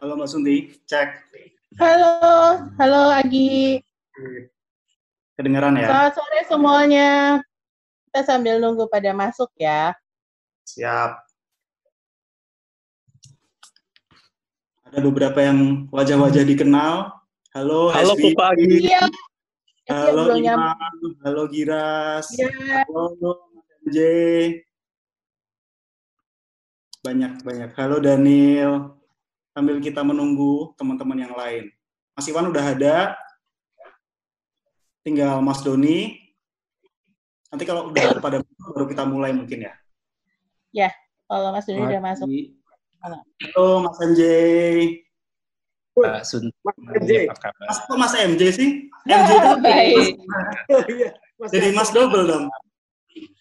Halo Mbak Sunti, cek. Halo, halo Agi. Kedengaran ya? Selamat sore semuanya. Kita sambil nunggu pada masuk ya. Siap. Ada beberapa yang wajah-wajah dikenal. Halo, Halo Heswi. Kupa Agi. Iya. Halo belum nyampe. Imam. Halo Giras. Iya. Halo MJ. Banyak-banyak. Halo Daniel. Sambil kita menunggu teman-teman yang lain. Mas Iwan udah ada. Tinggal Mas Doni. Nanti kalau udah pada baru kita mulai mungkin ya. Kalau Mas Doni udah masuk. Halo. Halo Mas MJ. Mbak Sun. Mas MJ. Apa kabar? Mas kok Mas MJ sih? MJ itu Baik. Oh, iya. Mas jadi Mas double dong.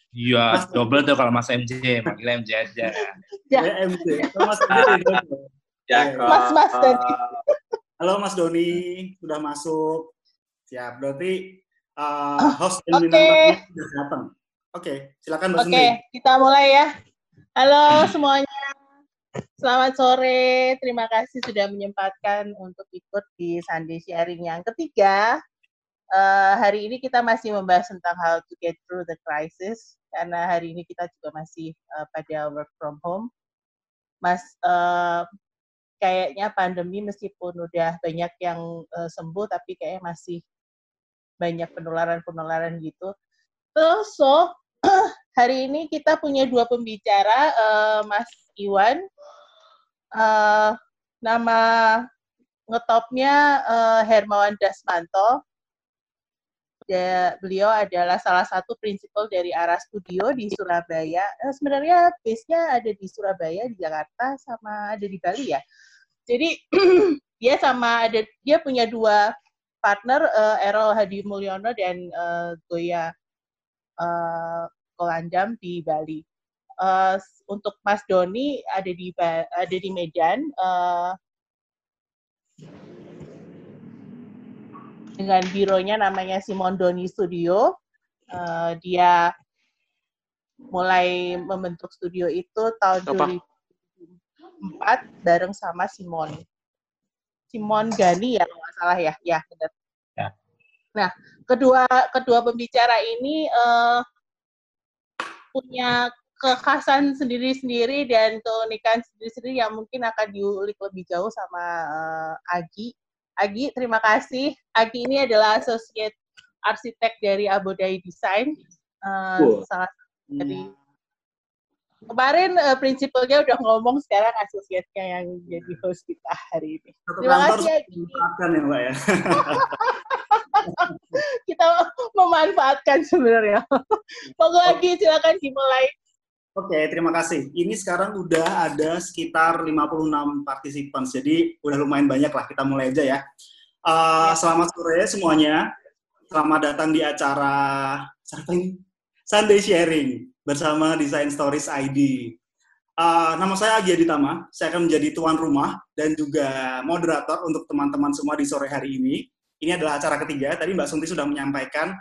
Iya, Mas- double tuh kalau Mas MJ, panggil MJ aja. Ya. Ya MJ. Kalau Mas MJ. Ya, Iya. Mas, Mas Doni. Halo Mas Doni, sudah masuk. Siap. Berarti uh, host dan oke. bintang tamu sudah datang. Oke, silakan Mbak Oke, Sunti. kita mulai ya. Halo semuanya. Selamat sore. Terima kasih sudah menyempatkan untuk ikut di Sunday Sharing yang ketiga. Eh, hari ini kita masih membahas tentang how to get through the crisis karena hari ini kita juga masih eh, pada work from home. Mas eh, kayaknya pandemi meskipun udah banyak yang eh, sembuh tapi kayaknya masih banyak penularan-penularan gitu. Terus so hari ini kita punya dua pembicara, eh, Mas Iwan. Eh, nama ngetopnya eh, Hermawan Dasmanto. Dia, beliau adalah salah satu prinsipal dari Ara Studio di Surabaya. Eh, sebenarnya base-nya ada di Surabaya, di Jakarta, sama ada di Bali ya. Jadi dia sama ada dia punya dua partner, eh, Errol Hadi Mulyono dan eh, Goya eh, Kolandam di Bali. S- untuk Mas Doni ada di ada di Medan eh, dengan bironya namanya Simon Doni Studio. Eh, dia mulai membentuk studio itu tahun Apa? 2004 bareng sama Simon. Simon Gani ya kalau nggak salah ya, ya benar. Ya. Nah, kedua kedua pembicara ini eh, punya kekhasan sendiri-sendiri dan keunikan sendiri-sendiri yang mungkin akan diulik lebih jauh sama eh, Agi. Agi, terima kasih. Agi ini adalah associate arsitek dari Abodai Design. Eh, Cool. salah dari kemarin eh, prinsipalnya udah ngomong sekarang asosiatnya yang jadi host kita hari ini. Satu Terima kasih, Agi. ya Mbak ya. Kita memanfaatkan sebenarnya. Monggo lagi silakan dimulai. Oke, terima kasih. Ini sekarang udah ada sekitar 56 partisipan, jadi udah lumayan banyak lah. Kita mulai aja ya. Uh, selamat sore semuanya. Selamat datang di acara? Sunday Sharing bersama Design Stories ID. Uh, nama saya Agi Aditama. Saya akan menjadi tuan rumah dan juga moderator untuk teman-teman semua di sore hari ini. Ini adalah acara ketiga. Tadi Mbak Sunti sudah menyampaikan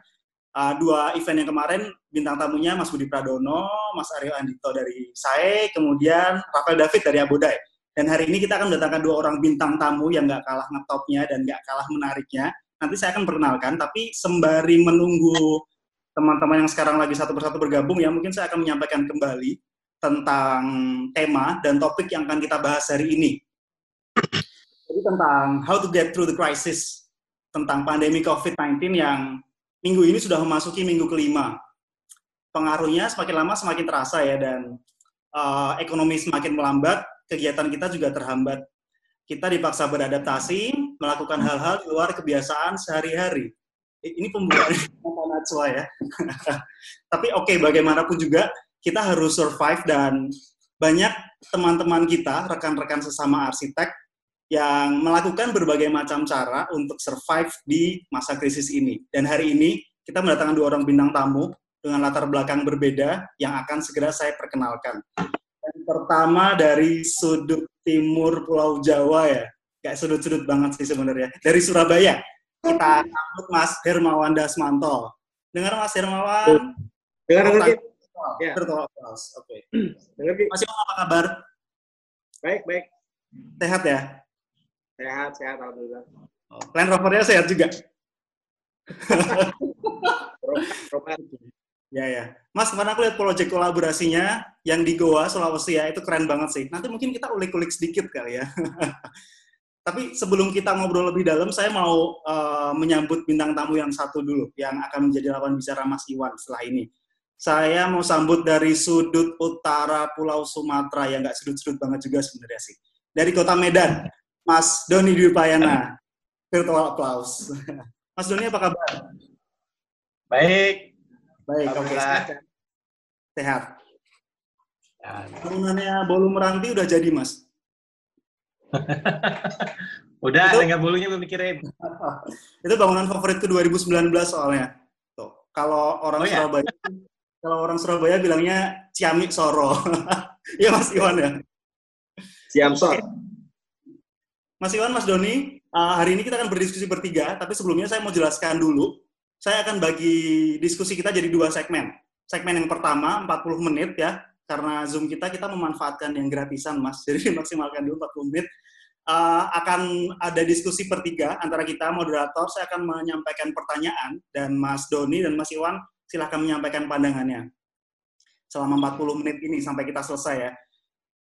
uh, dua event yang kemarin bintang tamunya Mas Budi Pradono, Mas Aryo Andito dari SAE, kemudian Rafael David dari Abodai. Dan hari ini kita akan mendatangkan dua orang bintang tamu yang nggak kalah ngetopnya dan nggak kalah menariknya. Nanti saya akan perkenalkan, tapi sembari menunggu teman-teman yang sekarang lagi satu persatu bergabung ya, mungkin saya akan menyampaikan kembali tentang tema dan topik yang akan kita bahas hari ini. Jadi tentang how to get through the crisis, tentang pandemi COVID-19 yang minggu ini sudah memasuki minggu kelima. Pengaruhnya semakin lama semakin terasa ya dan uh, ekonomi semakin melambat, kegiatan kita juga terhambat. Kita dipaksa beradaptasi, melakukan hal-hal di luar kebiasaan sehari-hari. Ini pembukaan Najwa ya. Tapi oke, bagaimanapun juga kita harus survive dan banyak teman-teman kita, rekan-rekan sesama arsitek yang melakukan berbagai macam cara untuk survive di masa krisis ini. Dan hari ini kita mendatangkan dua orang bintang tamu dengan latar belakang berbeda yang akan segera saya perkenalkan. Yang pertama dari sudut timur Pulau Jawa ya, kayak sudut-sudut banget sih sebenarnya. Dari Surabaya, kita sambut Mas Hermawan Dasmanto. Dengar Mas Hermawan? Dengar dengar. Ya. Oke. Dengar. Mas Hermawan apa kabar? Baik baik. Sehat ya? Sehat, sehat alhamdulillah. Land Rovernya sehat juga. Ya ya. Mas, kemarin aku lihat proyek kolaborasinya yang di Goa, Sulawesi ya, itu keren banget sih. Nanti mungkin kita ulik-ulik sedikit kali ya. Tapi sebelum kita ngobrol lebih dalam, saya mau uh, menyambut bintang tamu yang satu dulu, yang akan menjadi lawan bicara Mas Iwan setelah ini. Saya mau sambut dari sudut utara Pulau Sumatera, yang nggak sudut-sudut banget juga sebenarnya sih. Dari kota Medan, Mas Doni Dwi Payana. Virtual applause. Mas Doni apa kabar? Baik. Baik, oke. Okay. Sehat. Ya. Bangunannya Bolu Meranti udah jadi, Mas? udah, itu, nggak bolunya belum mikirin. itu bangunan favoritku 2019 soalnya. Tuh, kalau orang oh, ya? Surabaya, kalau orang Surabaya bilangnya Ciamik Soro. Iya Mas Iwan ya. Ciamsor. Mas Iwan, Mas Doni, uh, hari ini kita akan berdiskusi bertiga, tapi sebelumnya saya mau jelaskan dulu saya akan bagi diskusi kita jadi dua segmen. Segmen yang pertama 40 menit ya, karena Zoom kita kita memanfaatkan yang gratisan Mas, jadi maksimalkan dulu 40 menit. Uh, akan ada diskusi pertiga antara kita moderator. Saya akan menyampaikan pertanyaan dan Mas Doni dan Mas Iwan silahkan menyampaikan pandangannya selama 40 menit ini sampai kita selesai ya.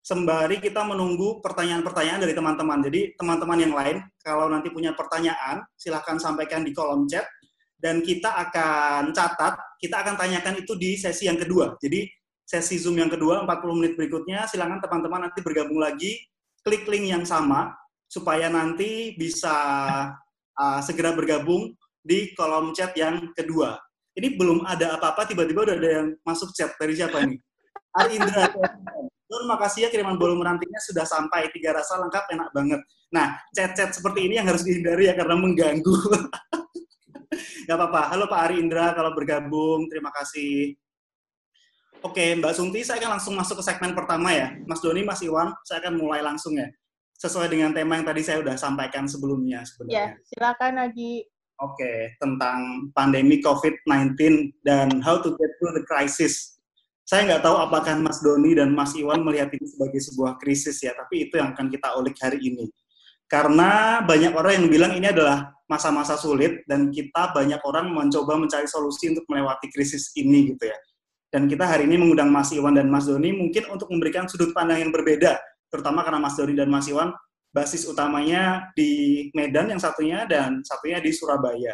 Sembari kita menunggu pertanyaan-pertanyaan dari teman-teman. Jadi teman-teman yang lain kalau nanti punya pertanyaan silahkan sampaikan di kolom chat dan kita akan catat, kita akan tanyakan itu di sesi yang kedua. Jadi sesi Zoom yang kedua 40 menit berikutnya silakan teman-teman nanti bergabung lagi, klik link yang sama supaya nanti bisa uh, segera bergabung di kolom chat yang kedua. Ini belum ada apa-apa, tiba-tiba udah ada yang masuk chat. Dari siapa ini? Ari Indra. Don, makasih ya kiriman bolu merantinya sudah sampai. Tiga rasa lengkap, enak banget. Nah, chat-chat seperti ini yang harus dihindari ya karena mengganggu. Gak apa-apa. Halo Pak Ari Indra, kalau bergabung, terima kasih. Oke, Mbak Sunti, saya akan langsung masuk ke segmen pertama ya. Mas Doni, Mas Iwan, saya akan mulai langsung ya. Sesuai dengan tema yang tadi saya sudah sampaikan sebelumnya sebenarnya. Ya, silakan lagi. Oke, tentang pandemi COVID-19 dan how to get through the crisis. Saya nggak tahu apakah Mas Doni dan Mas Iwan melihat ini sebagai sebuah krisis ya, tapi itu yang akan kita ulik hari ini. Karena banyak orang yang bilang ini adalah masa-masa sulit dan kita banyak orang mencoba mencari solusi untuk melewati krisis ini gitu ya. Dan kita hari ini mengundang Mas Iwan dan Mas Doni mungkin untuk memberikan sudut pandang yang berbeda, terutama karena Mas Doni dan Mas Iwan basis utamanya di Medan yang satunya dan satunya di Surabaya.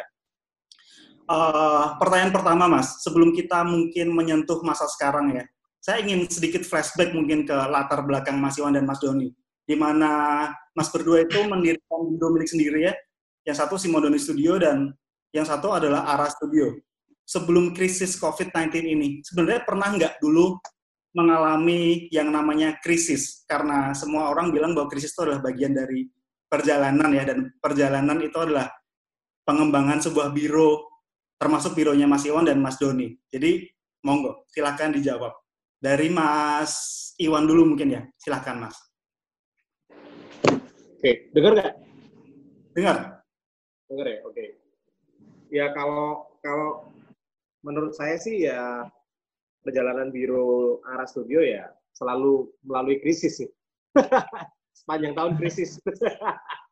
Uh, pertanyaan pertama Mas, sebelum kita mungkin menyentuh masa sekarang ya, saya ingin sedikit flashback mungkin ke latar belakang Mas Iwan dan Mas Doni, di mana Mas berdua itu mendirikan Indo milik sendiri ya, yang satu Simodoni Studio dan yang satu adalah Ara Studio. Sebelum krisis COVID-19 ini, sebenarnya pernah nggak dulu mengalami yang namanya krisis? Karena semua orang bilang bahwa krisis itu adalah bagian dari perjalanan ya, dan perjalanan itu adalah pengembangan sebuah biro, termasuk bironya Mas Iwan dan Mas Doni. Jadi, monggo, silahkan dijawab. Dari Mas Iwan dulu mungkin ya, silahkan Mas. Oke, dengar nggak? Dengar. Dengar ya, oke. Ya kalau kalau menurut saya sih ya perjalanan biro arah studio ya selalu melalui krisis sih. Sepanjang tahun krisis.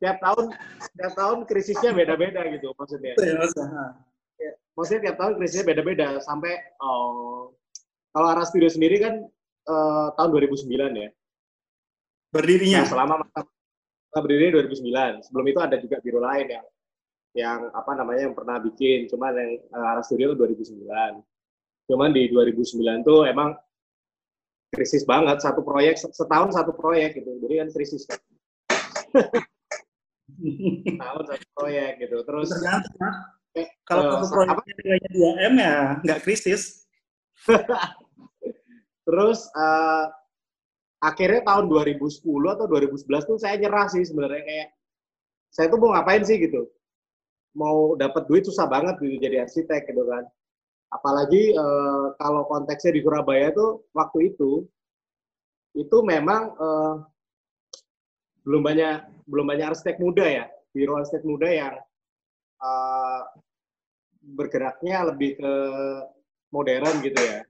tiap tahun tiap tahun krisisnya beda-beda gitu maksudnya. Ya, maksudnya tiap tahun krisisnya beda-beda sampai oh, kalau arah studio sendiri kan uh, tahun 2009 ya. Berdirinya. Nah, selama masa berdiri 2009. Sebelum itu ada juga biro lain yang yang apa namanya yang pernah bikin, cuman yang uh, arah studio itu 2009. Cuman di 2009 tuh emang krisis banget satu proyek setahun satu proyek gitu. Jadi kan krisis kan. setahun satu proyek gitu. Terus eh, kalau satu proyek nilainya 2 M ya nggak krisis. Terus uh, akhirnya tahun 2010 atau 2011 tuh saya nyerah sih sebenarnya kayak saya tuh mau ngapain sih? gitu. Mau dapat duit susah banget gitu jadi arsitek gitu kan. Apalagi uh, kalau konteksnya di Surabaya tuh waktu itu itu memang uh, belum banyak belum banyak arsitek muda ya biro arsitek muda yang uh, bergeraknya lebih ke modern gitu ya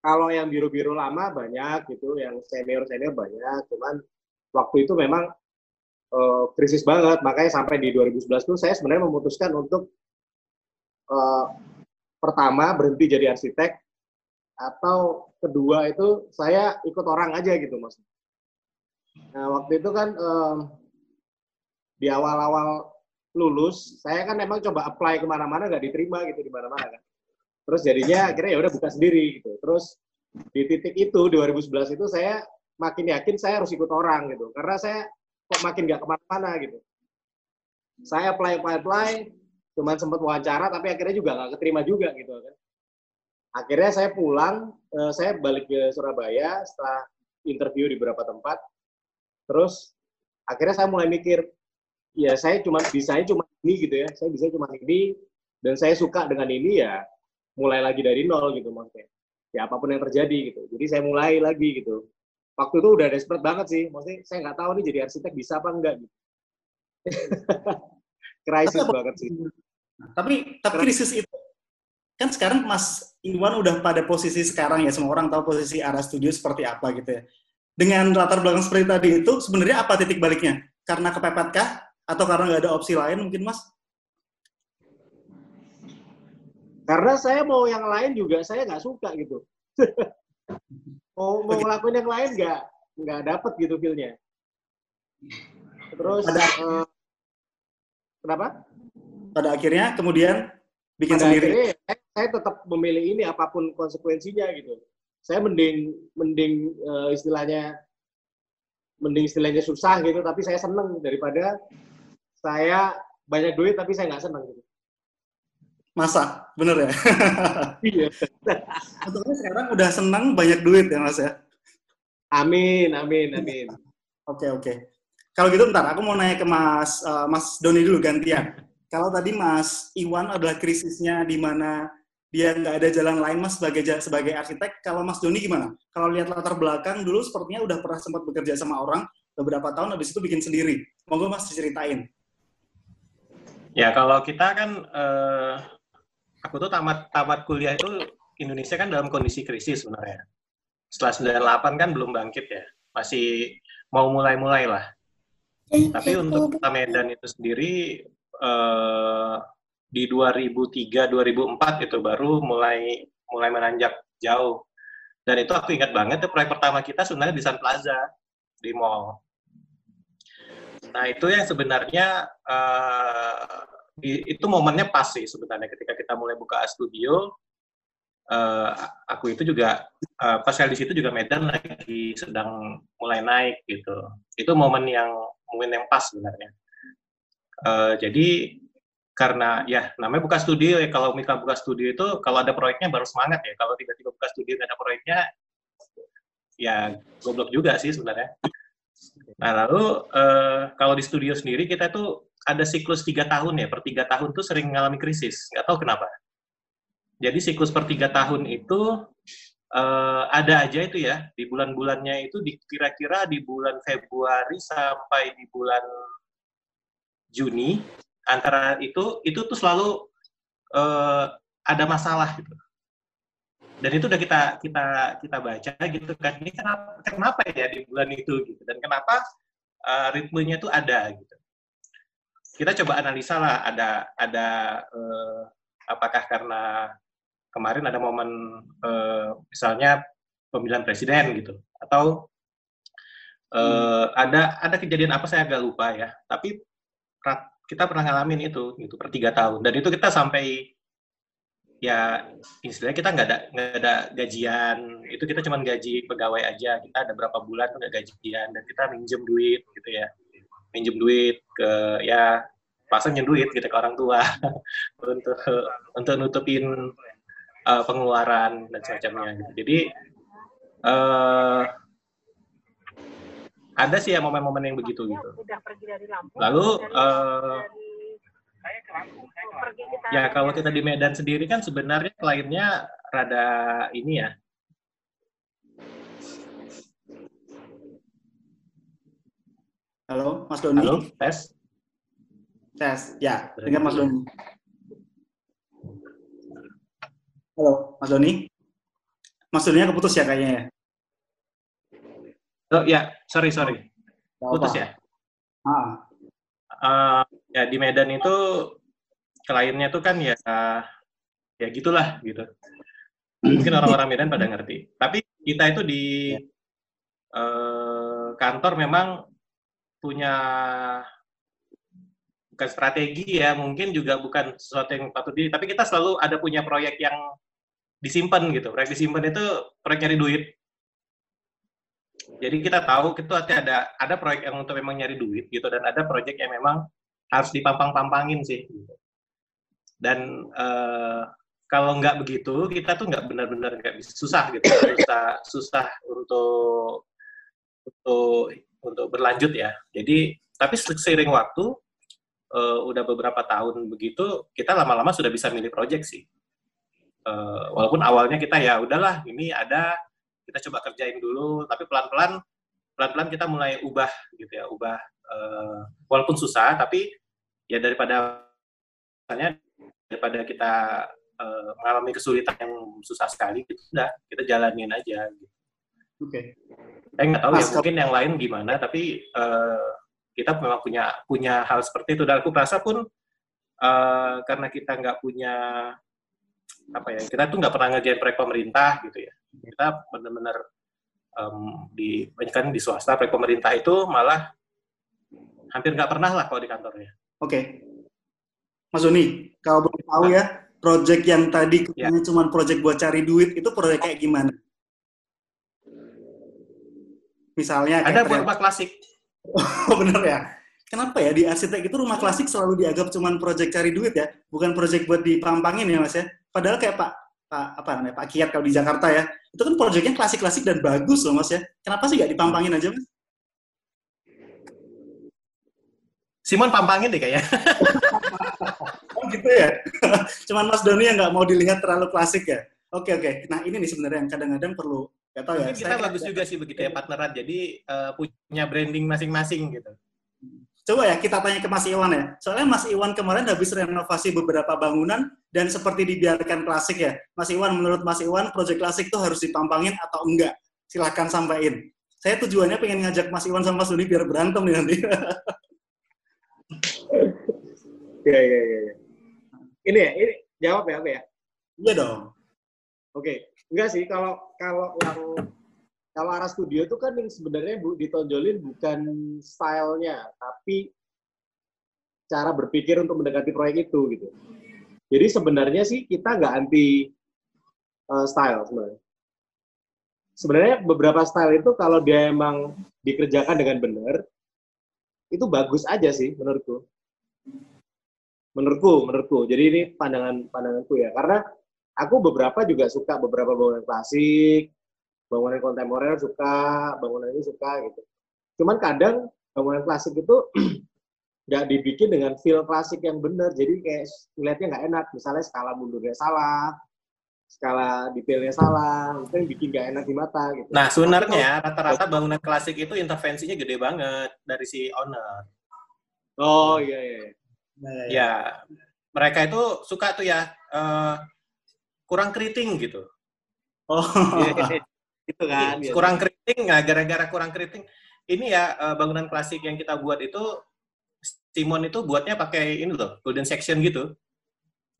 kalau yang biru-biru lama banyak gitu, yang senior-senior banyak, cuman waktu itu memang uh, krisis banget. Makanya sampai di 2011 tuh saya sebenarnya memutuskan untuk uh, pertama berhenti jadi arsitek atau kedua itu saya ikut orang aja gitu mas. Nah waktu itu kan um, di awal-awal lulus saya kan memang coba apply ke mana-mana nggak diterima gitu di mana-mana kan. Terus jadinya akhirnya ya udah buka sendiri gitu. Terus di titik itu 2011 itu saya makin yakin saya harus ikut orang gitu karena saya kok makin nggak ke mana-mana gitu. Saya apply apply apply, cuman sempat wawancara tapi akhirnya juga nggak keterima juga gitu kan akhirnya saya pulang uh, saya balik ke Surabaya setelah interview di beberapa tempat terus akhirnya saya mulai mikir ya saya cuma bisa cuma ini gitu ya saya bisa cuma ini dan saya suka dengan ini ya mulai lagi dari nol gitu maksudnya. Ya apa pun yang terjadi gitu. Jadi saya mulai lagi gitu. Waktu itu udah desperate banget sih maksudnya saya nggak tahu nih jadi arsitek bisa apa enggak gitu. Krisis banget sih. tapi tapi krisis itu kan sekarang Mas Iwan udah pada posisi sekarang ya semua orang tahu posisi arah studio seperti apa gitu ya. Dengan latar belakang seperti tadi itu sebenarnya apa titik baliknya? Karena kepepet kah? Atau karena nggak ada opsi lain mungkin Mas? Karena saya mau yang lain juga saya nggak suka gitu. mau mau ngelakuin yang lain nggak nggak dapet gitu feelnya. Terus ada, uh, kenapa? Pada akhirnya kemudian bikin Pada sendiri. Akhirnya, saya tetap memilih ini apa pun konsekuensinya gitu. Saya mending mending uh, istilahnya mending istilahnya susah gitu, tapi saya seneng daripada saya banyak duit tapi saya nggak seneng gitu. Masa, bener ya? Iya. Untungnya sekarang udah senang banyak duit ya mas ya? amin, amin, amin. Oke oke. Kalau gitu bentar, aku mau nanya ke Mas uh, Mas Doni dulu gantian. Kalau tadi Mas Iwan adalah krisisnya di mana dia nggak ada jalan lain Mas sebagai sebagai arsitek. Kalau Mas Doni gimana? Kalau lihat latar belakang dulu sepertinya udah pernah sempat bekerja sama orang beberapa tahun habis itu bikin sendiri. Monggo Mas diceritain. Ya kalau kita kan eh, aku tuh tamat tamat kuliah itu Indonesia kan dalam kondisi krisis sebenarnya. Setelah 98 kan belum bangkit ya. Masih mau mulai-mulai lah. Tapi untuk kota Medan itu sendiri uh, di 2003 2004 itu baru mulai mulai menanjak jauh. Dan itu aku ingat banget tuh proyek pertama kita sebenarnya di Sun Plaza di mall. Nah itu yang sebenarnya uh, itu momennya pas sih sebenarnya ketika kita mulai buka studio. Uh, aku itu juga uh, pas kali di situ juga Medan lagi sedang mulai naik gitu. Itu momen yang momen yang pas sebenarnya. Uh, jadi karena ya namanya buka studio ya. Kalau Mika buka studio itu kalau ada proyeknya baru semangat ya. Kalau tiba-tiba buka studio nggak ada proyeknya ya goblok juga sih sebenarnya. Nah lalu uh, kalau di studio sendiri kita tuh ada siklus tiga tahun ya. Per tiga tahun tuh sering mengalami krisis. Nggak tahu kenapa. Jadi siklus per tiga tahun itu uh, ada aja itu ya. Di bulan-bulannya itu kira-kira di bulan Februari sampai di bulan Juni antara itu itu tuh selalu uh, ada masalah gitu. Dan itu udah kita kita kita baca gitu kan. Ini kenapa kenapa ya di bulan itu gitu? Dan kenapa uh, ritmenya itu ada gitu? Kita coba analisa lah ada ada uh, apakah karena kemarin ada momen uh, misalnya pemilihan presiden gitu? Atau uh, hmm. ada ada kejadian apa saya agak lupa ya. Tapi kita pernah ngalamin itu gitu per tiga tahun. Dan itu kita sampai ya istilahnya kita nggak ada nggak ada gajian. Itu kita cuma gaji pegawai aja. Kita ada berapa bulan nggak gajian. Dan kita minjem duit gitu ya. Minjem duit ke ya pasang duit gitu ke orang tua. Untuk untuk nutupin uh, pengeluaran dan semacamnya gitu. jadi uh, ada sih ya momen-momen yang begitu gitu. Lalu uh, ya kalau kita di Medan sendiri kan sebenarnya kliennya rada ini ya. Halo, Mas Doni. Halo, tes. Tes, ya. Dengar Mas Doni. Halo, Mas Doni. Mas Doni keputus ya kayaknya ya? Oh ya, sorry sorry. Putus ya. Ah. Uh, ya di Medan itu kliennya tuh kan ya ya gitulah gitu. Mungkin orang-orang Medan pada ngerti. Tapi kita itu di uh, kantor memang punya bukan strategi ya, mungkin juga bukan sesuatu yang patut di, tapi kita selalu ada punya proyek yang disimpan gitu. Proyek disimpan itu proyek nyari duit. Jadi kita tahu itu ada ada proyek yang untuk memang nyari duit gitu dan ada proyek yang memang harus dipampang-pampangin sih. Gitu. Dan uh, kalau nggak begitu kita tuh nggak benar-benar nggak bisa susah gitu susah susah untuk untuk untuk berlanjut ya. Jadi tapi seiring waktu uh, udah beberapa tahun begitu kita lama-lama sudah bisa milih proyek sih. Uh, walaupun awalnya kita ya udahlah ini ada kita coba kerjain dulu tapi pelan-pelan pelan-pelan kita mulai ubah gitu ya ubah uh, walaupun susah tapi ya daripada misalnya daripada kita uh, mengalami kesulitan yang susah sekali gitu udah kita jalanin aja gitu. Oke. Okay. Saya nggak tahu ya mungkin yang lain gimana tapi uh, kita memang punya punya hal seperti itu dan aku rasa pun uh, karena kita nggak punya apa ya kita tuh nggak pernah ngerjain proyek pemerintah gitu ya. Kita benar-benar um, di kan di swasta proyek pemerintah itu malah hampir nggak pernah lah kalau di kantornya. Oke. Okay. Mas Uni kalau boleh tahu ya proyek yang tadi ya. cuma proyek buat cari duit itu proyek kayak gimana? Misalnya ada buat rumah klasik. Oh bener ya. Kenapa ya di arsitek itu rumah klasik selalu dianggap cuma proyek cari duit ya? Bukan proyek buat dipampangin ya mas ya Padahal kayak Pak Pak apa namanya Pak Kiat kalau di Jakarta ya, itu kan proyeknya klasik-klasik dan bagus loh Mas ya. Kenapa sih nggak dipampangin aja Mas? Simon pampangin deh kayaknya. oh gitu ya. Cuman Mas Doni yang nggak mau dilihat terlalu klasik ya. Oke oke. Nah ini nih sebenarnya yang kadang-kadang perlu Gak tahu ya. kita bagus juga sih begitu ya partneran. Jadi uh, punya branding masing-masing gitu. Coba ya kita tanya ke Mas Iwan ya. Soalnya Mas Iwan kemarin habis renovasi beberapa bangunan dan seperti dibiarkan klasik ya. Mas Iwan, menurut Mas Iwan, proyek klasik itu harus dipampangin atau enggak? Silahkan sampaikan. Saya tujuannya pengen ngajak Mas Iwan sama Mas Duni biar berantem nih nanti. ya, ya, ya, ya. Ini ya, ini jawab ya, apa ya? Iya dong. Oke, enggak sih kalau kalau yang kalau arah studio itu kan yang sebenarnya bu, ditonjolin bukan stylenya, tapi cara berpikir untuk mendekati proyek itu gitu. Jadi sebenarnya sih kita nggak anti uh, style sebenarnya. Sebenarnya beberapa style itu kalau dia emang dikerjakan dengan benar, itu bagus aja sih menurutku. Menurutku, menurutku. Jadi ini pandangan pandanganku ya. Karena aku beberapa juga suka beberapa bangunan klasik, bangunan kontemporer suka, bangunan ini suka gitu. Cuman kadang bangunan klasik itu nggak dibikin dengan feel klasik yang benar, jadi kayak lihatnya nggak enak. Misalnya skala mundurnya salah, skala detailnya salah, itu yang bikin nggak enak di mata gitu. Nah sebenarnya rata-rata bangunan klasik itu intervensinya gede banget dari si owner. Oh iya iya. iya. Nah, ya, ya. mereka itu suka tuh ya uh, kurang keriting gitu. Oh. Gitu kan iya, kurang keriting nggak gara-gara kurang keriting ini ya uh, bangunan klasik yang kita buat itu Simon itu buatnya pakai ini loh golden section gitu.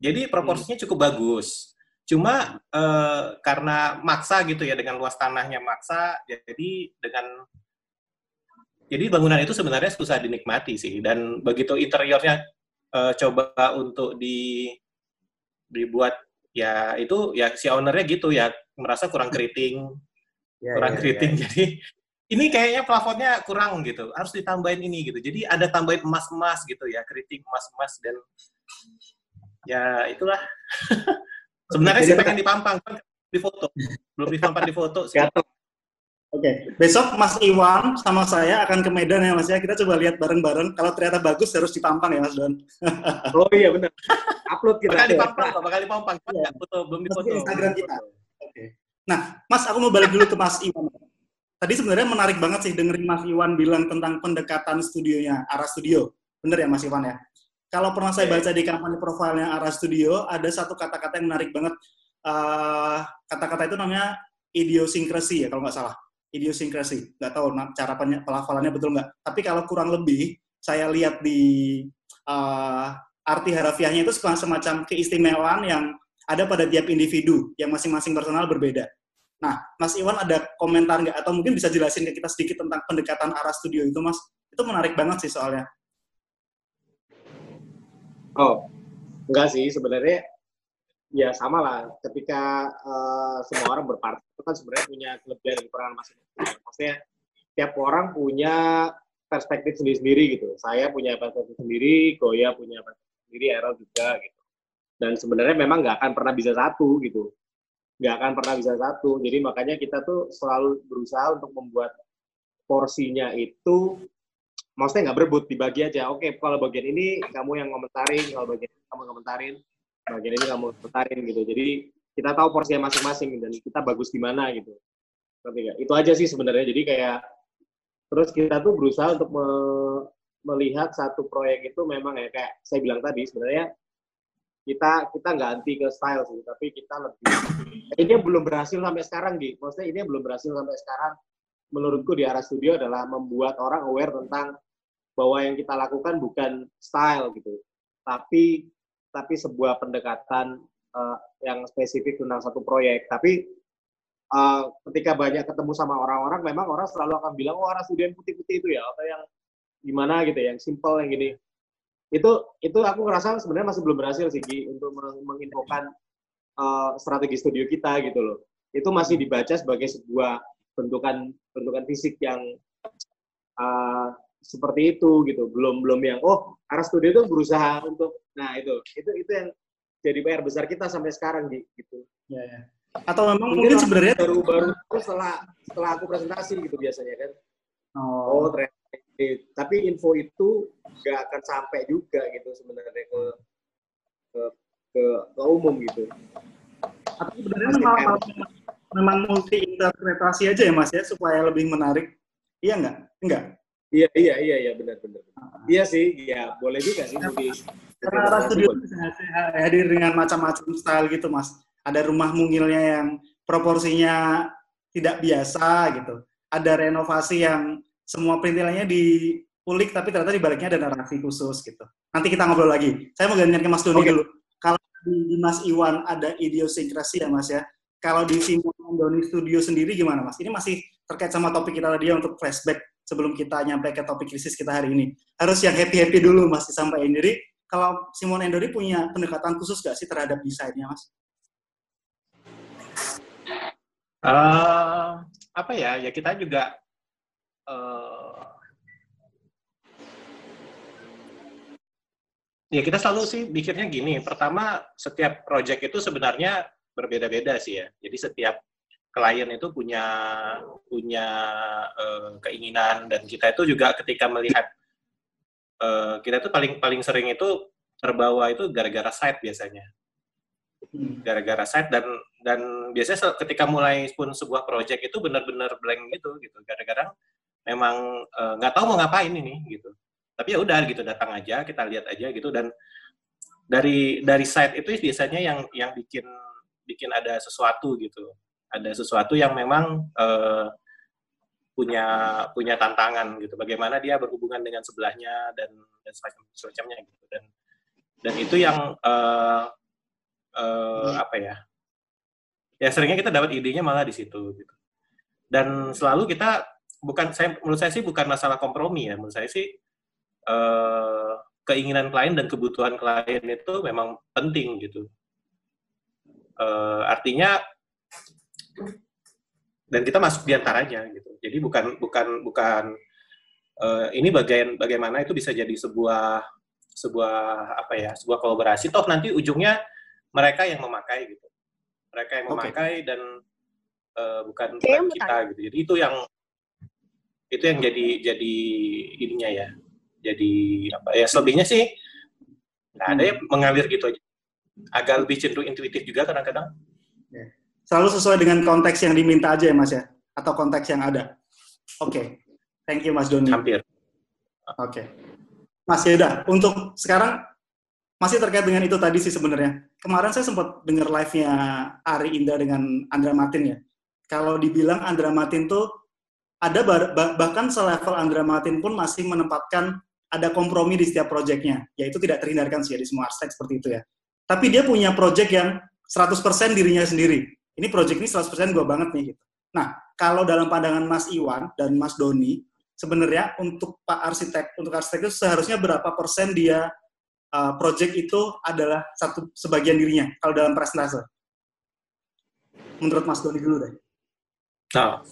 Jadi proporsinya hmm. cukup bagus. Cuma uh, karena maksa gitu ya dengan luas tanahnya maksa jadi dengan jadi bangunan itu sebenarnya susah dinikmati sih. Dan begitu interiornya uh, coba untuk di dibuat ya itu ya si ownernya gitu ya merasa kurang keriting ya, kurang ya, keriting. Ya. Jadi ini kayaknya plafonnya kurang gitu, harus ditambahin ini gitu. Jadi ada tambahin emas-emas gitu ya, keriting emas-emas dan ya itulah. Sebenarnya sih pengen dipampang, di foto, belum dipampang di foto. Sih. Oke, okay. besok Mas Iwan sama saya akan ke Medan ya Mas ya. Kita coba lihat bareng-bareng. Kalau ternyata bagus harus dipampang ya Mas Don. oh iya benar. Upload kita. Bakal dipampang, bakal dipampang. Ya. Foto, belum di foto. Instagram kita. Nah, Mas, aku mau balik dulu ke Mas Iwan. Tadi sebenarnya menarik banget sih dengerin Mas Iwan bilang tentang pendekatan studionya, arah studio. Bener ya Mas Iwan ya? Kalau pernah saya baca di kampanye profilnya arah studio, ada satu kata-kata yang menarik banget. Eh, kata-kata uh, itu namanya idiosinkrasi ya, kalau nggak salah. Idiosinkrasi. Nggak tahu cara pelafalannya betul nggak. Tapi kalau kurang lebih, saya lihat di uh, arti harafiahnya itu semacam keistimewaan yang ada pada tiap individu yang masing-masing personal berbeda. Nah, Mas Iwan ada komentar nggak atau mungkin bisa jelasin ke kita sedikit tentang pendekatan arah studio itu, Mas? Itu menarik banget sih soalnya. Oh, enggak sih sebenarnya ya sama lah. Ketika uh, semua orang berpartai itu kan sebenarnya punya kelebihan dan kekurangan masing-masing. Maksudnya tiap orang punya perspektif sendiri-sendiri gitu. Saya punya perspektif sendiri, Goya punya perspektif sendiri, Errol juga gitu. Dan sebenarnya memang nggak akan pernah bisa satu gitu nggak akan pernah bisa satu. Jadi makanya kita tuh selalu berusaha untuk membuat porsinya itu, maksudnya nggak berebut, dibagi aja. Oke, kalau bagian ini kamu yang komentarin, kalau bagian ini kamu komentarin, bagian ini kamu komentarin gitu. Jadi kita tahu porsinya masing-masing dan kita bagus di mana gitu. Itu aja sih sebenarnya. Jadi kayak terus kita tuh berusaha untuk me melihat satu proyek itu memang ya kayak saya bilang tadi sebenarnya kita kita nggak anti ke style sih, tapi kita lebih ini belum berhasil sampai sekarang di, maksudnya ini belum berhasil sampai sekarang. Menurutku di arah studio adalah membuat orang aware tentang bahwa yang kita lakukan bukan style gitu, tapi tapi sebuah pendekatan uh, yang spesifik tentang satu proyek. Tapi uh, ketika banyak ketemu sama orang-orang, memang orang selalu akan bilang, oh arah studio yang putih-putih itu ya, atau yang gimana gitu, ya, yang simple yang gini itu itu aku ngerasa sebenarnya masih belum berhasil sih Gi, untuk menginfokan uh, strategi studio kita gitu loh. Itu masih dibaca sebagai sebuah bentukan bentukan fisik yang uh, seperti itu gitu. Belum belum yang oh arah studio itu berusaha untuk nah itu itu itu yang jadi PR besar kita sampai sekarang gitu. Ya, ya. Atau memang mungkin, mungkin sebenarnya baru baru setelah setelah aku presentasi gitu biasanya kan. Oh, oh ternyata tapi info itu nggak akan sampai juga gitu sebenarnya ke ke ke, ke umum gitu. Tapi sebenarnya memang, memang multi interpretasi aja ya mas ya supaya lebih menarik. Iya nggak? Enggak. Iya iya iya iya benar benar. Uh-huh. Iya sih, iya boleh juga sih. Karena studio hadir dengan macam-macam style gitu mas. Ada rumah mungilnya yang proporsinya tidak biasa gitu. Ada renovasi yang semua perintilannya dipulik tapi ternyata di baliknya ada narasi khusus gitu. Nanti kita ngobrol lagi. Saya mau gantian ke Mas Doni okay. dulu. Kalau di, di Mas Iwan ada idiosinkrasi ya Mas ya. Kalau di Simon Doni Studio sendiri gimana Mas? Ini masih terkait sama topik kita tadi ya untuk flashback sebelum kita nyampe ke topik krisis kita hari ini. Harus yang happy-happy dulu Mas disampaikan. Jadi kalau Simon Endori punya pendekatan khusus gak sih terhadap desainnya Mas? Uh, apa ya? Ya kita juga uh, ya kita selalu sih pikirnya gini. Pertama, setiap project itu sebenarnya berbeda-beda sih ya. Jadi setiap klien itu punya punya uh, keinginan dan kita itu juga ketika melihat uh, kita itu paling paling sering itu terbawa itu gara-gara site biasanya hmm. gara-gara site dan dan biasanya ketika mulai pun sebuah project itu benar-benar blank gitu gitu gara-gara memang eh, nggak uh, tahu mau ngapain ini gitu. Tapi ya udah gitu datang aja kita lihat aja gitu. Dan dari dari site itu biasanya yang yang bikin bikin ada sesuatu gitu. Ada sesuatu yang memang uh, punya punya tantangan gitu. Bagaimana dia berhubungan dengan sebelahnya dan dan semacam semacamnya gitu. Dan dan itu yang uh, uh, apa ya? Ya seringnya kita dapat idenya malah di situ gitu. Dan selalu kita bukan saya menurut saya sih bukan masalah kompromi ya. Menurut saya sih eh, keinginan klien dan kebutuhan klien itu memang penting gitu. Eh, artinya dan kita masuk di antaranya gitu. Jadi bukan bukan bukan eh, ini bagian bagaimana itu bisa jadi sebuah sebuah apa ya sebuah kolaborasi. Toh nanti ujungnya mereka yang memakai gitu. Mereka yang memakai okay. dan uh, bukan, bukan kita gitu. Jadi itu yang itu yang jadi jadi ininya ya. Jadi apa ya selebihnya sih nggak ada ya mengalir gitu aja. Agak lebih cenderung intuitif juga kadang-kadang. Ya. selalu sesuai dengan konteks yang diminta aja ya mas ya? Atau konteks yang ada? Oke. Okay. thank you mas Doni. Hampir. Oke. Okay. mas Yeda untuk sekarang masih terkait dengan itu tadi sih sebenarnya. Kemarin saya sempat dengar live-nya Ari Indah dengan Andra Martin ya. Kalau dibilang Andra Martin tuh ada bahkan selevel Andra Martin pun masih menempatkan ada kompromi di setiap proyeknya. Ya itu tidak terhindarkan sih ya di semua arsitek seperti itu ya. Tapi dia punya proyek yang 100% dirinya sendiri. Ini proyek ini 100% gue banget nih gitu. Nah, kalau dalam pandangan Mas Iwan dan Mas Doni, sebenarnya untuk Pak arsitek, untuk arsitek itu seharusnya berapa persen dia uh, project itu adalah satu sebagian dirinya kalau dalam presentase? Menurut Mas Doni dulu deh. Nah,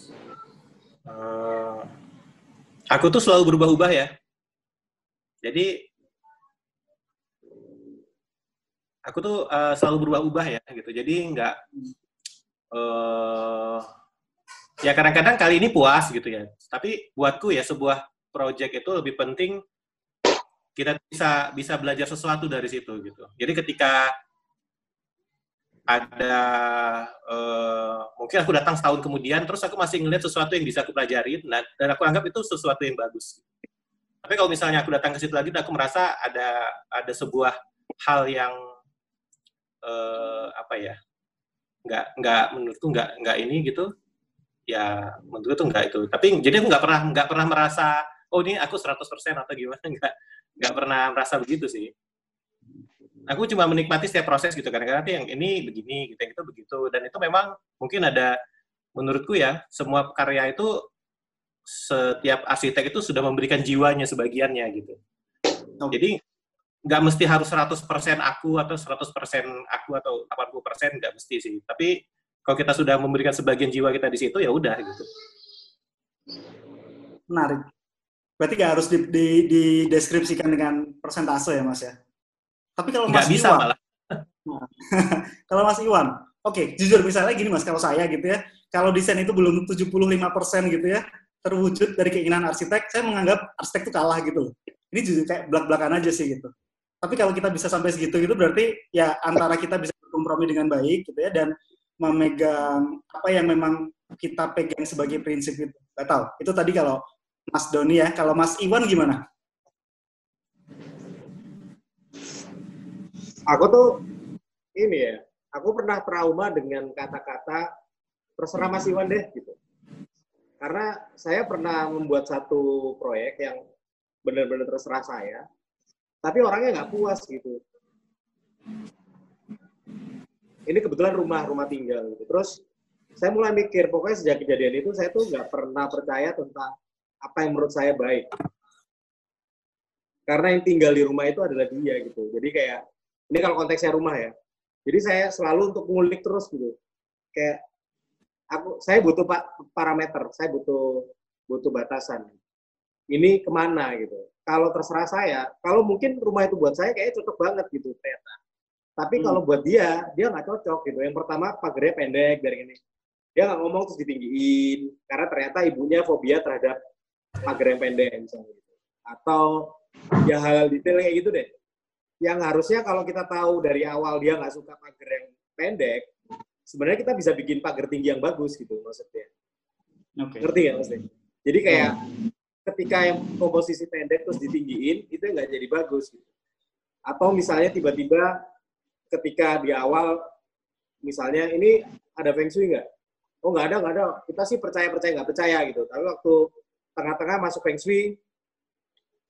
uh, aku tuh selalu berubah-ubah ya. Jadi aku tuh uh, selalu berubah-ubah ya gitu. Jadi nggak uh, ya kadang-kadang kali ini puas gitu ya. Tapi buatku ya sebuah project itu lebih penting kita bisa bisa belajar sesuatu dari situ gitu. Jadi ketika ada uh, mungkin aku datang setahun kemudian terus aku masih ngeliat sesuatu yang bisa aku pelajari nah, dan aku anggap itu sesuatu yang bagus. Tapi kalau misalnya aku datang ke situ lagi aku merasa ada ada sebuah hal yang uh, apa ya nggak nggak menurutku nggak nggak ini gitu ya menurutku nggak itu. Tapi jadi aku nggak pernah nggak pernah merasa oh ini aku 100% atau gimana. Nggak nggak pernah merasa begitu sih aku cuma menikmati setiap proses gitu kadang-kadang yang ini begini gitu yang itu begitu. Dan itu memang mungkin ada menurutku ya semua karya itu setiap arsitek itu sudah memberikan jiwanya sebagiannya gitu. Jadi nggak mesti harus 100% aku atau 100% aku atau 80% nggak mesti sih. Tapi kalau kita sudah memberikan sebagian jiwa kita di situ ya udah gitu. Menarik. Berarti nggak harus di, di, dideskripsikan dengan persentase ya mas ya tapi kalau Mas bisa Iwan, malah. kalau Mas Iwan, oke, okay, jujur misalnya gini Mas, kalau saya gitu ya, kalau desain itu belum 75% gitu ya, terwujud dari keinginan arsitek, saya menganggap arsitek itu kalah gitu Ini jujur kayak belak-belakan aja sih gitu. Tapi kalau kita bisa sampai segitu gitu berarti ya antara kita bisa berkompromi dengan baik gitu ya dan memegang apa yang memang kita pegang sebagai prinsip itu. Gak tahu. Itu tadi kalau Mas Doni ya. Kalau Mas Iwan gimana? Aku tuh ini ya, aku pernah trauma dengan kata-kata terserah Mas Iwan deh gitu. Karena saya pernah membuat satu proyek yang benar-benar terserah saya, tapi orangnya nggak puas gitu. Ini kebetulan rumah rumah tinggal gitu. Terus saya mulai mikir, pokoknya sejak kejadian itu saya tuh nggak pernah percaya tentang apa yang menurut saya baik. Karena yang tinggal di rumah itu adalah dia gitu. Jadi kayak ini kalau konteksnya rumah ya. Jadi saya selalu untuk ngulik terus gitu. Kayak aku saya butuh parameter, saya butuh butuh batasan. Ini ke mana gitu. Kalau terserah saya, kalau mungkin rumah itu buat saya kayak cocok banget gitu ternyata. Tapi hmm. kalau buat dia, dia nggak cocok gitu. Yang pertama pagarnya pendek dari ini. Dia nggak ngomong terus ditinggiin karena ternyata ibunya fobia terhadap pagar yang pendek misalnya gitu. Atau ya hal, -hal detail kayak gitu deh yang harusnya kalau kita tahu dari awal dia nggak suka pagar yang pendek, sebenarnya kita bisa bikin pagar tinggi yang bagus gitu maksudnya. Okay. Ngerti ya maksudnya? Jadi kayak ketika yang komposisi pendek terus ditinggiin itu nggak jadi bagus gitu. Atau misalnya tiba-tiba ketika di awal misalnya ini ada feng shui nggak? Oh nggak ada nggak ada. Kita sih percaya percaya nggak percaya gitu. Tapi waktu tengah-tengah masuk feng shui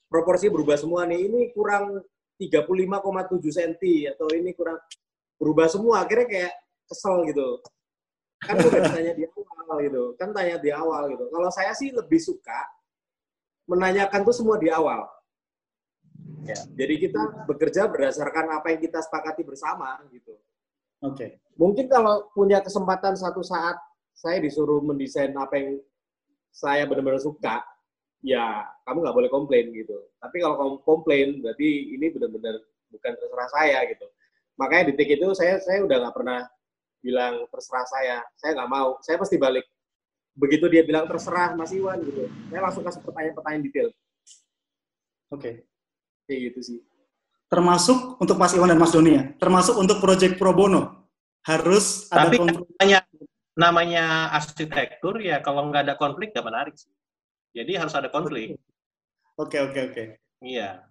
proporsi berubah semua nih. Ini kurang 35,7 cm atau ini kurang berubah semua. Akhirnya kayak kesel gitu. Kan udah tanya di awal gitu. Kan tanya di awal gitu. Kalau saya sih lebih suka menanyakan tuh semua di awal. Ya. jadi kita bekerja berdasarkan apa yang kita sepakati bersama gitu. Oke. Okay. mungkin kalau punya kesempatan satu saat saya disuruh mendesain apa yang saya benar-benar suka ya kamu nggak boleh komplain gitu. Tapi kalau kamu komplain berarti ini benar-benar bukan terserah saya gitu. Makanya di titik itu saya saya udah nggak pernah bilang terserah saya. Saya nggak mau. Saya pasti balik. Begitu dia bilang terserah Mas Iwan gitu, saya langsung kasih pertanyaan-pertanyaan detail. Oke. Okay. Kayak gitu sih. Termasuk untuk Mas Iwan dan Mas Doni ya. Termasuk untuk proyek pro bono harus Tapi ada namanya namanya arsitektur ya kalau nggak ada konflik nggak menarik sih. Jadi harus ada konflik. Oke, oke, oke. Iya.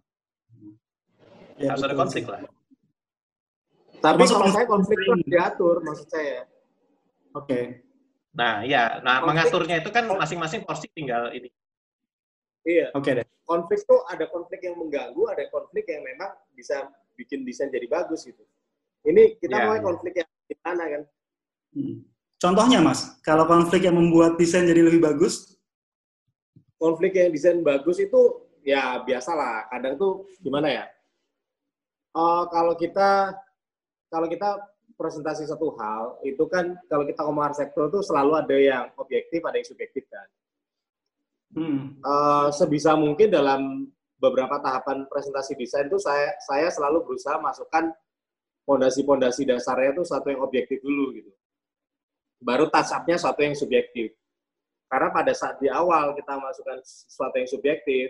Ya, harus betul, ada konflik lah. Tapi kalau saya konflik itu diatur, maksud saya. Oke. Okay. Nah, ya, nah konflik, mengaturnya itu kan masing-masing porsi tinggal ini. Iya. Oke deh. Konflik tuh ada konflik yang mengganggu, ada konflik yang memang bisa bikin desain jadi bagus gitu. Ini kita Iya, mau iya. konflik yang gimana kan? Hmm. Contohnya Mas, kalau konflik yang membuat desain jadi lebih bagus, konflik yang desain bagus itu ya biasalah. Kadang tuh gimana ya? Eh, kalau kita kalau kita presentasi satu hal itu kan kalau kita ngomong arsitektur tuh selalu ada yang objektif ada yang subjektif kan? Hmm. Eh, sebisa mungkin dalam beberapa tahapan presentasi desain tuh saya saya selalu berusaha masukkan pondasi-pondasi dasarnya tuh satu yang objektif dulu gitu. Baru touch up-nya satu yang subjektif karena pada saat di awal kita masukkan sesuatu yang subjektif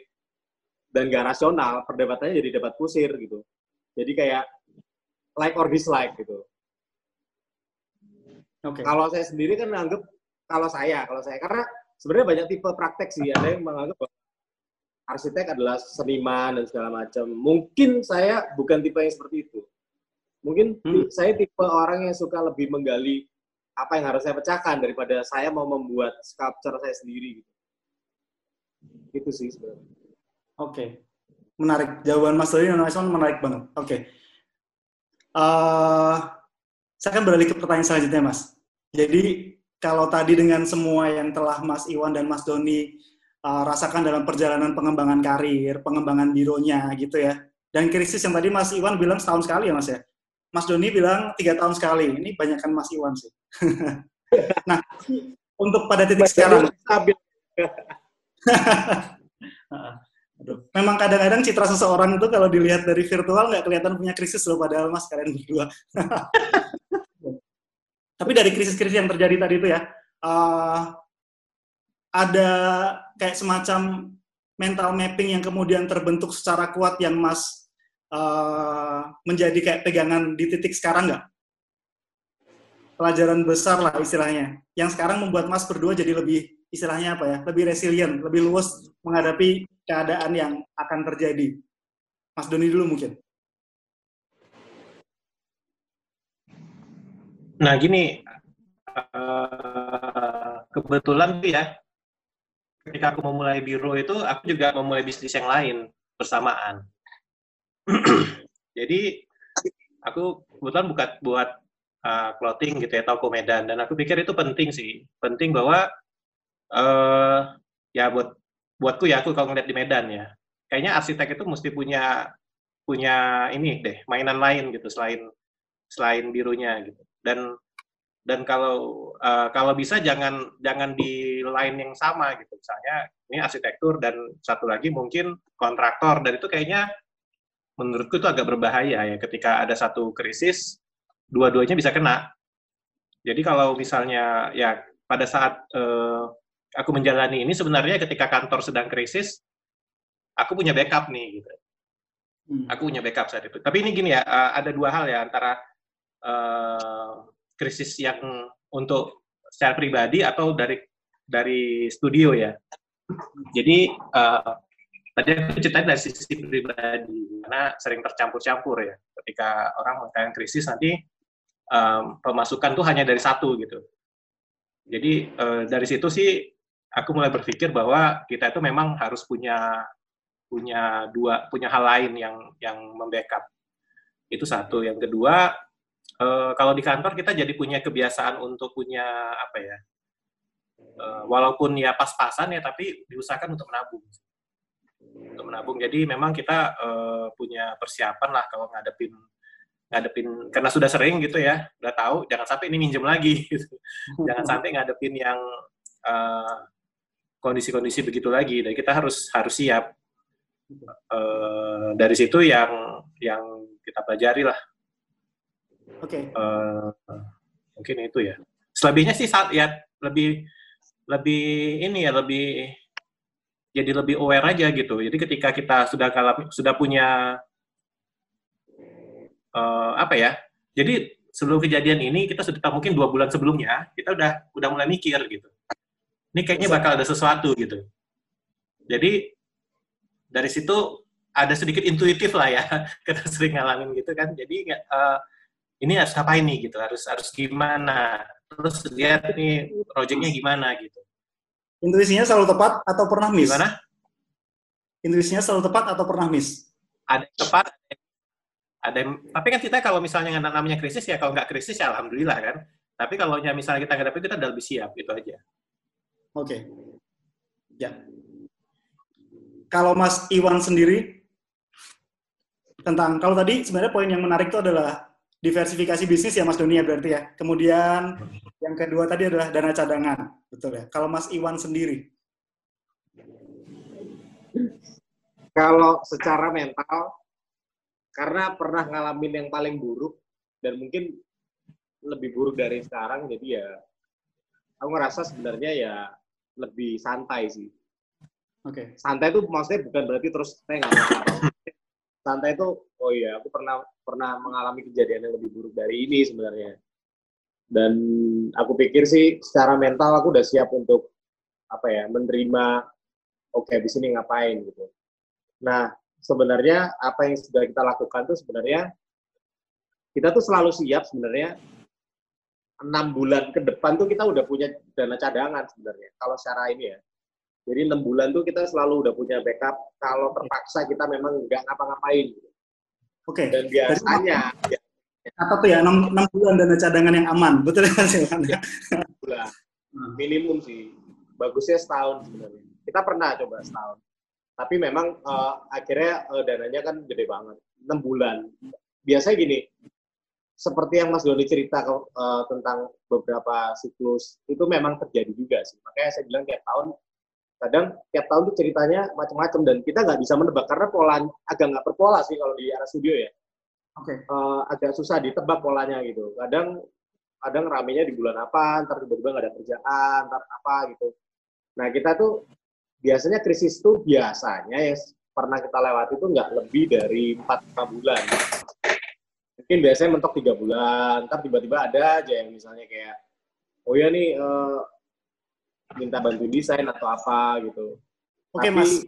dan gak rasional, perdebatannya jadi debat kusir gitu. Jadi kayak like or dislike gitu. oke. Kalau saya sendiri kan menganggap kalau saya, kalau saya karena sebenarnya banyak tipe praktek sih. Ada yang menganggap bahwa arsitek adalah seniman dan segala macam. Mungkin saya bukan tipe yang seperti itu. Mungkin Hmm. saya tipe orang yang suka lebih menggali apa yang harus saya pecahkan daripada saya mau membuat sculpture saya sendiri gitu. Itu sih sebenarnya. Oke, menarik. Jawaban Mas Dodi dan Mas menarik banget. Oke. Eh, saya akan beralih ke pertanyaan selanjutnya, Mas. Jadi, kalau tadi dengan semua yang telah Mas Iwan dan Mas Doni eh, rasakan dalam perjalanan pengembangan karir, pengembangan bironya gitu ya, dan krisis yang tadi Mas Iwan bilang setahun sekali ya, Mas ya. Mas Doni bilang tiga tahun sekali. Ini banyakkan Mas Iwan sih. nah, untuk pada titik sekarang, stabil. Memang kadang-kadang citra seseorang itu kalau dilihat dari virtual nggak kelihatan punya krisis loh padahal mas kalian berdua. Tapi dari krisis-krisis yang terjadi tadi itu ya, eh, ada kayak semacam mental mapping yang kemudian terbentuk secara kuat yang mas eh, menjadi kayak pegangan di titik sekarang nggak? Pelajaran besar lah istilahnya. Yang sekarang membuat mas berdua jadi lebih istilahnya apa ya? Lebih resilient, lebih luas menghadapi keadaan yang akan terjadi. Mas Doni dulu mungkin. Nah, gini, eh, kebetulan tuh ya, ketika aku memulai biro itu, aku juga memulai bisnis yang lain bersamaan. Jadi, aku kebetulan buka buat eh, clothing gitu ya, toko Medan, dan aku pikir itu penting sih, penting bahwa eh ya buat buatku ya, aku kalau ngeliat di Medan ya, kayaknya arsitek itu mesti punya punya ini deh, mainan lain gitu selain selain birunya gitu. Dan dan kalau uh, kalau bisa jangan jangan di line yang sama gitu. Misalnya ini arsitektur dan satu lagi mungkin kontraktor. Dan itu kayaknya menurutku itu agak berbahaya ya ketika ada satu krisis dua-duanya bisa kena jadi kalau misalnya ya pada saat uh, aku menjalani ini sebenarnya ketika kantor sedang krisis aku punya backup nih gitu Hmm. aku punya backup saat itu. Tapi ini gini ya, uh, ada dua hal ya antara uh, krisis yang untuk secara pribadi atau dari dari studio ya. Jadi uh, tadi aku ceritain dari sisi pribadi karena sering tercampur-campur ya. Ketika orang mengalami krisis nanti um, pemasukan tuh hanya dari satu gitu. Jadi uh, dari situ sih aku mulai berpikir bahwa kita itu memang harus punya punya dua punya hal lain yang yang membackup itu satu yang kedua eh, kalau di kantor kita jadi punya kebiasaan untuk punya apa ya eh, walaupun ya pas-pasan ya tapi diusahakan untuk menabung untuk menabung jadi memang kita eh, punya persiapan lah kalau ngadepin ngadepin karena sudah sering gitu ya udah tahu jangan sampai ini minjem lagi gitu. jangan sampai ngadepin yang eh, kondisi-kondisi begitu lagi dan kita harus harus siap uh, dari situ yang yang kita pelajari lah. Oke. Uh, mungkin itu ya. Selebihnya sih saat ya lebih lebih ini ya lebih jadi lebih aware aja gitu. Jadi ketika kita sudah kalah, sudah punya uh, apa ya? Jadi sebelum kejadian ini kita sudah mungkin dua bulan sebelumnya kita udah udah mulai mikir gitu. Ini kayaknya bakal ada sesuatu gitu. Jadi dari situ ada sedikit intuitif lah ya kita sering ngalamin gitu kan jadi uh, ini harus ngapain nih gitu harus harus gimana terus lihat nih projectnya gimana gitu Intuisinya selalu tepat atau pernah miss? gimana intuisinya selalu tepat atau pernah miss? Ada yang tepat, ada yang, tapi kan kita kalau misalnya namanya krisis ya kalau nggak krisis ya alhamdulillah kan. Tapi kalau misalnya kita nggak kita udah lebih siap gitu aja. Oke. Ya. Kalau Mas Iwan sendiri tentang kalau tadi sebenarnya poin yang menarik itu adalah diversifikasi bisnis ya Mas Doni ya berarti ya. Kemudian yang kedua tadi adalah dana cadangan, betul ya. Kalau Mas Iwan sendiri kalau secara mental karena pernah ngalamin yang paling buruk dan mungkin lebih buruk dari sekarang jadi ya aku ngerasa sebenarnya ya lebih santai sih. Oke. Okay. Santai itu maksudnya bukan berarti terus saya nggak mau Santai itu oh iya aku pernah pernah mengalami kejadian yang lebih buruk dari ini sebenarnya. Dan aku pikir sih secara mental aku udah siap untuk apa ya menerima oke okay, di sini ngapain gitu. Nah sebenarnya apa yang sudah kita lakukan tuh sebenarnya kita tuh selalu siap sebenarnya enam bulan ke depan tuh kita udah punya dana cadangan sebenarnya kalau secara ini ya jadi enam bulan tuh kita selalu udah punya backup kalau terpaksa kita memang nggak ngapa-ngapain. Oke okay. dan biasanya ya, apa tuh ya enam, enam bulan dana cadangan yang aman betul ya sih bulan. Minimum sih bagusnya setahun sebenarnya. Kita pernah coba setahun tapi memang uh, akhirnya uh, dananya kan gede banget enam bulan. Biasanya gini seperti yang Mas Doni cerita uh, tentang beberapa siklus itu memang terjadi juga sih. Makanya saya bilang tiap tahun kadang tiap tahun tuh ceritanya macam-macam dan kita nggak bisa menebak karena pola agak nggak berpola sih kalau di arah studio ya. Oke. Okay. Uh, eh, agak susah ditebak polanya gitu. Kadang kadang ramenya di bulan apa, ntar tiba-tiba nggak ada kerjaan, ntar apa gitu. Nah kita tuh biasanya krisis tuh biasanya ya pernah kita lewati itu nggak lebih dari empat bulan mungkin biasanya mentok tiga bulan ntar tiba-tiba ada aja yang misalnya kayak oh ya nih uh, minta bantu desain atau apa gitu. Oke okay, mas.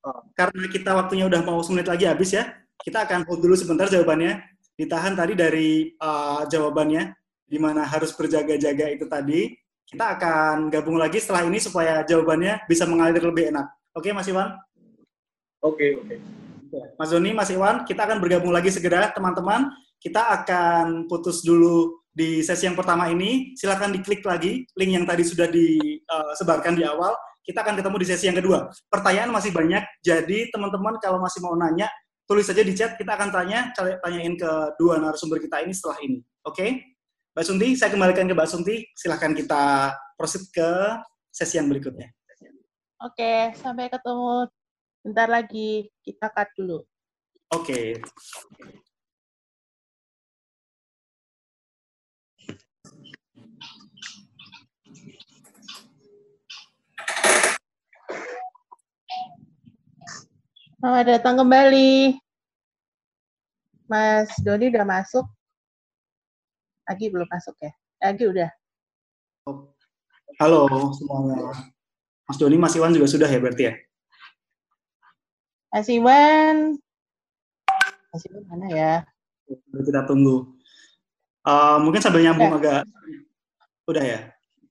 Uh, karena kita waktunya udah mau semenit lagi habis ya kita akan hold dulu sebentar jawabannya. Ditahan tadi dari uh, jawabannya di mana harus berjaga-jaga itu tadi. Kita akan gabung lagi setelah ini supaya jawabannya bisa mengalir lebih enak. Oke okay, mas Iwan? Oke okay, oke. Okay. Mas Doni, Mas Iwan, kita akan bergabung lagi segera, teman-teman. Kita akan putus dulu di sesi yang pertama ini. Silakan diklik lagi link yang tadi sudah disebarkan di awal. Kita akan ketemu di sesi yang kedua. Pertanyaan masih banyak, jadi teman-teman kalau masih mau nanya, tulis saja di chat. Kita akan tanya, tanyain ke dua narasumber kita ini setelah ini. Oke? Okay? Mbak Sunti, saya kembalikan ke Mbak Sunti. Silahkan kita proceed ke sesi yang berikutnya. Oke, sampai ketemu Bentar lagi, kita cut dulu. Oke. Okay. Selamat datang kembali. Mas Doni udah masuk? Lagi belum masuk ya? Lagi udah. Halo semuanya. Mas Doni, Mas Iwan juga sudah ya berarti ya? Mas Iwan. Mas Iwan mana ya? Kita tunggu. Uh, mungkin sambil nyambung udah. agak. Udah ya?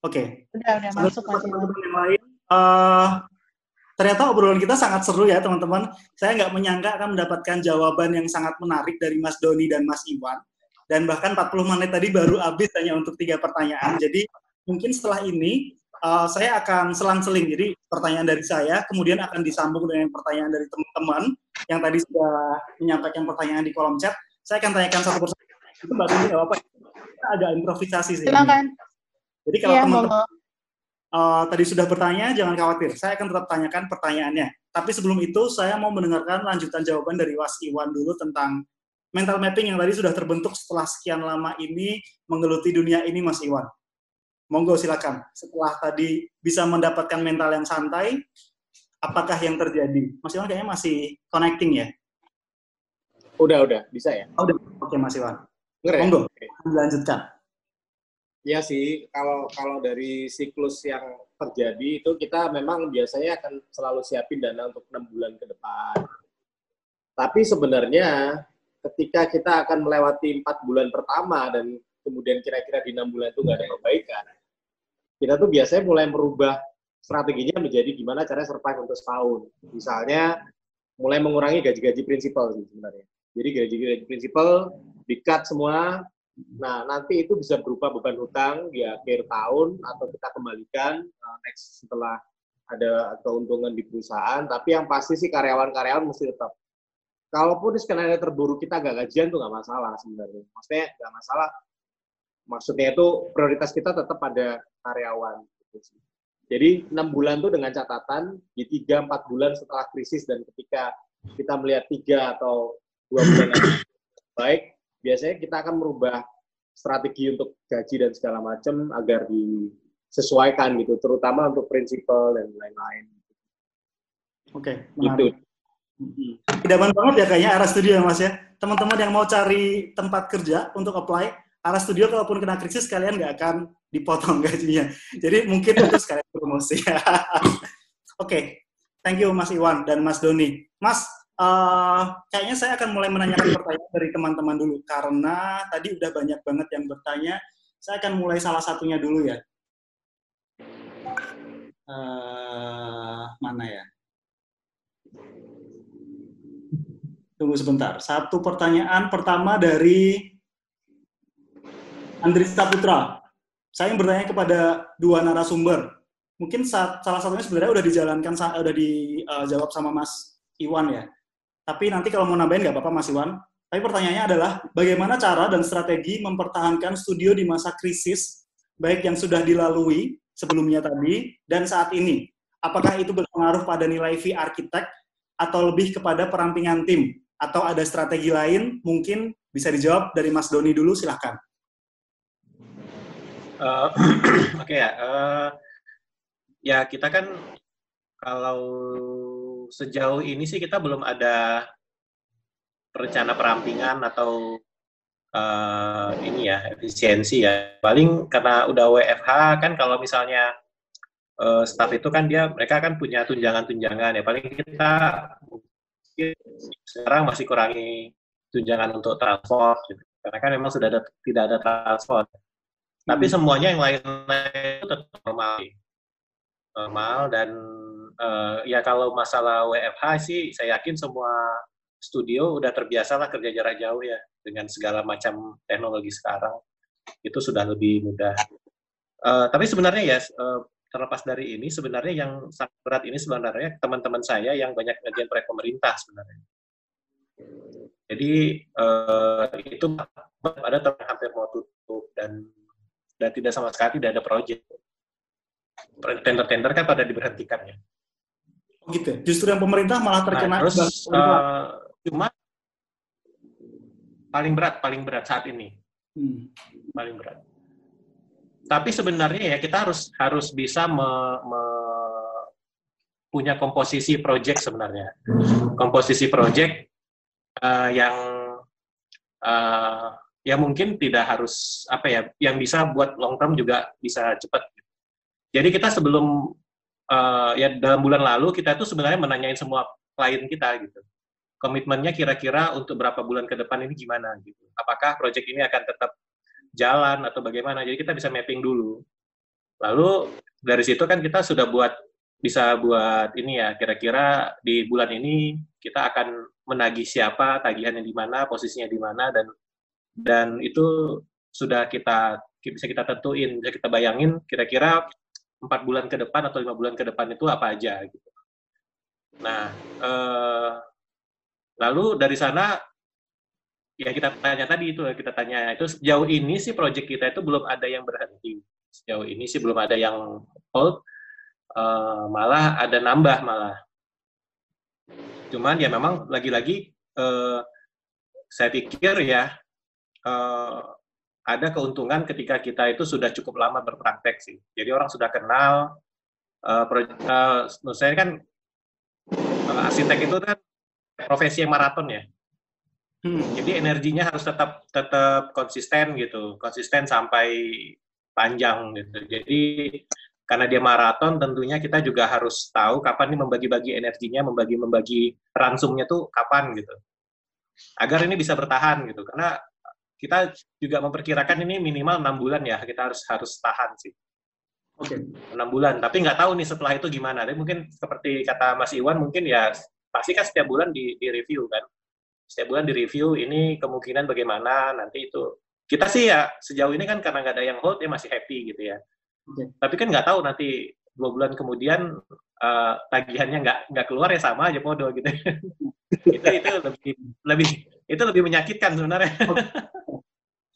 Oke. Okay. Udah, udah masuk Mas Iwan. Yang lain, uh, ternyata obrolan kita sangat seru ya teman-teman. Saya nggak menyangka akan mendapatkan jawaban yang sangat menarik dari Mas Doni dan Mas Iwan. Dan bahkan 40 menit tadi baru habis hanya untuk tiga pertanyaan. Jadi mungkin setelah ini uh, saya akan selang-seling. Jadi pertanyaan dari saya, kemudian akan disambung dengan pertanyaan dari teman-teman yang tadi sudah menyampaikan pertanyaan di kolom chat. Saya akan tanyakan satu persatu. Itu Mbak Sumi apa? Kita agak improvisasi sih. Silakan. Jadi kalau ya, teman-teman uh, tadi sudah bertanya, jangan khawatir. Saya akan tetap tanyakan pertanyaannya. Tapi sebelum itu, saya mau mendengarkan lanjutan jawaban dari Was Iwan dulu tentang mental mapping yang tadi sudah terbentuk setelah sekian lama ini menggeluti dunia ini, Mas Iwan. Monggo silakan. Setelah tadi bisa mendapatkan mental yang santai, apakah yang terjadi? Mas Iwan kayaknya masih connecting ya? Udah, udah. Bisa ya? Oh, udah. Oke, Mas Iwan. Ya? Monggo, okay. lanjutkan. Ya sih, kalau kalau dari siklus yang terjadi itu kita memang biasanya akan selalu siapin dana untuk enam bulan ke depan. Tapi sebenarnya ketika kita akan melewati empat bulan pertama dan kemudian kira-kira di enam bulan itu nggak ada perbaikan, kita tuh biasanya mulai merubah strateginya menjadi gimana cara survive untuk setahun. Misalnya mulai mengurangi gaji-gaji prinsipal sih sebenarnya. Jadi gaji-gaji prinsipal di-cut semua. Nah, nanti itu bisa berupa beban hutang di akhir tahun atau kita kembalikan uh, next setelah ada keuntungan di perusahaan. Tapi yang pasti sih karyawan-karyawan mesti tetap. Kalaupun skenario terburuk kita gak gajian tuh nggak masalah sebenarnya. Maksudnya nggak masalah. Maksudnya itu prioritas kita tetap pada karyawan. Gitu Jadi enam bulan tuh dengan catatan di tiga empat bulan setelah krisis dan ketika kita melihat tiga atau dua bulan baik, biasanya kita akan merubah strategi untuk gaji dan segala macam agar disesuaikan gitu, terutama untuk prinsipal dan lain-lain. Oke, okay, menarik. Gitu. Idaman banget ya kayaknya arah studio ya Mas ya. Teman-teman yang mau cari tempat kerja untuk apply, arah studio kalaupun kena krisis kalian nggak akan dipotong gajinya. Jadi mungkin itu sekalian promosi. Oke, okay. thank you Mas Iwan dan Mas Doni. Mas, uh, kayaknya saya akan mulai menanyakan pertanyaan dari teman-teman dulu karena tadi udah banyak banget yang bertanya. Saya akan mulai salah satunya dulu ya. Uh, mana ya? Tunggu sebentar. Satu pertanyaan pertama dari Andri Saputra. Saya yang bertanya kepada dua narasumber. Mungkin salah satunya sebenarnya udah dijalankan, udah dijawab sama Mas Iwan ya. Tapi nanti kalau mau nambahin nggak apa-apa Mas Iwan. Tapi pertanyaannya adalah bagaimana cara dan strategi mempertahankan studio di masa krisis, baik yang sudah dilalui sebelumnya tadi dan saat ini. Apakah itu berpengaruh pada nilai fee arsitek atau lebih kepada perampingan tim? Atau ada strategi lain? Mungkin bisa dijawab dari Mas Doni dulu, silahkan. Uh, Oke okay, ya, uh, ya kita kan kalau sejauh ini sih kita belum ada rencana perampingan atau uh, ini ya efisiensi ya. Paling karena udah WFH kan kalau misalnya uh, staff itu kan dia mereka kan punya tunjangan-tunjangan ya. Paling kita sekarang masih kurangi tunjangan untuk transport gitu. Karena kan memang sudah ada, tidak ada transport. Tapi hmm. semuanya yang lain-lain itu tetap normal. Normal dan uh, ya kalau masalah WFH sih saya yakin semua studio udah terbiasa lah kerja jarak jauh ya dengan segala macam teknologi sekarang itu sudah lebih mudah. Uh, tapi sebenarnya ya uh, terlepas dari ini sebenarnya yang sangat berat ini sebenarnya teman-teman saya yang banyak ngerjain proyek pemerintah sebenarnya. Jadi uh, itu ada hampir mau tutup dan dan tidak sama sekali tidak ada proyek. Tender-tender kan pada diberhentikan ya gitu ya? Justru yang pemerintah malah terkena. Nah, terus uh, cuma paling berat, paling berat saat ini, hmm. paling berat. Tapi sebenarnya ya kita harus harus bisa me, me, punya komposisi project sebenarnya. Komposisi project uh, yang uh, ya mungkin tidak harus apa ya, yang bisa buat long term juga bisa cepat. Jadi kita sebelum uh, ya dalam bulan lalu kita tuh sebenarnya menanyain semua klien kita gitu. Komitmennya kira-kira untuk berapa bulan ke depan ini gimana gitu. Apakah proyek ini akan tetap jalan atau bagaimana? Jadi kita bisa mapping dulu. Lalu dari situ kan kita sudah buat bisa buat ini ya kira-kira di bulan ini kita akan menagih siapa, tagihannya di mana, posisinya di mana dan dan itu sudah kita bisa kita tentuin, bisa kita bayangin kira-kira empat bulan ke depan atau lima bulan ke depan itu apa aja gitu. Nah, eh, lalu dari sana ya kita tanya tadi itu kita tanya itu sejauh ini sih proyek kita itu belum ada yang berhenti. Sejauh ini sih belum ada yang hold, eh, malah ada nambah malah. Cuman ya memang lagi-lagi eh, saya pikir ya eh, ada keuntungan ketika kita itu sudah cukup lama berpraktek sih. Jadi orang sudah kenal. Uh, uh, saya kan uh, arsitek itu kan profesi yang maraton ya. Hmm. Jadi energinya harus tetap tetap konsisten gitu, konsisten sampai panjang gitu. Jadi karena dia maraton, tentunya kita juga harus tahu kapan nih membagi-bagi energinya, membagi-membagi ransumnya tuh kapan gitu, agar ini bisa bertahan gitu. Karena kita juga memperkirakan ini minimal enam bulan ya kita harus harus tahan sih. Oke. enam bulan. Tapi nggak tahu nih setelah itu gimana. Tapi mungkin seperti kata Mas Iwan, mungkin ya pasti kan setiap bulan di, di review kan. Setiap bulan di review ini kemungkinan bagaimana nanti itu. Kita sih ya sejauh ini kan karena nggak ada yang hold ya masih happy gitu ya. Oke. Tapi kan nggak tahu nanti dua bulan kemudian eh, tagihannya nggak nggak keluar ya sama aja bodoh gitu. itu itu lebih lebih itu lebih menyakitkan sebenarnya.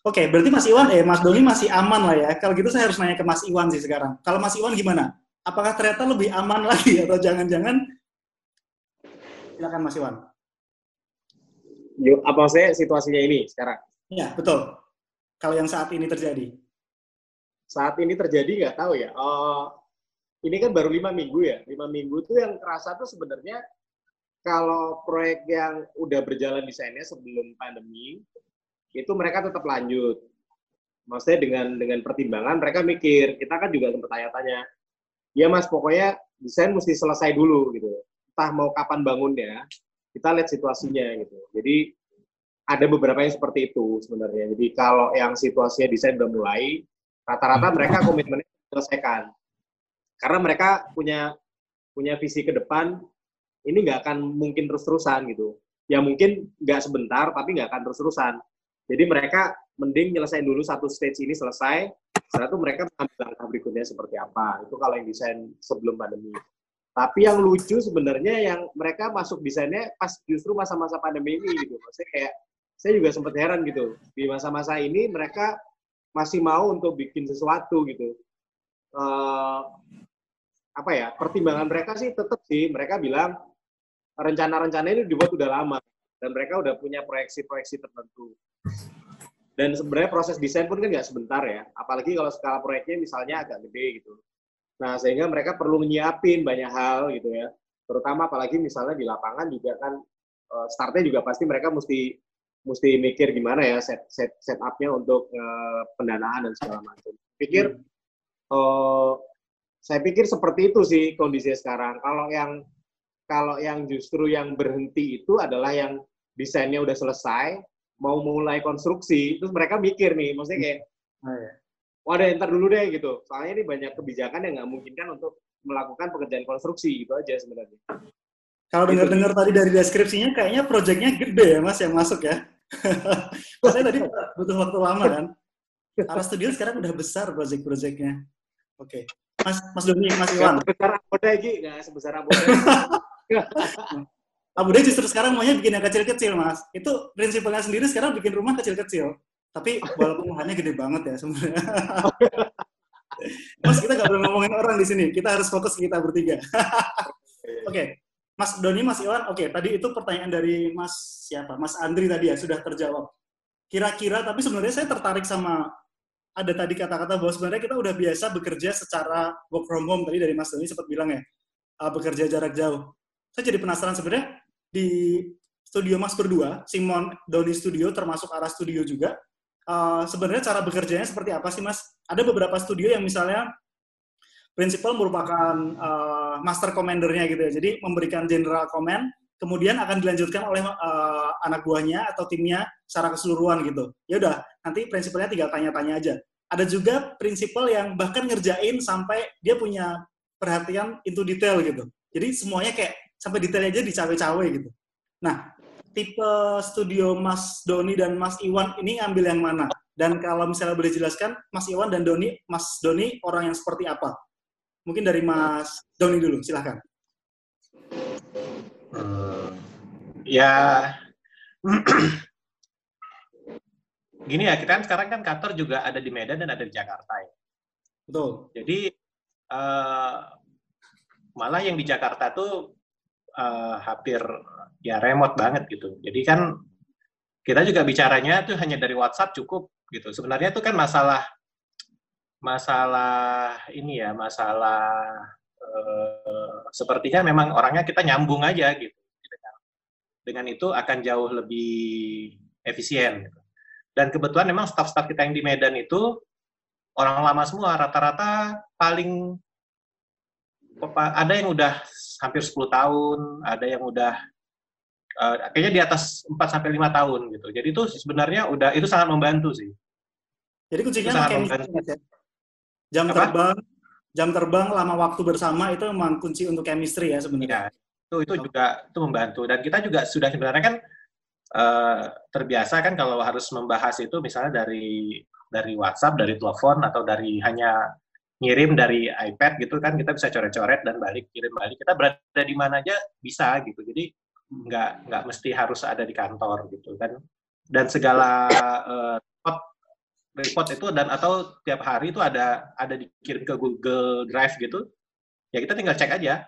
Oke, berarti Mas Iwan, eh Mas Doni masih aman lah ya. Kalau gitu saya harus nanya ke Mas Iwan sih sekarang. Kalau Mas Iwan gimana? Apakah ternyata lebih aman lagi atau jangan-jangan? Silakan Mas Iwan. Yuk, apa maksudnya situasinya ini sekarang? Ya, betul. Kalau yang saat ini terjadi. Saat ini terjadi nggak tahu ya. Oh, ini kan baru lima minggu ya. Lima minggu tuh yang kerasa tuh sebenarnya kalau proyek yang udah berjalan desainnya sebelum pandemi, itu mereka tetap lanjut. Maksudnya dengan dengan pertimbangan mereka mikir, kita kan juga sempat tanya-tanya, ya mas pokoknya desain mesti selesai dulu gitu. Entah mau kapan bangunnya, kita lihat situasinya gitu. Jadi ada beberapa yang seperti itu sebenarnya. Jadi kalau yang situasinya desain udah mulai, rata-rata mereka komitmennya selesaikan. Karena mereka punya punya visi ke depan, ini nggak akan mungkin terus-terusan gitu. Ya mungkin nggak sebentar, tapi nggak akan terus-terusan. Jadi mereka mending nyelesain dulu satu stage ini selesai, setelah itu mereka mengambil langkah berikutnya seperti apa. Itu kalau yang desain sebelum pandemi. Tapi yang lucu sebenarnya yang mereka masuk desainnya pas justru masa-masa pandemi ini gitu. Maksudnya kayak saya juga sempat heran gitu. Di masa-masa ini mereka masih mau untuk bikin sesuatu gitu. Eh, apa ya? Pertimbangan mereka sih tetap sih mereka bilang rencana-rencana ini dibuat udah lama dan mereka udah punya proyeksi-proyeksi tertentu. Dan sebenarnya proses desain pun kan nggak sebentar ya, apalagi kalau skala proyeknya misalnya agak gede gitu. Nah, sehingga mereka perlu nyiapin banyak hal gitu ya. Terutama apalagi misalnya di lapangan juga kan eh, startnya juga pasti mereka mesti mesti mikir gimana ya set set setupnya untuk eh, pendanaan dan segala macam. Pikir eh, saya pikir seperti itu sih kondisinya sekarang. Kalau yang kalau yang justru yang berhenti itu adalah yang desainnya udah selesai, mau mulai konstruksi, terus mereka mikir nih, maksudnya kayak, Oh, ya. waduh ntar dulu deh gitu. Soalnya ini banyak kebijakan yang nggak memungkinkan untuk melakukan pekerjaan konstruksi gitu aja sebenarnya. Kalau dengar-dengar tadi dari deskripsinya, kayaknya proyeknya gede ya Mas yang masuk ya. Saya tadi butuh waktu lama kan. Aras Studio sekarang udah besar proyek-proyeknya. Oke. Mas Mas Doni, Mas Iwan. Sebesar Apoda Egi, nggak sebesar Apoda. Abu Dhabi justru sekarang maunya bikin yang kecil-kecil, Mas. Itu prinsipalnya sendiri sekarang bikin rumah kecil-kecil. Tapi walaupun rumahnya gede banget ya sebenarnya. Mas, kita nggak boleh ngomongin orang di sini. Kita harus fokus kita bertiga. Oke. Mas Doni, Mas Iwan, oke. Tadi itu pertanyaan dari Mas siapa? Mas Andri tadi ya, sudah terjawab. Kira-kira, tapi sebenarnya saya tertarik sama ada tadi kata-kata bahwa sebenarnya kita udah biasa bekerja secara work from home tadi dari Mas Doni sempat bilang ya, uh, bekerja jarak jauh. Saya jadi penasaran sebenarnya di studio Mas berdua, Simon Doni Studio termasuk arah studio juga. Uh, sebenarnya cara bekerjanya seperti apa sih Mas? Ada beberapa studio yang misalnya prinsipal merupakan uh, master commander-nya gitu ya. Jadi memberikan general command, kemudian akan dilanjutkan oleh uh, anak buahnya atau timnya secara keseluruhan gitu. Ya udah, nanti prinsipalnya tinggal tanya-tanya aja. Ada juga prinsipal yang bahkan ngerjain sampai dia punya perhatian into detail gitu. Jadi semuanya kayak sampai detailnya aja dicawe-cawe gitu. Nah, tipe studio Mas Doni dan Mas Iwan ini ngambil yang mana? Dan kalau misalnya boleh jelaskan, Mas Iwan dan Doni, Mas Doni orang yang seperti apa? Mungkin dari Mas Doni dulu, silahkan. Hmm, ya, gini ya, kita kan sekarang kan kantor juga ada di Medan dan ada di Jakarta ya. Betul. Jadi eh, malah yang di Jakarta tuh eh, hampir ya remote banget gitu. Jadi kan kita juga bicaranya tuh hanya dari WhatsApp cukup gitu. Sebenarnya itu kan masalah masalah ini ya, masalah eh, sepertinya memang orangnya kita nyambung aja gitu. Dengan, dengan itu akan jauh lebih efisien. Gitu. Dan kebetulan memang staff-staff kita yang di Medan itu orang lama semua, rata-rata paling ada yang udah hampir 10 tahun, ada yang udah uh, kayaknya di atas 4 sampai 5 tahun gitu. Jadi itu sebenarnya udah itu sangat membantu sih. Jadi kuncinya sangat membantu. jam Apa? terbang, jam terbang lama waktu bersama itu memang kunci untuk chemistry ya sebenarnya. Ya, itu itu juga itu membantu. Dan kita juga sudah sebenarnya kan uh, terbiasa kan kalau harus membahas itu misalnya dari dari WhatsApp, dari telepon atau dari hanya ngirim dari iPad gitu kan kita bisa coret-coret dan balik kirim balik. Kita berada di mana aja bisa gitu. Jadi nggak nggak mesti harus ada di kantor gitu kan. Dan segala uh, report, itu dan atau tiap hari itu ada ada dikirim ke Google Drive gitu ya kita tinggal cek aja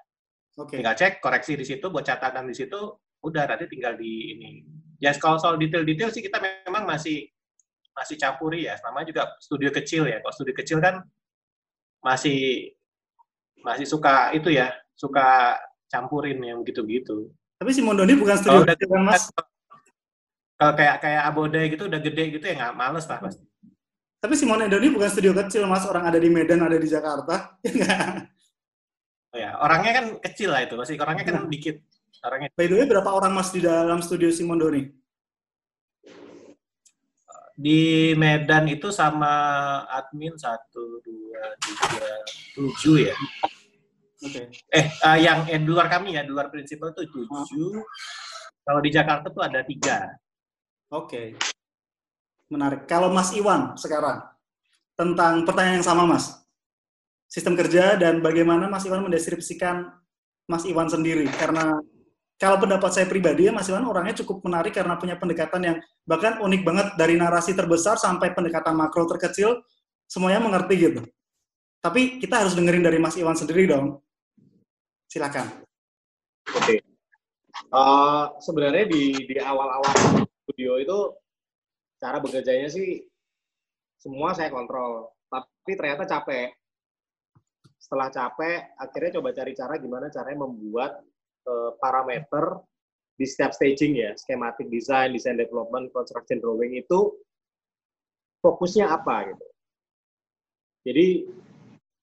okay. tinggal cek koreksi di situ buat catatan di situ udah nanti tinggal di ini ya kalau soal detail-detail sih kita memang masih masih campuri ya namanya juga studio kecil ya kalau studio kecil kan masih masih suka itu ya suka campurin yang gitu-gitu. Tapi si Mondoni bukan studio udah kan mas? Kalau kayak kayak Abode gitu udah gede gitu ya nggak males lah pasti. Tapi si Mondoni bukan studio kecil mas, orang ada di Medan ada di Jakarta. oh ya orangnya kan kecil lah itu, masih orangnya kan dikit. Orangnya. By the way berapa orang mas di dalam studio si Mondoni? di Medan itu sama admin satu dua tiga tujuh ya. Oke. Okay. Eh uh, yang eh, di luar kami ya di luar prinsipal itu tujuh. Kalau di Jakarta tuh ada tiga. Oke. Okay. Menarik. Kalau Mas Iwan sekarang tentang pertanyaan yang sama Mas. Sistem kerja dan bagaimana Mas Iwan mendeskripsikan Mas Iwan sendiri karena kalau pendapat saya pribadi ya Mas Iwan orangnya cukup menarik karena punya pendekatan yang bahkan unik banget dari narasi terbesar sampai pendekatan makro terkecil semuanya mengerti gitu. Tapi kita harus dengerin dari Mas Iwan sendiri dong. Silakan. Oke. Okay. Uh, eh, sebenarnya di di awal-awal studio itu cara bekerjanya sih semua saya kontrol, tapi ternyata capek. Setelah capek, akhirnya coba cari cara gimana caranya membuat uh, parameter di setiap staging ya, schematic design, design development, construction drawing itu fokusnya apa gitu. Jadi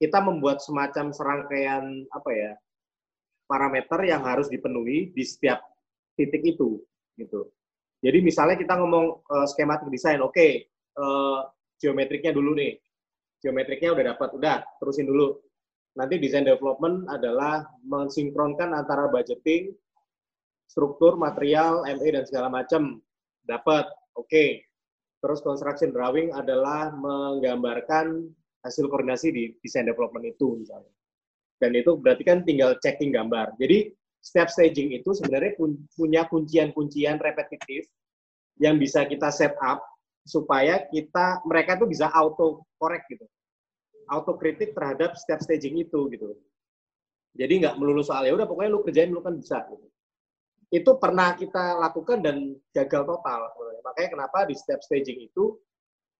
kita membuat semacam serangkaian apa ya parameter yang harus dipenuhi di setiap titik itu gitu. Jadi misalnya kita ngomong uh, schematic design, oke, okay, uh, geometriknya dulu nih, geometriknya udah dapat, udah terusin dulu nanti design development adalah mensinkronkan antara budgeting, struktur, material, ME dan segala macam. Dapat, oke. Okay. Terus construction drawing adalah menggambarkan hasil koordinasi di design development itu misalnya. Dan itu berarti kan tinggal checking gambar. Jadi step staging itu sebenarnya punya kuncian-kuncian repetitif yang bisa kita set up supaya kita mereka tuh bisa auto correct gitu autokritik terhadap setiap staging itu gitu. Jadi nggak melulu soal ya udah pokoknya lu kerjain lu kan bisa. Gitu. Itu pernah kita lakukan dan gagal total. Makanya kenapa di setiap staging itu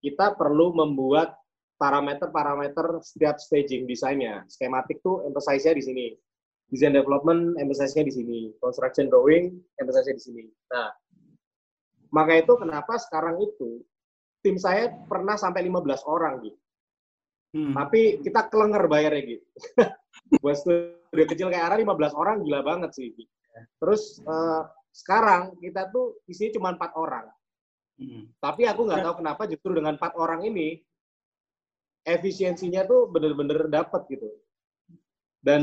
kita perlu membuat parameter-parameter setiap staging desainnya. Skematik tuh emphasize-nya di sini. Design development emphasize-nya di sini. Construction drawing emphasize-nya di sini. Nah, maka itu kenapa sekarang itu tim saya pernah sampai 15 orang gitu. Hmm. Tapi kita kelenger bayarnya gitu. Buat studio kecil kayak Ara 15 orang gila banget sih. Terus uh, sekarang kita tuh isinya cuma empat orang. Hmm. Tapi aku nggak tahu kenapa justru dengan empat orang ini efisiensinya tuh bener-bener dapet gitu. Dan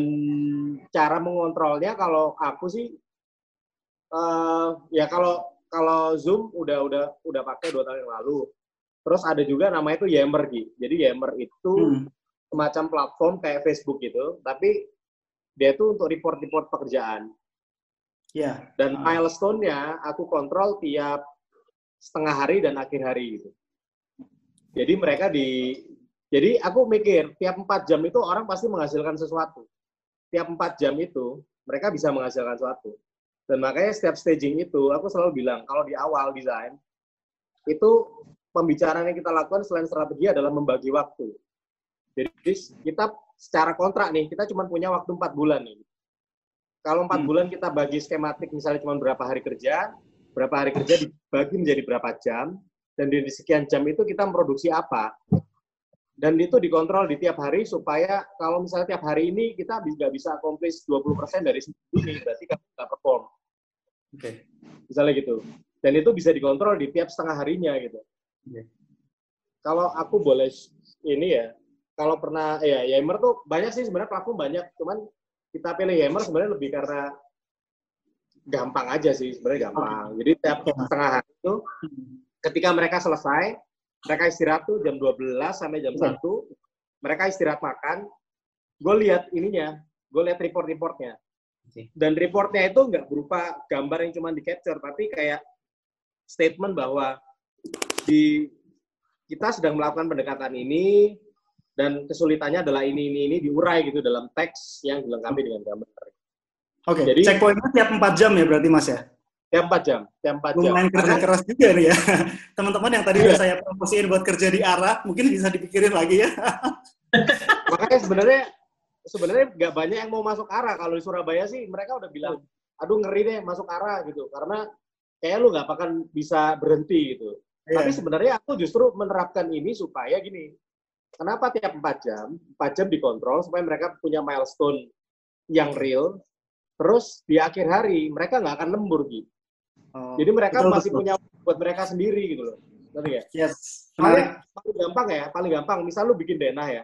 cara mengontrolnya kalau aku sih uh, ya kalau kalau Zoom udah udah udah pakai dua tahun yang lalu. Terus ada juga namanya itu Yammer gitu. Jadi Yammer itu hmm. semacam platform kayak Facebook gitu, tapi dia itu untuk report-report pekerjaan. Ya. Yeah. Dan uh. milestone-nya aku kontrol tiap setengah hari dan akhir hari gitu. Jadi mereka di jadi aku mikir tiap empat jam itu orang pasti menghasilkan sesuatu. Tiap empat jam itu mereka bisa menghasilkan sesuatu. Dan makanya setiap staging itu aku selalu bilang kalau di awal desain itu pembicaraan yang kita lakukan selain strategi adalah membagi waktu. Jadi kita secara kontrak nih, kita cuma punya waktu empat bulan nih. Kalau empat hmm. bulan kita bagi skematik misalnya cuma berapa hari kerja, berapa hari kerja dibagi menjadi berapa jam, dan di sekian jam itu kita memproduksi apa. Dan itu dikontrol di tiap hari supaya kalau misalnya tiap hari ini kita nggak bisa accomplish 20% dari ini, berarti kita nggak perform. Oke. Okay. Misalnya gitu. Dan itu bisa dikontrol di tiap setengah harinya gitu. Yeah. Kalau aku boleh ini ya, kalau pernah ya Yammer tuh banyak sih sebenarnya platform banyak, cuman kita pilih Yammer sebenarnya lebih karena gampang aja sih sebenarnya gampang. Jadi tiap setengah hari itu ketika mereka selesai, mereka istirahat tuh jam 12 sampai jam 1, mereka istirahat makan, gue lihat ininya, gue lihat report-reportnya. Dan reportnya itu nggak berupa gambar yang cuma di capture, tapi kayak statement bahwa di kita sedang melakukan pendekatan ini dan kesulitannya adalah ini ini ini diurai gitu dalam teks yang dilengkapi dengan gambar. Oke, okay. jadi checkpointnya tiap 4 jam ya berarti Mas ya? Tiap 4 jam, tiap 4 jam. Lumayan kerja Karena, keras juga nih ya. Teman-teman yang tadi iya. udah saya promosiin buat kerja di arah, mungkin bisa dipikirin lagi ya. Makanya sebenarnya sebenarnya nggak banyak yang mau masuk arah. Kalau di Surabaya sih mereka udah bilang, aduh ngeri deh masuk arah gitu. Karena kayak lu nggak akan bisa berhenti gitu. Yeah. Tapi sebenarnya aku justru menerapkan ini supaya gini, kenapa tiap 4 jam, 4 jam dikontrol supaya mereka punya milestone yang real, terus di akhir hari mereka nggak akan lembur gitu. Oh, Jadi mereka betul, masih betul. punya buat mereka sendiri gitu loh. Ngerti ya? Yes. Paling, paling gampang ya, paling gampang. Misal lu bikin denah ya.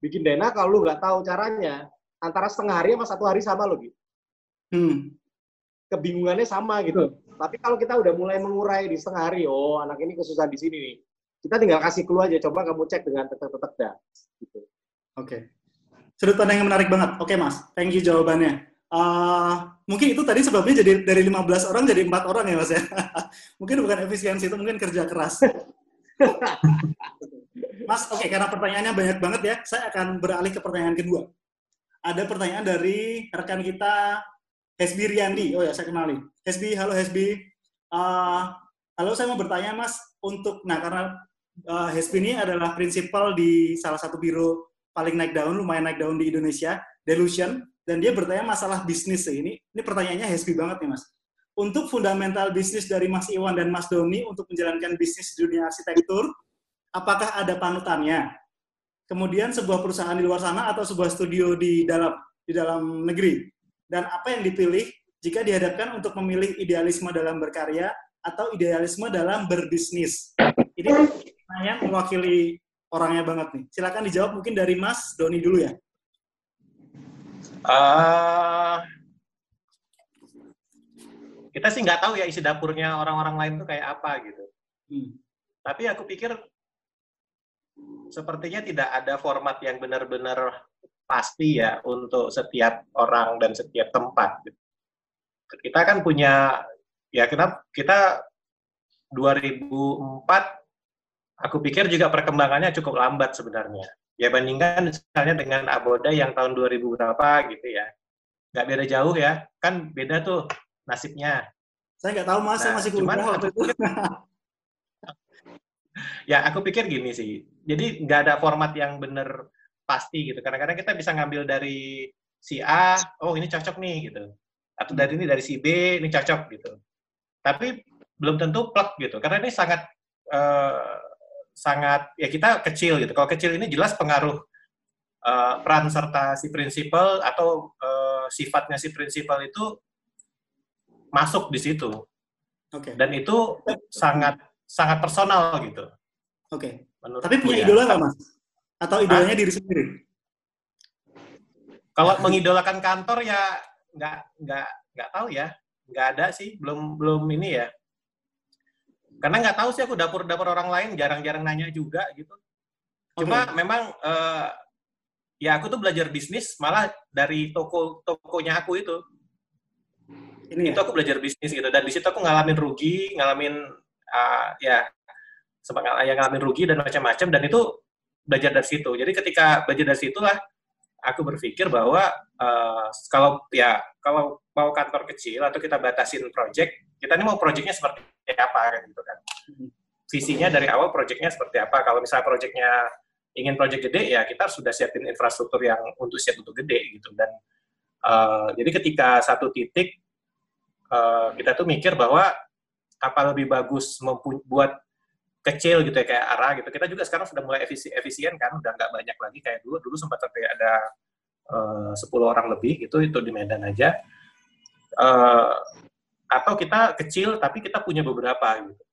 Bikin denah kalau lu nggak tahu caranya, antara setengah hari sama satu hari sama lo gitu. Hmm. Kebingungannya sama gitu. Hmm. Tapi kalau kita udah mulai mengurai di setengah hari, oh anak ini kesusahan di sini nih. Kita tinggal kasih clue aja, coba kamu cek dengan tetap-tetap dah. Gitu. Oke. Okay. Sudut pandang yang menarik banget. Oke, okay, Mas. Thank you jawabannya. Uh, mungkin itu tadi sebabnya jadi dari 15 orang jadi empat orang ya mas ya. mungkin bukan efisiensi itu mungkin kerja keras. mas, oke okay, karena pertanyaannya banyak banget ya, saya akan beralih ke pertanyaan kedua. Ada pertanyaan dari rekan kita Hesbi Riandi. Oh ya, saya kenali. Hesbi, halo Hesbi. Uh, halo, saya mau bertanya mas untuk, nah karena uh, Hesbi ini adalah prinsipal di salah satu biro paling naik daun, lumayan naik daun di Indonesia, Delusion dan dia bertanya masalah bisnis ini. Ini pertanyaannya happy banget nih Mas. Untuk fundamental bisnis dari Mas Iwan dan Mas Doni untuk menjalankan bisnis di dunia arsitektur, apakah ada panutannya? Kemudian sebuah perusahaan di luar sana atau sebuah studio di dalam di dalam negeri? Dan apa yang dipilih jika dihadapkan untuk memilih idealisme dalam berkarya atau idealisme dalam berbisnis? Ini pertanyaan mewakili orangnya banget nih. Silakan dijawab mungkin dari Mas Doni dulu ya. Uh, kita sih nggak tahu ya isi dapurnya orang-orang lain tuh kayak apa gitu. Hmm. Tapi aku pikir sepertinya tidak ada format yang benar-benar pasti ya untuk setiap orang dan setiap tempat. Gitu. Kita kan punya ya kenapa kita 2004 aku pikir juga perkembangannya cukup lambat sebenarnya. Ya bandingkan misalnya dengan Aboda yang tahun 2000 berapa gitu ya. Nggak beda jauh ya. Kan beda tuh nasibnya. Saya nggak tahu mas. Nah, saya masih cuman waktu itu. ya aku pikir gini sih. Jadi nggak ada format yang bener pasti gitu. Kadang-kadang kita bisa ngambil dari si A oh ini cocok nih gitu. Atau dari ini dari si B ini cocok gitu. Tapi belum tentu plug gitu. Karena ini sangat uh, sangat ya kita kecil gitu. Kalau kecil ini jelas pengaruh uh, peran serta si prinsipal atau uh, sifatnya si prinsipal itu masuk di situ. Oke. Okay. Dan itu sangat sangat personal gitu. Oke. Okay. Tapi punya ya. idola nggak mas? Atau idolanya diri sendiri? Kalau mengidolakan kantor ya nggak nggak nggak tahu ya, nggak ada sih, belum belum ini ya karena nggak tahu sih aku dapur-dapur orang lain jarang-jarang nanya juga gitu. Cuma okay. memang uh, ya aku tuh belajar bisnis malah dari toko tokonya aku itu. Ini itu ya? aku belajar bisnis gitu dan di situ aku ngalamin rugi, ngalamin uh, ya sempat ya ngalamin rugi dan macam-macam dan itu belajar dari situ. Jadi ketika belajar dari situlah aku berpikir bahwa uh, kalau ya kalau mau kantor kecil atau kita batasin project, kita ini mau projectnya seperti apa gitu kan. Visinya dari awal projectnya seperti apa. Kalau misalnya projectnya ingin project gede ya kita sudah siapin infrastruktur yang untuk siap untuk gede gitu dan uh, jadi ketika satu titik uh, kita tuh mikir bahwa apa lebih bagus membuat kecil gitu ya kayak arah gitu kita juga sekarang sudah mulai efisien, efisien kan udah nggak banyak lagi kayak dulu dulu sempat sampai ada eh, uh, 10 orang lebih gitu itu di Medan aja uh, atau kita kecil tapi kita punya beberapa gitu.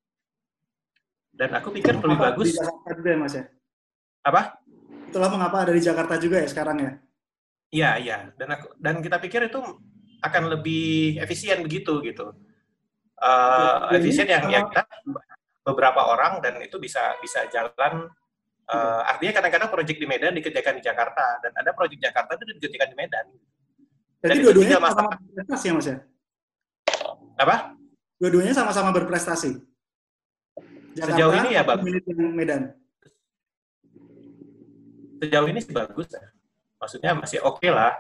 Dan aku pikir lebih bagus. Di Jakarta juga ya, Mas ya? Apa? Itu itulah mengapa ada di Jakarta juga ya sekarang ya. Iya, iya. Dan aku, dan kita pikir itu akan lebih efisien begitu gitu. Uh, efisien yang ya kita beberapa orang dan itu bisa bisa jalan uh, artinya kadang-kadang proyek di Medan dikerjakan di Jakarta dan ada proyek Jakarta itu dikerjakan di Medan. Jadi dua-duanya sama-sama berprestasi ya Mas ya? Apa? Dua-duanya sama-sama berprestasi. Jakarta, Sejauh ini ya bagus. Medan. Sejauh ini sih bagus ya. Maksudnya masih oke okay lah.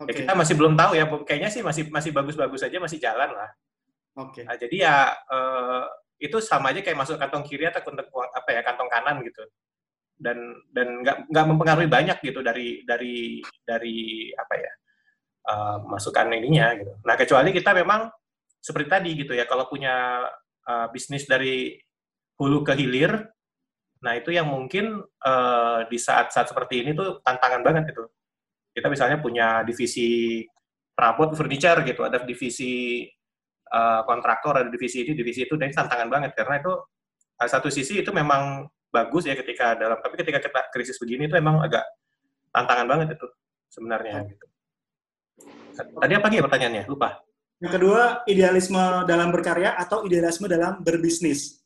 Okay. Ya, kita masih belum tahu ya, kayaknya sih masih masih bagus-bagus aja, masih jalan lah. Oke. Okay. Nah, jadi ya uh, itu sama aja kayak masuk kantong kiri atau kantong apa ya kantong kanan gitu. Dan dan nggak nggak mempengaruhi banyak gitu dari dari dari apa ya uh, masukan ininya gitu. Nah kecuali kita memang seperti tadi gitu ya kalau punya uh, bisnis dari hulu ke hilir, nah itu yang mungkin uh, di saat-saat seperti ini tuh tantangan banget gitu. Kita misalnya punya divisi perabot furniture gitu, ada divisi uh, kontraktor ada divisi ini divisi itu dan tantangan banget karena itu uh, satu sisi itu memang bagus ya ketika dalam tapi ketika kita krisis begini itu emang agak tantangan banget itu sebenarnya gitu. Tadi apa lagi pertanyaannya? Lupa. Yang kedua, idealisme dalam berkarya atau idealisme dalam berbisnis?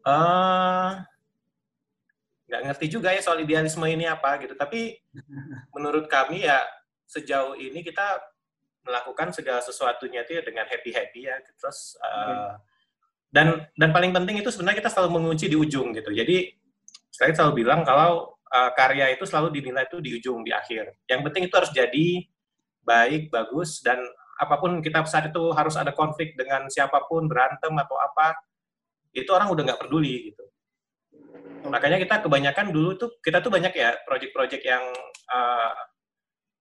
Uh, nggak ngerti juga ya soal idealisme ini apa gitu. Tapi menurut kami ya sejauh ini kita melakukan segala sesuatunya itu ya dengan happy happy ya terus uh, dan dan paling penting itu sebenarnya kita selalu mengunci di ujung gitu. Jadi saya selalu bilang kalau uh, karya itu selalu dinilai itu di ujung di akhir. Yang penting itu harus jadi baik bagus dan apa pun kita saat itu harus ada konflik dengan siapa pun berantem atau apa itu orang udah nggak peduli gitu. Makanya kita kebanyakan dulu tuh kita tuh banyak ya proyek-proyek yang uh,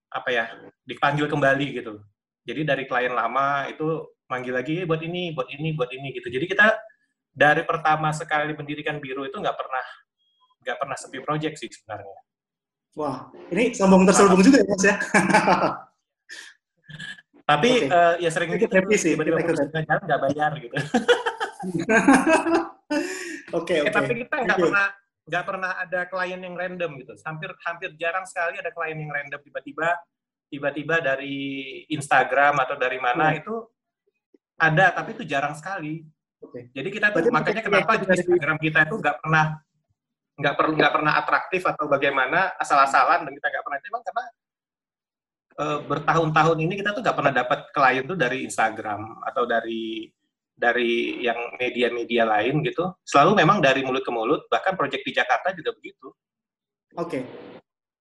apa ya dipanggil kembali gitu. Jadi dari klien lama itu manggil lagi buat ini, buat ini, buat ini gitu. Jadi kita dari pertama sekali mendirikan biru itu nggak pernah nggak pernah sepi project sih sebenarnya. Wah, ini sombong terselubung juga ya mas ya. Tapi okay. uh, eh, ya sering kita happy sih, tiba-tiba jalan nggak bayar gitu. Oke, oke. Eh, tapi kita nggak pernah nggak pernah ada klien yang random gitu. Hampir hampir jarang sekali ada klien yang random tiba-tiba tiba-tiba dari Instagram atau dari mana hmm. itu ada, tapi itu jarang sekali. Okay. Jadi kita tuh Berarti makanya kenapa di Instagram kita itu nggak pernah nggak perlu nggak pernah atraktif atau bagaimana asal-asalan dan kita nggak pernah memang karena e, bertahun-tahun ini kita tuh nggak pernah dapat klien tuh dari Instagram atau dari dari yang media-media lain gitu, selalu memang dari mulut ke mulut, bahkan proyek di Jakarta juga begitu. Oke, okay.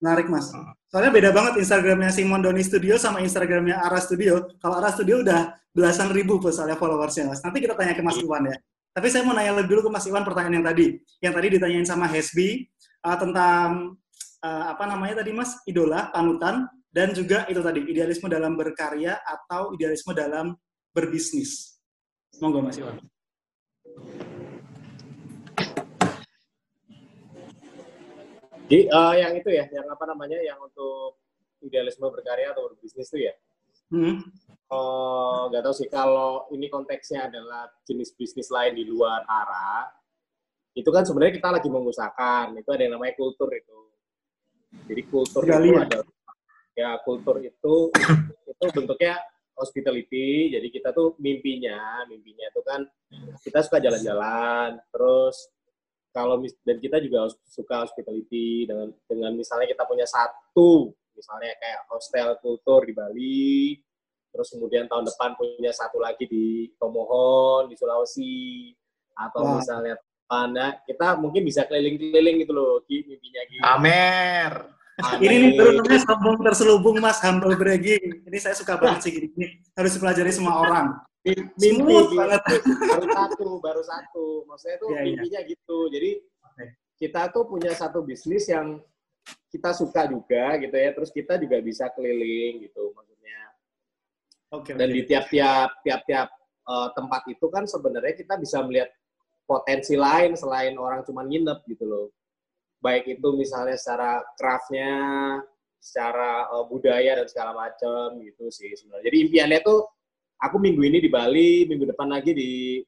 menarik mas. Hmm. Soalnya beda banget Instagramnya Simon Doni Studio sama Instagramnya Ara Studio. Kalau Ara Studio udah belasan ribu soalnya followersnya mas. Nanti kita tanya ke Mas Iwan ya. Tapi saya mau nanya lebih dulu ke Mas Iwan pertanyaan yang tadi. Yang tadi ditanyain sama Hesbi uh, tentang uh, apa namanya tadi mas, idola, panutan, dan juga itu tadi, idealisme dalam berkarya atau idealisme dalam berbisnis. Monggo Mas Iwan. Jadi uh, yang itu ya, yang apa namanya, yang untuk idealisme berkarya atau berbisnis itu ya. Hmm. Uh, tahu sih kalau ini konteksnya adalah jenis bisnis lain di luar arah, itu kan sebenarnya kita lagi mengusahakan. Itu ada yang namanya kultur itu. Jadi kultur itu ya. adalah ya kultur itu itu bentuknya hospitality. Jadi kita tuh mimpinya, mimpinya itu kan kita suka jalan-jalan, terus kalau dan kita juga suka hospitality dengan dengan misalnya kita punya satu misalnya kayak hostel kultur di Bali, terus kemudian tahun depan punya satu lagi di Tomohon di Sulawesi atau wow. misalnya mana kita mungkin bisa keliling-keliling gitu loh mimpinya gitu. Amer. Ini nih namanya sombong terselubung mas humble bragging. Ini saya suka banget sih gini. Harus dipelajari semua orang. Mimpi banget. baru satu, baru satu. Maksudnya itu yeah, iya. mimpinya yeah. gitu. Jadi kita tuh punya satu bisnis yang kita suka juga gitu ya. Terus kita juga bisa keliling gitu maksudnya. Oke. Okay, Dan okay. di tiap-tiap tiap-tiap uh, tempat itu kan sebenarnya kita bisa melihat potensi lain selain orang cuma nginep gitu loh baik itu misalnya secara craftnya, secara uh, budaya dan segala macam gitu sih sebenarnya. Jadi impiannya tuh aku minggu ini di Bali, minggu depan lagi di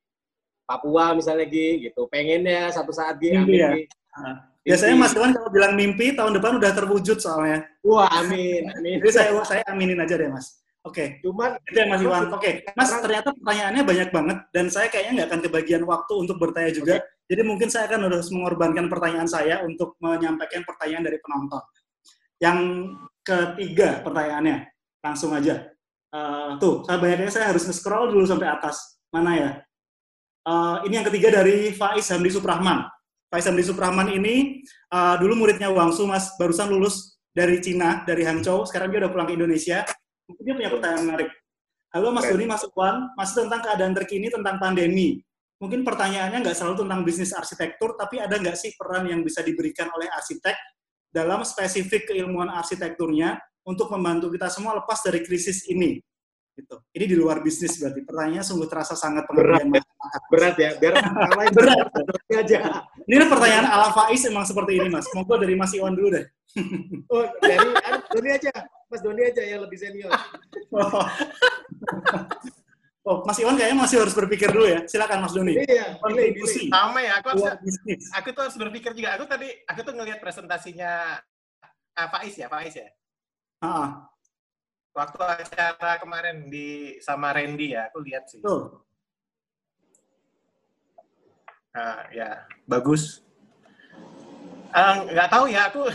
Papua misalnya Gi gitu. Pengennya satu saat Gi Mimpi amin ya? Gi. Nah, Biasanya Mas Iwan kalau bilang mimpi tahun depan udah terwujud soalnya. Wah, amin, amin. Jadi saya saya aminin aja deh Mas. Oke, Cuman itu yang Mas Iwan. Oke, Mas ternyata pertanyaannya banyak banget dan saya kayaknya nggak akan kebagian waktu untuk bertanya juga. Jadi mungkin saya akan harus mengorbankan pertanyaan saya untuk menyampaikan pertanyaan dari penonton. Yang ketiga pertanyaannya, langsung aja. Eh, tuh, saya banyaknya saya harus nge-scroll dulu sampai atas. Mana ya? Eh, ini yang ketiga dari Faiz Hamdi Suprahman. Faiz Hamdi Suprahman ini eh, dulu muridnya Wangsu, Mas, barusan lulus dari Cina, dari Hangzhou. Sekarang dia udah pulang ke Indonesia. Dia punya pertanyaan menarik. Halo Mas Doni, Mas Wan, masih tentang keadaan terkini tentang pandemi. Mungkin pertanyaannya nggak selalu tentang bisnis arsitektur, tapi ada nggak sih peran yang bisa diberikan oleh arsitek dalam spesifik keilmuan arsitekturnya untuk membantu kita semua lepas dari krisis ini? Gitu. Ini di luar bisnis berarti. Pertanyaannya sungguh terasa sangat Berat, pengabdian masyarakat. berat ya, biar kalahin Berat. berat aja. Ini pertanyaan ala Faiz emang seperti ini, Mas. Monggo dari Mas Iwan dulu deh. Oh, dari Doni aja, Mas Doni aja yang lebih senior. Oh. Oh, Mas Iwan kayaknya masih harus berpikir dulu ya. Silakan Mas Doni. Iya. Kontribusi Sama ya, aku harus, bisnis. aku tuh harus berpikir juga. Aku tadi, aku tuh ngelihat presentasinya ah, Faiz ya, Faiz ya. Ah, Waktu acara kemarin di sama Randy ya, aku lihat sih. betul. Nah, ya, bagus. Eh, Nggak tahu ya, aku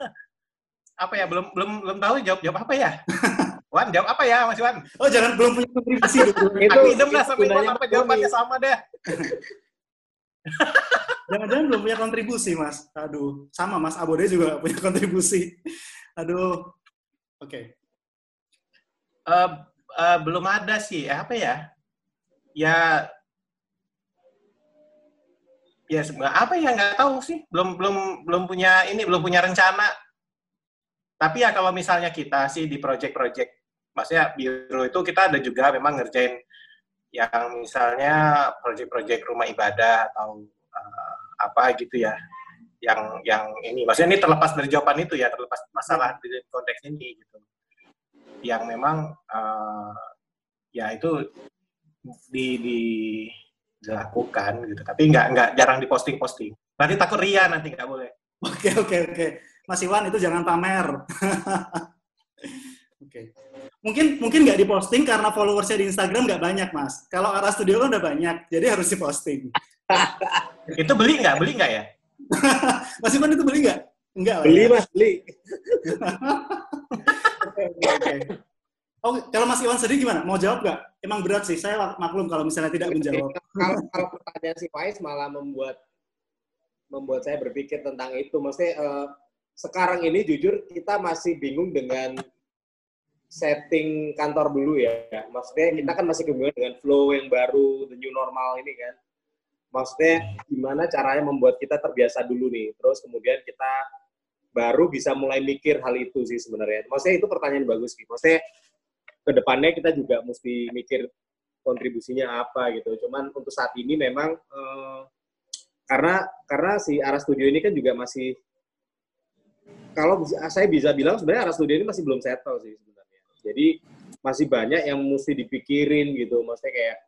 apa ya, belum belum belum tahu jawab jawab apa ya. Wan, jawab apa ya, Mas Wan? Oh, jangan belum punya kontribusi. Itu aku idem gunanya Iwan, apa jawabannya sama deh. Jangan-jangan belum punya kontribusi, Mas. Aduh, sama Mas Abode juga punya kontribusi. Aduh. Oke. Eh, eh, belum ada sih, Eh, apa ya? Ya, ya apa ya nggak tahu sih. Belum belum belum punya ini, belum punya rencana. Tapi ya kalau misalnya kita sih di project-project, maksudnya biro itu kita ada juga memang ngerjain yang misalnya project-project rumah ibadah atau eh, apa gitu ya yang yang ini maksudnya ini terlepas dari jawaban itu ya terlepas masalah di konteks ini gitu yang memang eh, ya itu di, di dilakukan gitu tapi nggak nggak jarang diposting posting nanti takut ria nanti nggak boleh Oke, oke, oke. Mas Iwan itu jangan pamer. Oke. Mungkin mungkin nggak diposting karena followersnya di Instagram nggak banyak, Mas. Kalau arah studio kan udah banyak, jadi harus diposting. itu beli nggak beli nggak ya Mas Iwan itu beli nggak? Enggak lah. Beli ya? mas, beli. Oke, oke, oke. Oh, kalau Mas Iwan sendiri gimana? Mau jawab nggak? Emang berat sih. Saya maklum kalau misalnya tidak menjawab. kalau, kalau pertanyaan si Faiz malah membuat membuat saya berpikir tentang itu. Maksudnya eh, sekarang ini jujur kita masih bingung dengan setting kantor dulu ya. Maksudnya kita kan masih kebingungan dengan flow yang baru, the new normal ini kan. Maksudnya gimana caranya membuat kita terbiasa dulu nih. Terus kemudian kita baru bisa mulai mikir hal itu sih sebenarnya. Maksudnya itu pertanyaan bagus sih. Maksudnya ke depannya kita juga mesti mikir kontribusinya apa gitu. Cuman untuk saat ini memang eh, karena karena si arah studio ini kan juga masih kalau saya bisa bilang sebenarnya arah studio ini masih belum settle sih sebenarnya. Jadi masih banyak yang mesti dipikirin gitu. Maksudnya kayak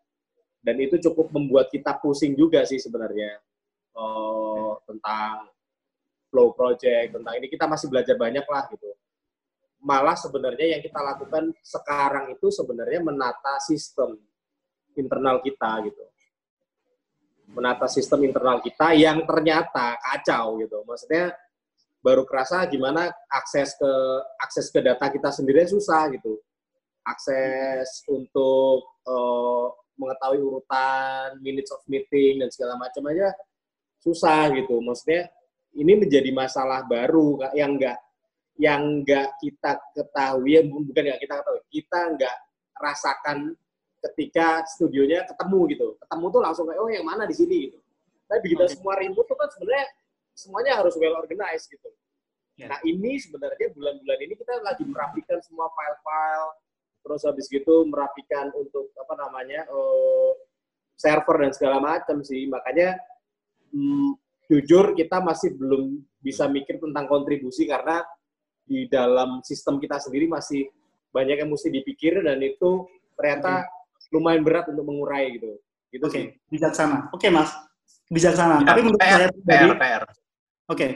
dan itu cukup membuat kita pusing juga sih sebenarnya eh, tentang flow project tentang ini kita masih belajar banyak lah gitu. Malah sebenarnya yang kita lakukan sekarang itu sebenarnya menata sistem internal kita gitu. Menata sistem internal kita yang ternyata kacau gitu. Maksudnya baru kerasa gimana akses ke akses ke data kita sendiri susah gitu. Akses untuk eh, mengetahui urutan minutes of meeting dan segala macam aja susah gitu. Maksudnya ini menjadi masalah baru yang enggak yang enggak kita ketahui bu- bukan yang kita ketahui kita enggak rasakan ketika studionya ketemu gitu. Ketemu tuh langsung kayak oh yang mana di sini? gitu. Tapi begitu Oke. semua remote tuh kan sebenarnya semuanya harus well organized gitu. Ya. nah ini sebenarnya bulan-bulan ini kita lagi merapikan semua file-file terus habis gitu merapikan untuk apa namanya eh, server dan segala macam sih. Makanya hmm, jujur kita masih belum bisa mikir tentang kontribusi karena di dalam sistem kita sendiri masih banyak yang mesti dipikir dan itu ternyata lumayan berat untuk mengurai gitu. Gitu Oke, sih. bijaksana. Oke, Mas. Bijaksana. Ya, tapi menurut PR, saya pribadi, PR, PR. oke.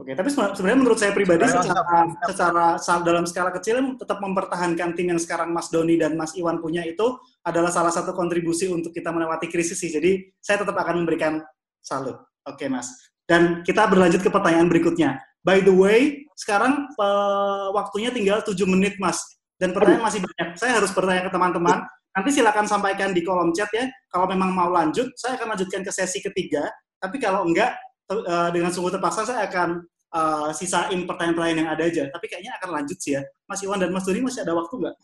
Oke, tapi seben- sebenarnya menurut saya pribadi secara secara sa- dalam skala kecil tetap mempertahankan tim yang sekarang Mas Doni dan Mas Iwan punya itu adalah salah satu kontribusi untuk kita melewati krisis sih. Jadi saya tetap akan memberikan salut. Oke, Mas. Dan kita berlanjut ke pertanyaan berikutnya. By the way, sekarang eh, waktunya tinggal 7 menit, Mas. Dan pertanyaan masih banyak. Saya harus bertanya ke teman-teman. Nanti silakan sampaikan di kolom chat ya. Kalau memang mau lanjut, saya akan lanjutkan ke sesi ketiga. Tapi kalau enggak, eh, dengan sungguh terpaksa saya akan eh, sisain pertanyaan-pertanyaan yang ada aja. Tapi kayaknya akan lanjut sih ya. Mas Iwan dan Mas Doni masih ada waktu nggak?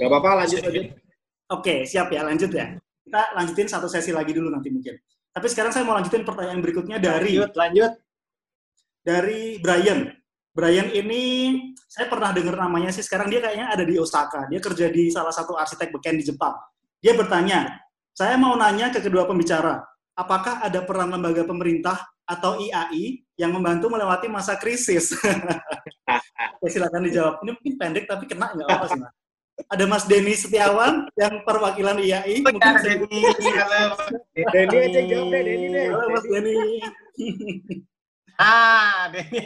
Gak apa-apa, lanjut aja. Oke, siap ya, lanjut ya. Kita lanjutin satu sesi lagi dulu nanti mungkin. Tapi sekarang saya mau lanjutin pertanyaan berikutnya dari Lanjut, lanjut. dari Brian. Brian ini saya pernah dengar namanya sih. Sekarang dia kayaknya ada di Osaka. Dia kerja di salah satu arsitek beken di Jepang. Dia bertanya, saya mau nanya ke kedua pembicara, apakah ada peran lembaga pemerintah atau IAI yang membantu melewati masa krisis? Oke, silakan dijawab. Ini mungkin pendek tapi kena nggak apa sih, Mas? Ada Mas Denny Setiawan yang perwakilan IAI. Oh, Mungkin ya, saya- Denny. Halo. Denny aja jawab deh, Denny deh. Halo Mas Denny. Ah, Denny.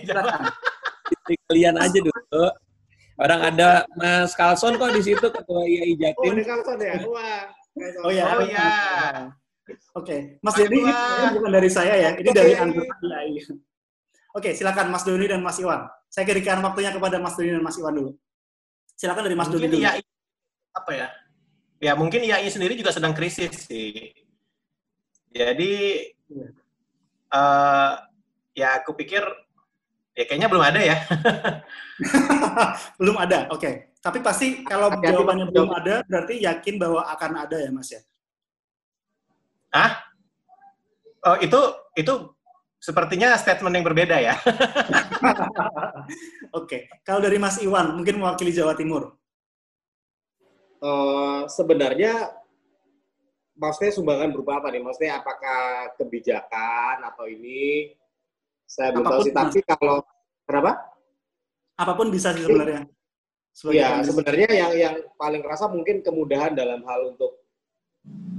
Di kalian aja dulu. Orang ada Mas Carlson kok di situ ketua IAI Oh, Jatim. ada Carlson ya? Wah. Oh ya. Oh iya. Oke, Mas Denny ini bukan dari saya ya, ini dari anggota IAI. Oke, silakan Mas Doni dan Mas Iwan. Saya berikan waktunya kepada Mas Doni dan Mas Iwan dulu. Silakan dari Mas mungkin dulu. IAI apa ya? Ya mungkin IAI sendiri juga sedang krisis sih. Jadi Iya. eh ya aku pikir ya kayaknya belum ada ya. belum ada, oke. Tapi pasti kalau Hati-hati, jawabannya Mas. belum ada, berarti yakin bahwa akan ada ya, Mas ya. Oh itu itu sepertinya statement yang berbeda ya. Oke, kalau dari Mas Iwan, mungkin mewakili Jawa Timur. Eh, sebenarnya maksudnya sumbangan berupa apa nih? Maksudnya apakah kebijakan atau ini? Saya belum tahu Apa pun, sih. Tapi kalau kenapa? Apa pun bisa sih sebenarnya. Sebagai Ya kontribusi. sebenarnya yang yang paling kerasa mungkin kemudahan dalam hal untuk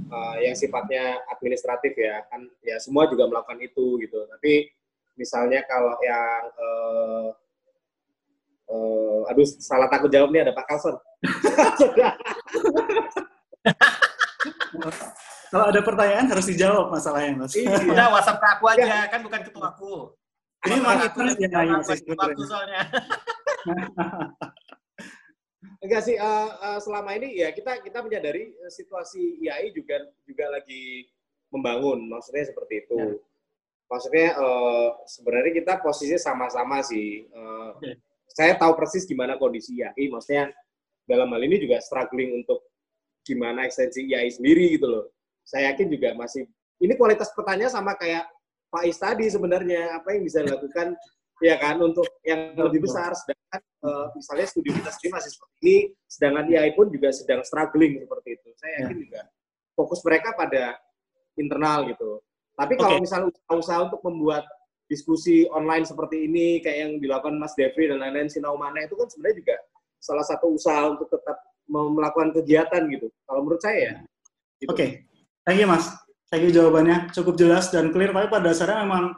eh, yang sifatnya administratif ya kan ya semua juga melakukan itu gitu. Tapi misalnya kalau yang eh, eh, aduh salah takut jawab nih ada Pak Carlson. Kalau ada pertanyaan harus dijawab masalahnya, Mas. Iya. Udah WhatsApp ke aku aja, kan bukan ketua aku. Ini WhatsApp memang ke itu aku, Enggak sih, eh, eh, selama ini ya kita kita menyadari eh, situasi IAI juga juga lagi membangun, maksudnya seperti itu. Ya. Maksudnya eh, sebenarnya kita posisinya sama-sama sih. Eh, Oke. Saya tahu persis gimana kondisi IAI, maksudnya dalam hal ini juga struggling untuk gimana ekstensi IAI sendiri gitu loh. Saya yakin juga masih ini kualitas pertanyaan sama kayak Pak Is tadi sebenarnya apa yang bisa dilakukan ya kan untuk yang lebih besar sedangkan eh, misalnya studio kita sendiri masih seperti ini sedangkan IAI pun juga sedang struggling seperti itu saya yakin juga fokus mereka pada internal gitu tapi kalau Oke. misalnya usaha-usaha untuk membuat diskusi online seperti ini kayak yang dilakukan Mas Devri dan lain-lain Sinaumana itu kan sebenarnya juga salah satu usaha untuk tetap melakukan kegiatan gitu kalau menurut saya ya gitu. Oke, thank you Mas. Thank you jawabannya cukup jelas dan clear. Tapi pada dasarnya memang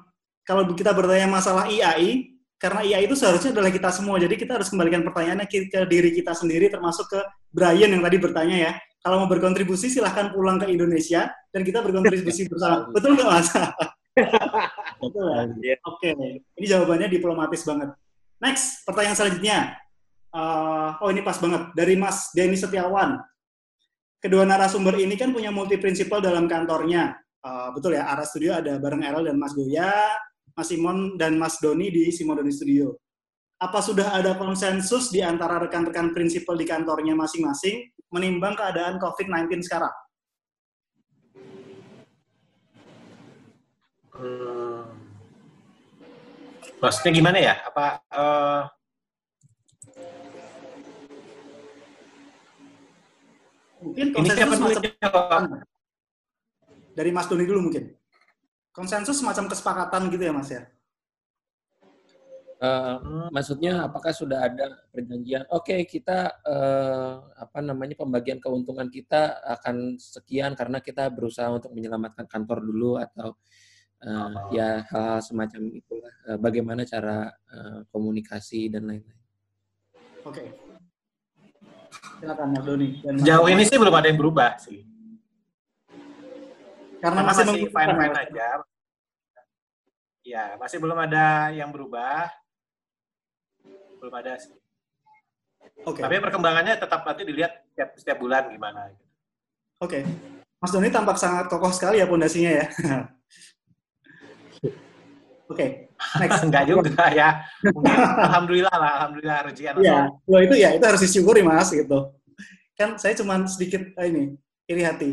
kalau kita bertanya masalah IAI, karena IAI itu seharusnya adalah kita semua. Jadi kita harus kembalikan pertanyaannya ke, ke diri kita sendiri, termasuk ke Brian yang tadi bertanya ya. Kalau mau berkontribusi silahkan pulang ke Indonesia dan kita berkontribusi bersama. Betul nggak Mas? Betul ya? Iya. Oke, ini jawabannya diplomatis banget. Next, pertanyaan selanjutnya. Eh, oh ini pas banget dari Mas Denny Setiawan. Kedua narasumber ini kan punya multi prinsipal dalam kantornya. Eh, betul ya, Ara Studio ada bareng Errol dan Mas Goya, Mas Simon dan Mas Doni di Simon Doni Studio. Apa sudah ada konsensus di antara rekan-rekan prinsipal di kantornya masing-masing menimbang keadaan COVID-19 sekarang? Hmm. Maksudnya gimana ya? Apa eh, Mungkin ini siapa konsensus dulu dari Mas Doni dulu mungkin. Konsensus semacam kesepakatan gitu ya Mas ya? Uh, maksudnya apakah sudah ada perjanjian? Oke, okay, kita uh, apa namanya pembagian keuntungan kita akan sekian karena kita berusaha untuk menyelamatkan kantor dulu atau uh, ya hal, hal semacam itulah. Uh, bagaimana cara uh, komunikasi dan lain-lain. Oke. Okay. Silakan Mas Doni. Jauh ini sih belum ada yang berubah sih. Karena, Karena masih, masih fine-fine aja. Ya, masih belum ada yang berubah belum ada sih. Oke. Okay. Tapi perkembangannya tetap nanti dilihat setiap, setiap bulan gimana. Oke. Okay. Mas Doni tampak sangat kokoh sekali ya pondasinya ya. Oke. Okay. Next. Enggak juga ya. Mungkin alhamdulillah lah, alhamdulillah rezeki Iya, wah itu ya itu harus disyukuri Mas gitu. Kan saya cuma sedikit eh, ini iri hati.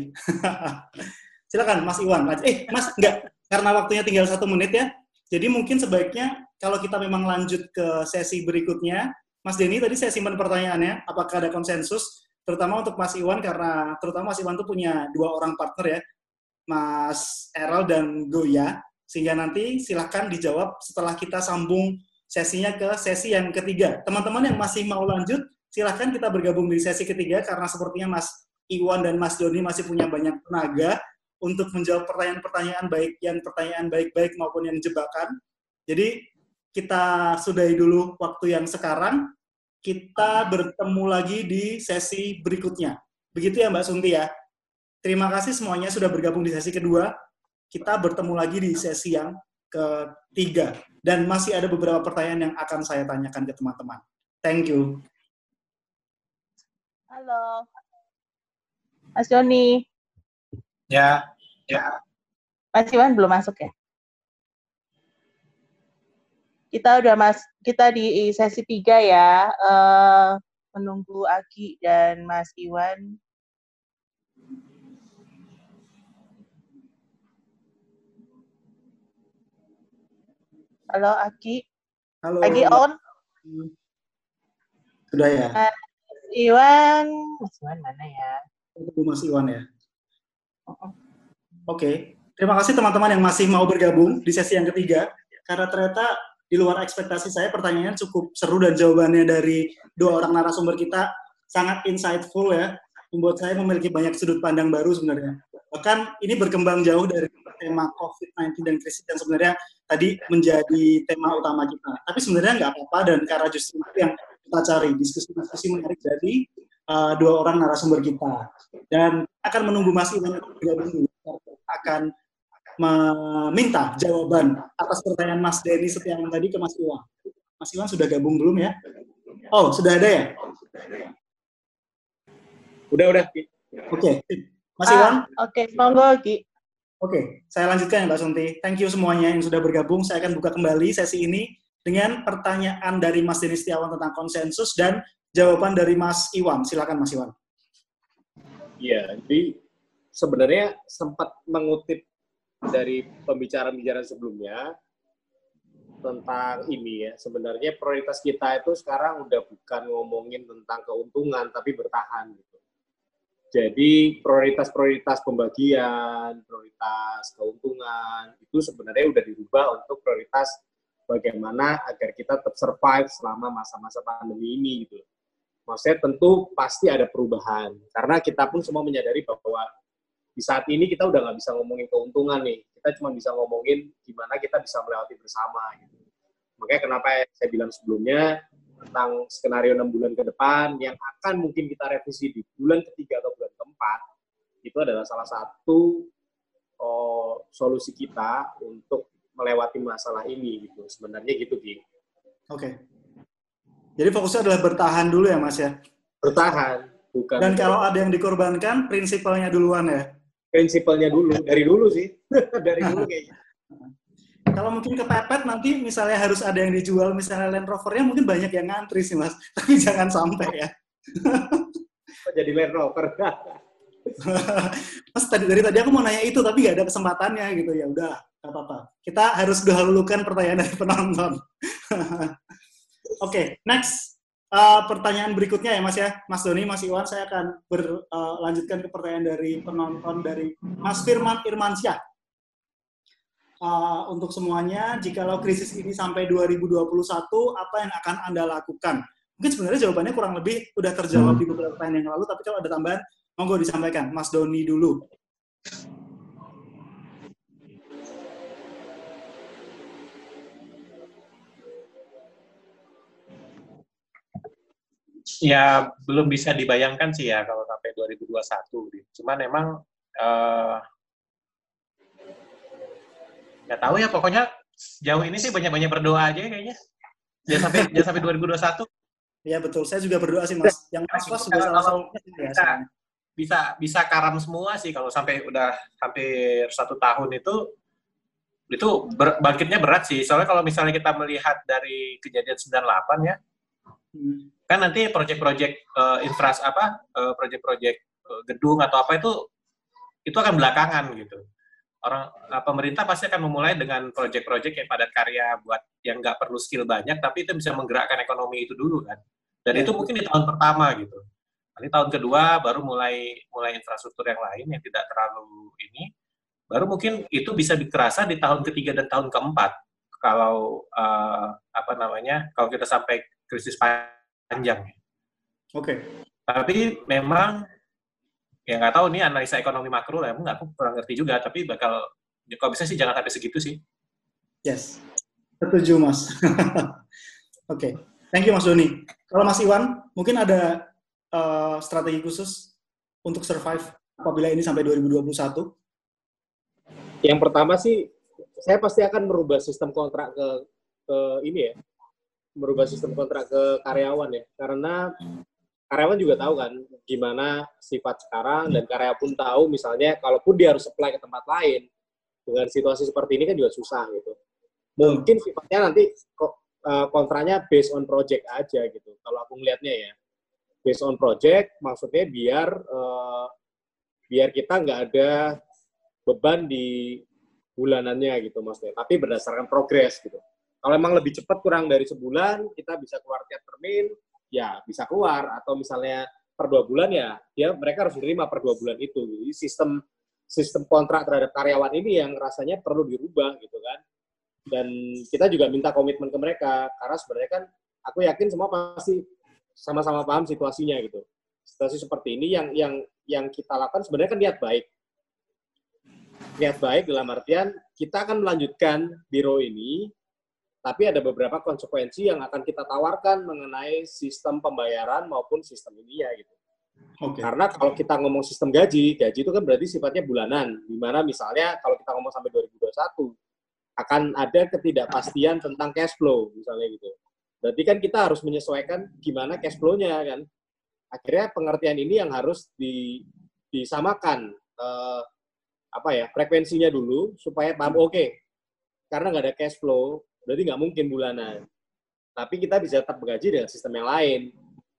Silakan Mas Iwan. Eh Mas enggak karena waktunya tinggal satu menit ya. Jadi mungkin sebaiknya kalau kita memang lanjut ke sesi berikutnya, Mas Denny tadi saya simpan pertanyaannya, apakah ada konsensus, terutama untuk Mas Iwan karena terutama Mas Iwan itu punya dua orang partner ya, Mas Errol dan Goya, sehingga nanti silahkan dijawab setelah kita sambung sesinya ke sesi yang ketiga. Teman-teman yang masih mau lanjut, silahkan kita bergabung di sesi ketiga karena sepertinya Mas Iwan dan Mas Doni masih punya banyak tenaga untuk menjawab pertanyaan-pertanyaan baik yang pertanyaan baik-baik maupun yang jebakan. Jadi kita sudahi dulu waktu yang sekarang. Kita bertemu lagi di sesi berikutnya. Begitu ya Mbak Sunti ya. Terima kasih semuanya sudah bergabung di sesi kedua. Kita bertemu lagi di sesi yang ketiga. Dan masih ada beberapa pertanyaan yang akan saya tanyakan ke teman-teman. Thank you. Halo. Mas Joni. Ya, ya. Mas Iwan belum masuk ya? kita udah mas kita di sesi tiga ya uh, menunggu Aki dan Mas Iwan. Halo Aki. Halo. Aki on. Sudah ya. Mas Iwan, Mas Iwan mana ya? Mas Iwan ya. Oke. Okay. Terima kasih teman-teman yang masih mau bergabung di sesi yang ketiga. Karena ternyata di luar ekspektasi saya pertanyaannya cukup seru dan jawabannya dari dua orang narasumber kita sangat insightful ya membuat saya memiliki banyak sudut pandang baru sebenarnya bahkan ini berkembang jauh dari tema COVID-19 dan krisis yang sebenarnya tadi menjadi tema utama kita tapi sebenarnya nggak apa-apa dan karena justru yang kita cari diskusi-diskusi menarik dari uh, dua orang narasumber kita dan akan menunggu Mas Iwan bergabung akan meminta jawaban atas pertanyaan Mas Denny Setiawan tadi ke Mas Iwan. Mas Iwan sudah gabung belum ya? Oh, sudah ada ya? Udah, udah. Oke. Okay. Mas Iwan? Ah, Oke, okay. monggo, Ki. Oke, okay. saya lanjutkan ya Mbak Sunti. Thank you semuanya yang sudah bergabung. Saya akan buka kembali sesi ini dengan pertanyaan dari Mas Denny Setiawan tentang konsensus dan jawaban dari Mas Iwan. Silakan Mas Iwan. Iya, jadi sebenarnya sempat mengutip dari pembicaraan-pembicaraan sebelumnya tentang ini ya sebenarnya prioritas kita itu sekarang udah bukan ngomongin tentang keuntungan tapi bertahan gitu. Jadi prioritas-prioritas pembagian, prioritas keuntungan itu sebenarnya udah dirubah untuk prioritas bagaimana agar kita tetap survive selama masa-masa pandemi ini gitu. Maksudnya tentu pasti ada perubahan karena kita pun semua menyadari bahwa di saat ini kita udah nggak bisa ngomongin keuntungan nih, kita cuma bisa ngomongin gimana kita bisa melewati bersama. Gitu. Makanya kenapa saya bilang sebelumnya tentang skenario enam bulan ke depan yang akan mungkin kita revisi di bulan ketiga atau bulan keempat, itu adalah salah satu oh, solusi kita untuk melewati masalah ini gitu. Sebenarnya gitu, Gi. Oke. Okay. Jadi fokusnya adalah bertahan dulu ya, Mas ya? Bertahan, bukan. Dan kalau ada yang dikorbankan, prinsipalnya duluan ya? prinsipalnya dulu dari dulu sih. Dari dulu kayaknya. Kalau mungkin kepepet nanti misalnya harus ada yang dijual misalnya Land Rovernya mungkin banyak yang ngantri sih mas. Tapi jangan sampai ya. Jadi Land Rover? Mas tadi dari tadi aku mau nanya itu tapi gak ada kesempatannya gitu. Ya udah nggak apa-apa. Kita harus dahulukan pertanyaan dari penonton oke okay, next uh, pertanyaan berikutnya ya Mas ya, Mas Doni, Mas Iwan, saya akan berlanjutkan uh, ke pertanyaan dari penonton dari Mas Firman Irmansyah. uh, untuk semuanya, jikalau krisis ini sampai 2021, apa yang akan Anda lakukan? Mungkin sebenarnya jawabannya kurang lebih udah terjawab hmm. di beberapa pertanyaan yang lalu, tapi kalau ada tambahan, monggo disampaikan. Mas Doni dulu. Ya, belum bisa dibayangkan sih ya kalau sampai 2021. Cuman emang uh, nggak tahu ya pokoknya jauh ini sih banyak-banyak berdoa aja kayaknya. Jangan sampai jangan sampai 2021. Iya betul, saya juga berdoa sih mas. Yang mas mas juga salah satu bisa, bisa bisa karam semua sih kalau sampai udah hampir satu tahun itu itu ber, bangkitnya berat sih. Soalnya kalau misalnya kita melihat dari kejadian 98 ya, hmm. Kan nanti proyek-proyek uh, infras apa, uh, proyek-proyek uh, gedung atau apa itu itu akan belakangan gitu orang uh, pemerintah pasti akan memulai dengan proyek-proyek yang padat karya buat yang nggak perlu skill banyak, tapi itu bisa menggerakkan ekonomi itu dulu kan. Dan ya. itu mungkin di tahun pertama gitu. Nanti tahun kedua baru mulai mulai infrastruktur yang lain yang tidak terlalu ini, baru mungkin itu bisa diterasa di tahun ketiga dan tahun keempat. Kalau uh, apa namanya, kalau kita sampai krisis panjang. Oke. Okay. Tapi memang ya nggak tahu nih analisa ekonomi makro lah, nggak aku kurang ngerti juga, tapi bakal ya kalau bisa sih jangan sampai segitu sih. Yes, setuju mas. Oke, okay. thank you mas Doni. Kalau Mas Iwan, mungkin ada uh, strategi khusus untuk survive apabila ini sampai 2021? Yang pertama sih, saya pasti akan merubah sistem kontrak ke, ke ini ya, merubah sistem kontrak ke karyawan ya, karena karyawan juga tahu kan gimana sifat sekarang dan karyawan pun tahu misalnya kalaupun dia harus apply ke tempat lain dengan situasi seperti ini kan juga susah gitu. Mungkin sifatnya nanti kok uh, kontraknya based on project aja gitu. Kalau aku ngelihatnya ya based on project maksudnya biar uh, biar kita nggak ada beban di bulanannya gitu maksudnya. Tapi berdasarkan progres gitu. Kalau emang lebih cepat kurang dari sebulan kita bisa keluar tiap termin ya bisa keluar. Atau misalnya per dua bulan ya dia mereka harus menerima per dua bulan itu. Jadi sistem sistem kontrak terhadap karyawan ini yang rasanya perlu dirubah gitu kan. Dan kita juga minta komitmen ke mereka. Karena sebenarnya kan aku yakin semua pasti sama-sama paham situasinya gitu. Situasi seperti ini yang yang yang kita lakukan sebenarnya kan niat baik. Niat baik dalam artian kita akan melanjutkan biro ini tapi ada beberapa konsekuensi yang akan kita tawarkan mengenai sistem pembayaran maupun sistem ini ya gitu. Okay. Karena kalau kita ngomong sistem gaji, gaji itu kan berarti sifatnya bulanan, di mana misalnya kalau kita ngomong sampai 2021 akan ada ketidakpastian tentang cash flow misalnya gitu. Berarti kan kita harus menyesuaikan gimana cash flow-nya kan. Akhirnya pengertian ini yang harus di, disamakan eh, apa ya frekuensinya dulu supaya paham oke okay, karena nggak ada cash flow berarti nggak mungkin bulanan. Tapi kita bisa tetap menggaji dengan sistem yang lain,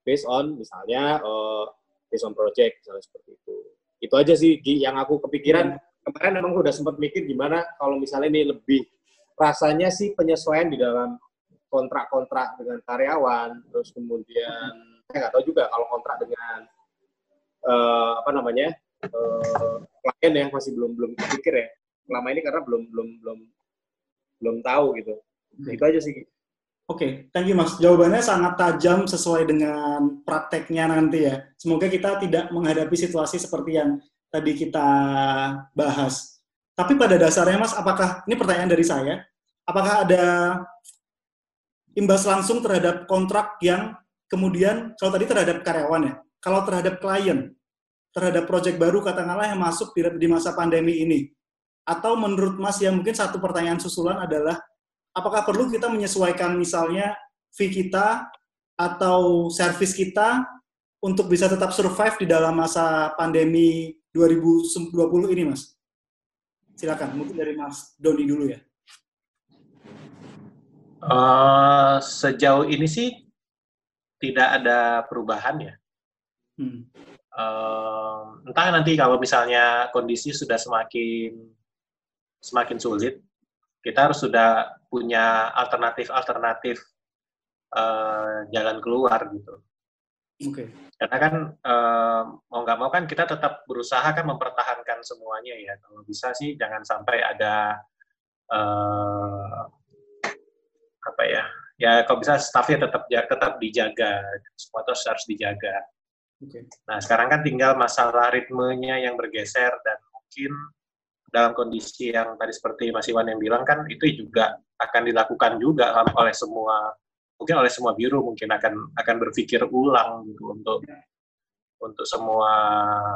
based on misalnya uh, based on project misalnya seperti itu. Itu aja sih yang aku kepikiran. Kemarin memang udah sempat mikir gimana kalau misalnya ini lebih rasanya sih penyesuaian di dalam kontrak-kontrak dengan karyawan, terus kemudian saya nggak tahu juga kalau kontrak dengan uh, apa namanya uh, klien yang masih belum belum kepikir ya. Selama ini karena belum belum belum belum tahu gitu. Okay. Itu aja sih. Oke, okay, thank you Mas. Jawabannya sangat tajam sesuai dengan prakteknya nanti ya. Semoga kita tidak menghadapi situasi seperti yang tadi kita bahas. Tapi pada dasarnya Mas, apakah, ini pertanyaan dari saya, apakah ada imbas langsung terhadap kontrak yang kemudian, kalau tadi terhadap karyawan ya, kalau terhadap klien, terhadap proyek baru katakanlah yang masuk di, di masa pandemi ini, atau menurut Mas yang mungkin satu pertanyaan susulan adalah apakah perlu kita menyesuaikan misalnya fee kita atau service kita untuk bisa tetap survive di dalam masa pandemi 2020 ini, Mas? Silakan, mungkin dari Mas Doni dulu ya. Uh, sejauh ini sih tidak ada perubahan ya. Hmm. Uh, entah nanti kalau misalnya kondisi sudah semakin semakin sulit, kita harus sudah punya alternatif-alternatif uh, jalan keluar gitu. Oke. Okay. Karena kan uh, mau nggak mau kan kita tetap berusaha kan mempertahankan semuanya ya. Kalau bisa sih jangan sampai ada uh, apa ya ya kalau bisa staffnya tetap tetap dijaga semua itu harus dijaga okay. nah sekarang kan tinggal masalah ritmenya yang bergeser dan mungkin dalam kondisi yang tadi seperti Mas Iwan yang bilang kan itu juga akan dilakukan juga oleh semua mungkin oleh semua biru mungkin akan akan berpikir ulang gitu untuk untuk semua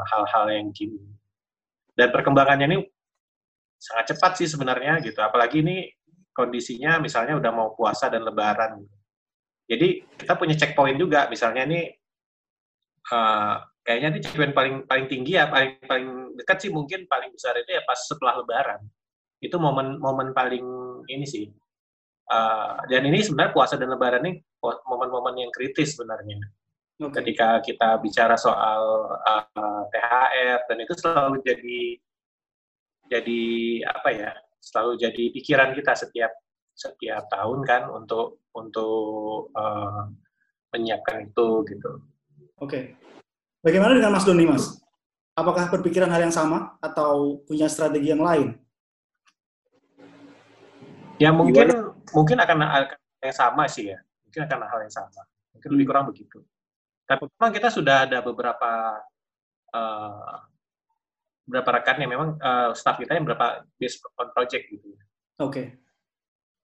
hal-hal yang kini dan perkembangannya ini sangat cepat sih sebenarnya gitu apalagi ini kondisinya misalnya udah mau puasa dan lebaran. Jadi kita punya checkpoint juga, misalnya ini uh, kayaknya ini checkpoint paling paling tinggi ya, paling paling dekat sih mungkin paling besar itu ya pas setelah lebaran. Itu momen momen paling ini sih. Uh, dan ini sebenarnya puasa dan lebaran ini momen-momen yang kritis sebenarnya. Okay. Ketika kita bicara soal uh, eh, THR dan itu selalu jadi jadi apa ya selalu jadi pikiran kita setiap setiap tahun kan untuk untuk uh, menyiapkan itu gitu. Oke. Okay. Bagaimana dengan Mas Doni, Mas? Apakah berpikiran hal yang sama atau punya strategi yang lain? Ya mungkin Gimana? mungkin akan akan yang sama sih ya. Mungkin akan hal yang sama. Mungkin lebih hmm. kurang begitu. Tapi memang kita sudah ada beberapa uh, beberapa rekan yang memang uh, staff kita yang berapa based on project gitu. Oke. Okay.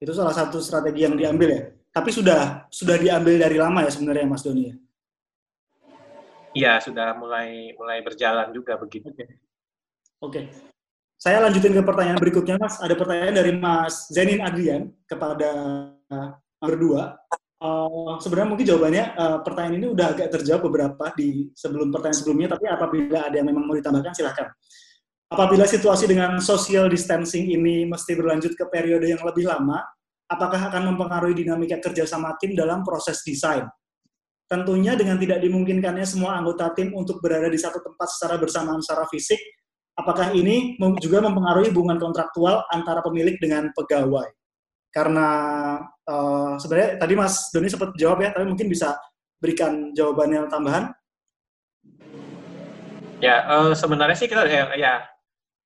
Itu salah satu strategi yang diambil ya. Tapi sudah sudah diambil dari lama ya sebenarnya Mas Doni ya. Iya, sudah mulai mulai berjalan juga begitu. Oke. Okay. Okay. Saya lanjutin ke pertanyaan berikutnya, Mas. Ada pertanyaan dari Mas Zenin Adrian kepada berdua. Uh, sebenarnya mungkin jawabannya uh, pertanyaan ini udah agak terjawab beberapa di sebelum pertanyaan sebelumnya, tapi apabila ada yang memang mau ditambahkan silahkan. Apabila situasi dengan social distancing ini mesti berlanjut ke periode yang lebih lama, apakah akan mempengaruhi dinamika kerja sama tim dalam proses desain? Tentunya dengan tidak dimungkinkannya semua anggota tim untuk berada di satu tempat secara bersamaan secara fisik, apakah ini juga mempengaruhi hubungan kontraktual antara pemilik dengan pegawai? karena uh, sebenarnya tadi Mas Doni sempat jawab ya, tapi mungkin bisa berikan jawabannya tambahan. Ya, uh, sebenarnya sih kita ya, ya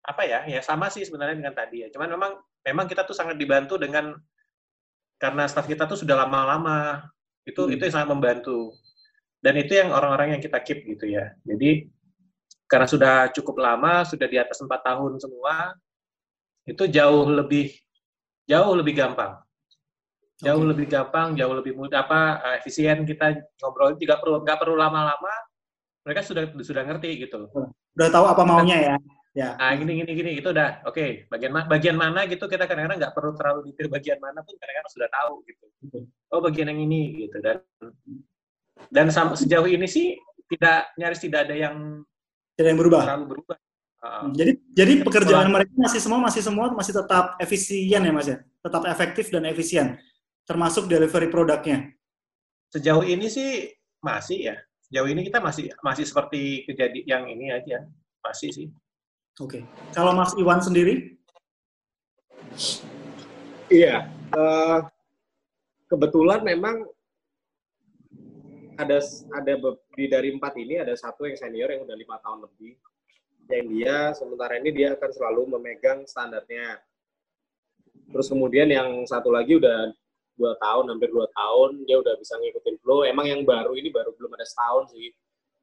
apa ya, ya sama sih sebenarnya dengan tadi ya. Cuman memang memang kita tuh sangat dibantu dengan karena staff kita tuh sudah lama-lama itu hmm. itu yang sangat membantu dan itu yang orang-orang yang kita keep gitu ya. Jadi karena sudah cukup lama, sudah di atas empat tahun semua, itu jauh lebih jauh lebih gampang. Jauh okay. lebih gampang, jauh lebih mudah apa eh, efisien kita ngobrol tidak perlu nggak perlu lama-lama. Mereka sudah sudah ngerti gitu. Udah tahu apa maunya ya. Ya. Ah gini gini gini itu udah oke okay. bagian bagian mana gitu kita kadang-kadang nggak perlu terlalu detail bagian mana pun kadang-kadang sudah tahu gitu. Oh bagian yang ini gitu dan dan sejauh ini sih tidak nyaris tidak ada yang tidak yang berubah. Terlalu berubah. Uh, jadi jadi pekerjaan mereka masih semua masih semua masih tetap efisien ya mas ya, tetap efektif dan efisien, termasuk delivery produknya. Sejauh ini sih masih ya, sejauh ini kita masih masih seperti kejadian yang ini aja, masih sih. Oke, okay. kalau Mas Iwan sendiri? Iya, uh, kebetulan memang ada ada di dari empat ini ada satu yang senior yang udah lima tahun lebih yang dia sementara ini dia akan selalu memegang standarnya. Terus kemudian yang satu lagi udah dua tahun, hampir dua tahun, dia udah bisa ngikutin flow. Emang yang baru ini baru belum ada setahun sih.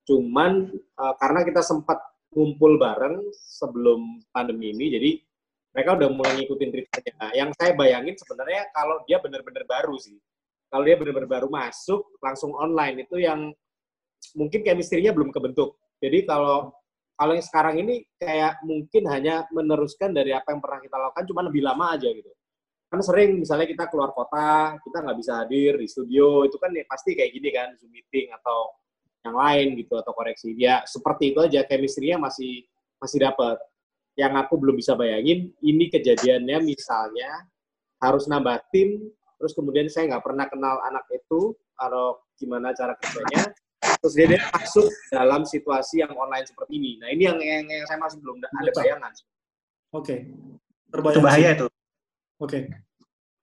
Cuman uh, karena kita sempat ngumpul bareng sebelum pandemi ini, jadi mereka udah mulai ngikutin ceritanya. Yang saya bayangin sebenarnya kalau dia benar-benar baru sih. Kalau dia benar-benar baru masuk, langsung online, itu yang mungkin chemistry-nya belum kebentuk. Jadi kalau kalau yang sekarang ini kayak mungkin hanya meneruskan dari apa yang pernah kita lakukan, cuma lebih lama aja gitu. Kan sering misalnya kita keluar kota, kita nggak bisa hadir di studio, itu kan ya pasti kayak gini kan, Zoom meeting atau yang lain gitu, atau koreksi. Ya seperti itu aja, chemistry-nya masih, masih dapat. Yang aku belum bisa bayangin, ini kejadiannya misalnya harus nambah tim, terus kemudian saya nggak pernah kenal anak itu, atau gimana cara kerjanya, terus dia, dia masuk dalam situasi yang online seperti ini. Nah ini yang yang, yang saya masih belum ada bayangan. Oke, okay. itu bahaya itu. Oke, okay.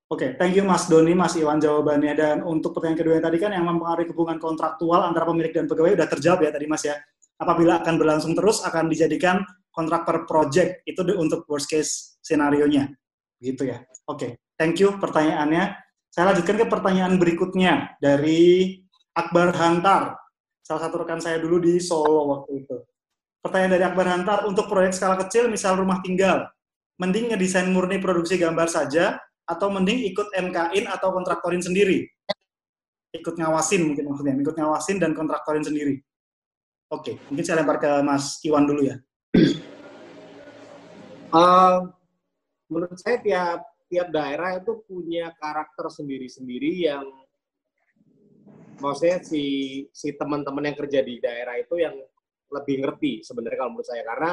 oke, okay. thank you Mas Doni, Mas Iwan jawabannya. Dan untuk pertanyaan kedua yang tadi kan yang mempengaruhi hubungan kontraktual antara pemilik dan pegawai udah terjawab ya tadi Mas ya. Apabila akan berlangsung terus akan dijadikan kontrak per project itu untuk worst case scenario nya. Gitu ya. Oke, thank you pertanyaannya. Saya lanjutkan ke pertanyaan berikutnya dari Akbar Hantar. Salah satu rekan saya dulu di Solo waktu itu. Pertanyaan dari Akbar Hantar, untuk proyek skala kecil, misal rumah tinggal, mending ngedesain murni produksi gambar saja, atau mending ikut MKIN atau kontraktorin sendiri? Ikut ngawasin mungkin maksudnya, ikut ngawasin dan kontraktorin sendiri. Oke, mungkin saya lempar ke Mas Iwan dulu ya. Uh, menurut saya tiap tiap daerah itu punya karakter sendiri-sendiri yang maksudnya si si teman-teman yang kerja di daerah itu yang lebih ngerti sebenarnya kalau menurut saya. Karena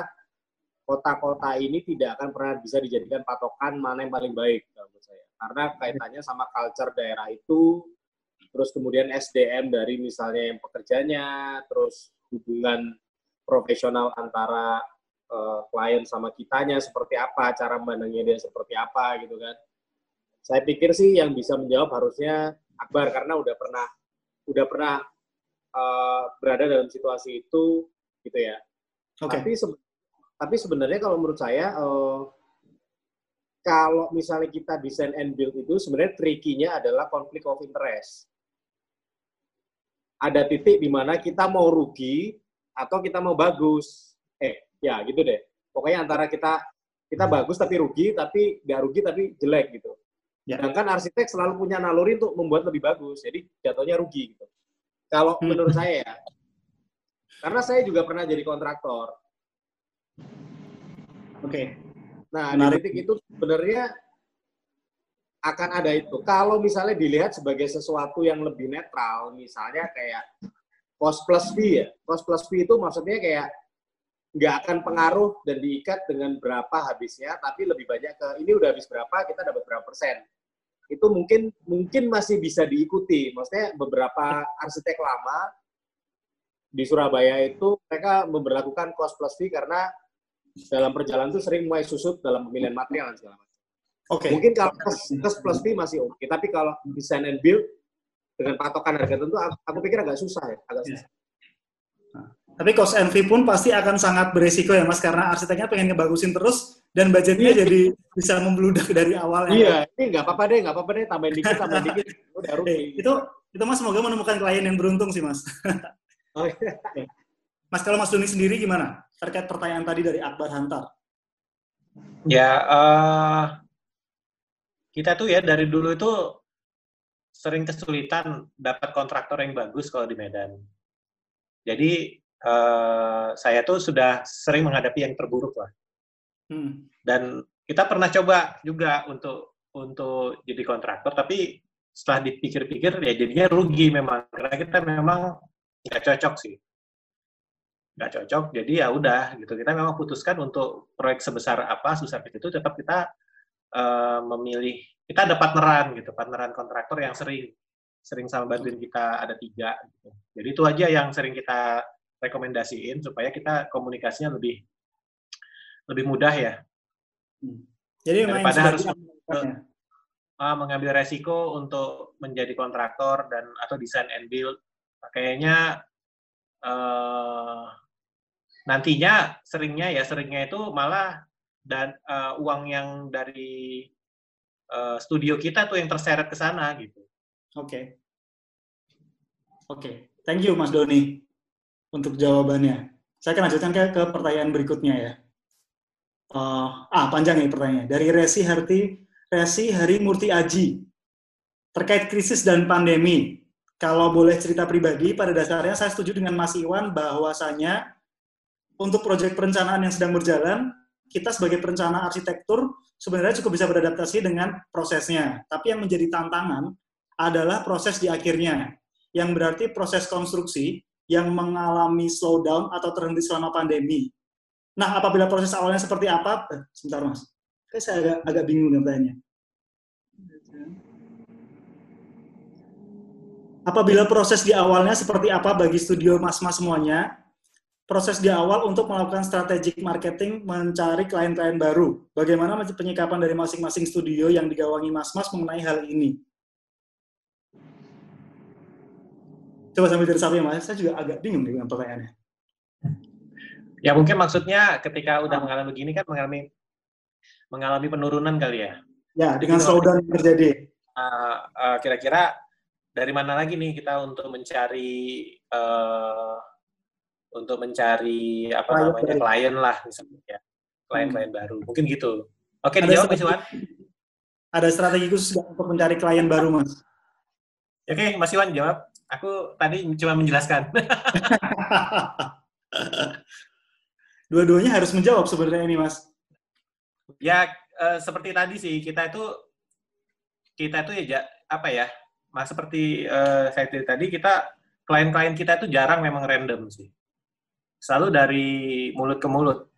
kota-kota ini tidak akan pernah bisa dijadikan patokan mana yang paling baik kalau menurut saya. Karena kaitannya sama culture daerah itu terus kemudian SDM dari misalnya yang pekerjanya terus hubungan profesional antara uh, klien sama kitanya seperti apa cara memandangnya dia seperti apa gitu kan saya pikir sih yang bisa menjawab harusnya Akbar karena udah pernah udah pernah uh, berada dalam situasi itu gitu ya. Okay. Tapi se tapi sebenarnya kalau menurut saya uh, kalau misalnya kita desain and build itu sebenarnya tricky-nya adalah konflik of interest. Ada titik di mana kita mau rugi atau kita mau bagus. Eh, ya gitu deh. Pokoknya antara kita kita bagus tapi rugi, tapi nggak rugi tapi jelek gitu. Ya. Sedangkan arsitek selalu punya naluri untuk membuat lebih bagus, jadi jatuhnya rugi gitu. Kalau hmm. menurut saya ya, karena saya juga pernah jadi kontraktor. Oke. Okay. Nah, Menarik. di titik itu sebenarnya akan ada itu. Kalau misalnya dilihat sebagai sesuatu yang lebih netral, misalnya kayak cost plus fee ya. Cost plus fee itu maksudnya kayak nggak akan pengaruh dan diikat dengan berapa habisnya, tapi lebih banyak ke ini udah habis berapa, kita dapat berapa persen. Itu mungkin mungkin masih bisa diikuti. Maksudnya beberapa arsitek lama di Surabaya itu mereka memperlakukan cost plus fee karena dalam perjalanan itu sering mulai susut dalam pemilihan material dan segala macam. Oke. Okay. Mungkin kalau cost plus fee masih oke, okay. tapi kalau design and build dengan patokan harga tentu aku, aku pikir agak susah ya, agak yeah. susah. Nah, tapi cost and fee pun pasti akan sangat beresiko ya Mas karena arsiteknya pengen ngebagusin terus dan budgetnya iya. jadi bisa membludak dari awal. Ya. Iya, ini nggak apa-apa deh, nggak apa-apa deh, tambahin dikit, tambahin dikit, udah rugi. Eh, itu itu Mas semoga menemukan klien yang beruntung sih Mas. Oh, iya. Mas kalau Mas Doni sendiri gimana terkait pertanyaan tadi dari Akbar Hantar? Ya, uh, kita tuh ya dari dulu itu sering kesulitan dapat kontraktor yang bagus kalau di Medan. Jadi uh, saya tuh sudah sering menghadapi yang terburuk lah. Hmm. Dan kita pernah coba juga untuk untuk jadi kontraktor, tapi setelah dipikir-pikir ya jadinya rugi memang karena kita memang nggak cocok sih nggak cocok jadi ya udah gitu kita memang putuskan untuk proyek sebesar apa sebesar itu tetap kita uh, memilih kita ada partneran gitu partneran kontraktor yang sering sering sama bantuin kita ada tiga gitu. jadi itu aja yang sering kita rekomendasiin supaya kita komunikasinya lebih lebih mudah ya hmm. jadi daripada harus uh, mengambil resiko untuk menjadi kontraktor dan atau desain and build kayaknya uh, nantinya seringnya ya seringnya itu malah dan uh, uang yang dari uh, studio kita tuh yang terseret ke sana gitu. Oke. Okay. Oke, okay. thank you Mas Doni untuk jawabannya. Saya akan lanjutkan ke, ke pertanyaan berikutnya ya. Uh, ah, panjang nih pertanyaannya. Dari Resi Harti, Resi Hari Murti Aji. Terkait krisis dan pandemi, kalau boleh cerita pribadi, pada dasarnya saya setuju dengan Mas Iwan bahwasanya untuk proyek perencanaan yang sedang berjalan, kita sebagai perencana arsitektur sebenarnya cukup bisa beradaptasi dengan prosesnya. Tapi yang menjadi tantangan adalah proses di akhirnya, yang berarti proses konstruksi yang mengalami slowdown atau terhenti selama pandemi. Nah, apabila proses awalnya seperti apa? Eh, sebentar, Mas. Saya agak, agak bingung dengan Apabila proses di awalnya seperti apa bagi studio mas-mas semuanya, proses di awal untuk melakukan strategic marketing mencari klien-klien baru. Bagaimana penyikapan dari masing-masing studio yang digawangi mas-mas mengenai hal ini? Coba sambil dari satu ya mas, saya juga agak bingung dengan pertanyaannya. Ya mungkin maksudnya ketika udah mengalami begini kan mengalami mengalami penurunan kali ya. Ya, dengan slowdown yang terjadi. Uh, uh, kira-kira dari mana lagi nih kita untuk mencari uh, untuk mencari apa Klien namanya baru. klien lah misalnya ya klien-klien baru mungkin gitu oke Ada dijawab Mas Iwan Ada strategi khusus untuk mencari klien baru, Mas? oke Mas Iwan jawab aku tadi cuma menjelaskan. Dua-duanya harus menjawab sebenarnya ini, Mas. ya eh, seperti tadi sih kita itu kita itu ya apa ya mas seperti eh, saya tadi kita klien-klien kita itu jarang memang random sih. Selalu dari mulut ke mulut.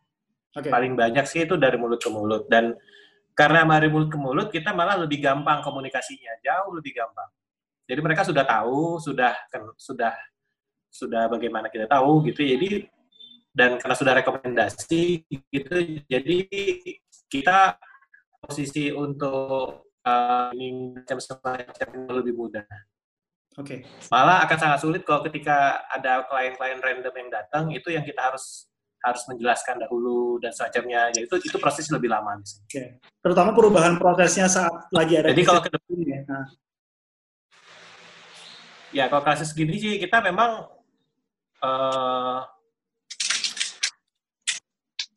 Oke. paling banyak sih itu dari mulut ke mulut. Dan karena dari mulut ke mulut kita malah lebih gampang komunikasinya jauh lebih gampang jadi mereka sudah tahu sudah sudah sudah bagaimana kita tahu gitu jadi dan karena sudah rekomendasi gitu jadi kita posisi untuk uh, ini macam semacam lebih mudah Oke. malah akan sangat sulit kalau ketika ada klien-klien random yang datang itu yang kita harus harus menjelaskan dahulu dan semacamnya ya itu itu proses lebih lama misalnya. Terutama perubahan prosesnya saat lagi ada Jadi kalau ke ini ya. Nah, ya kalau kasus gini sih kita memang eh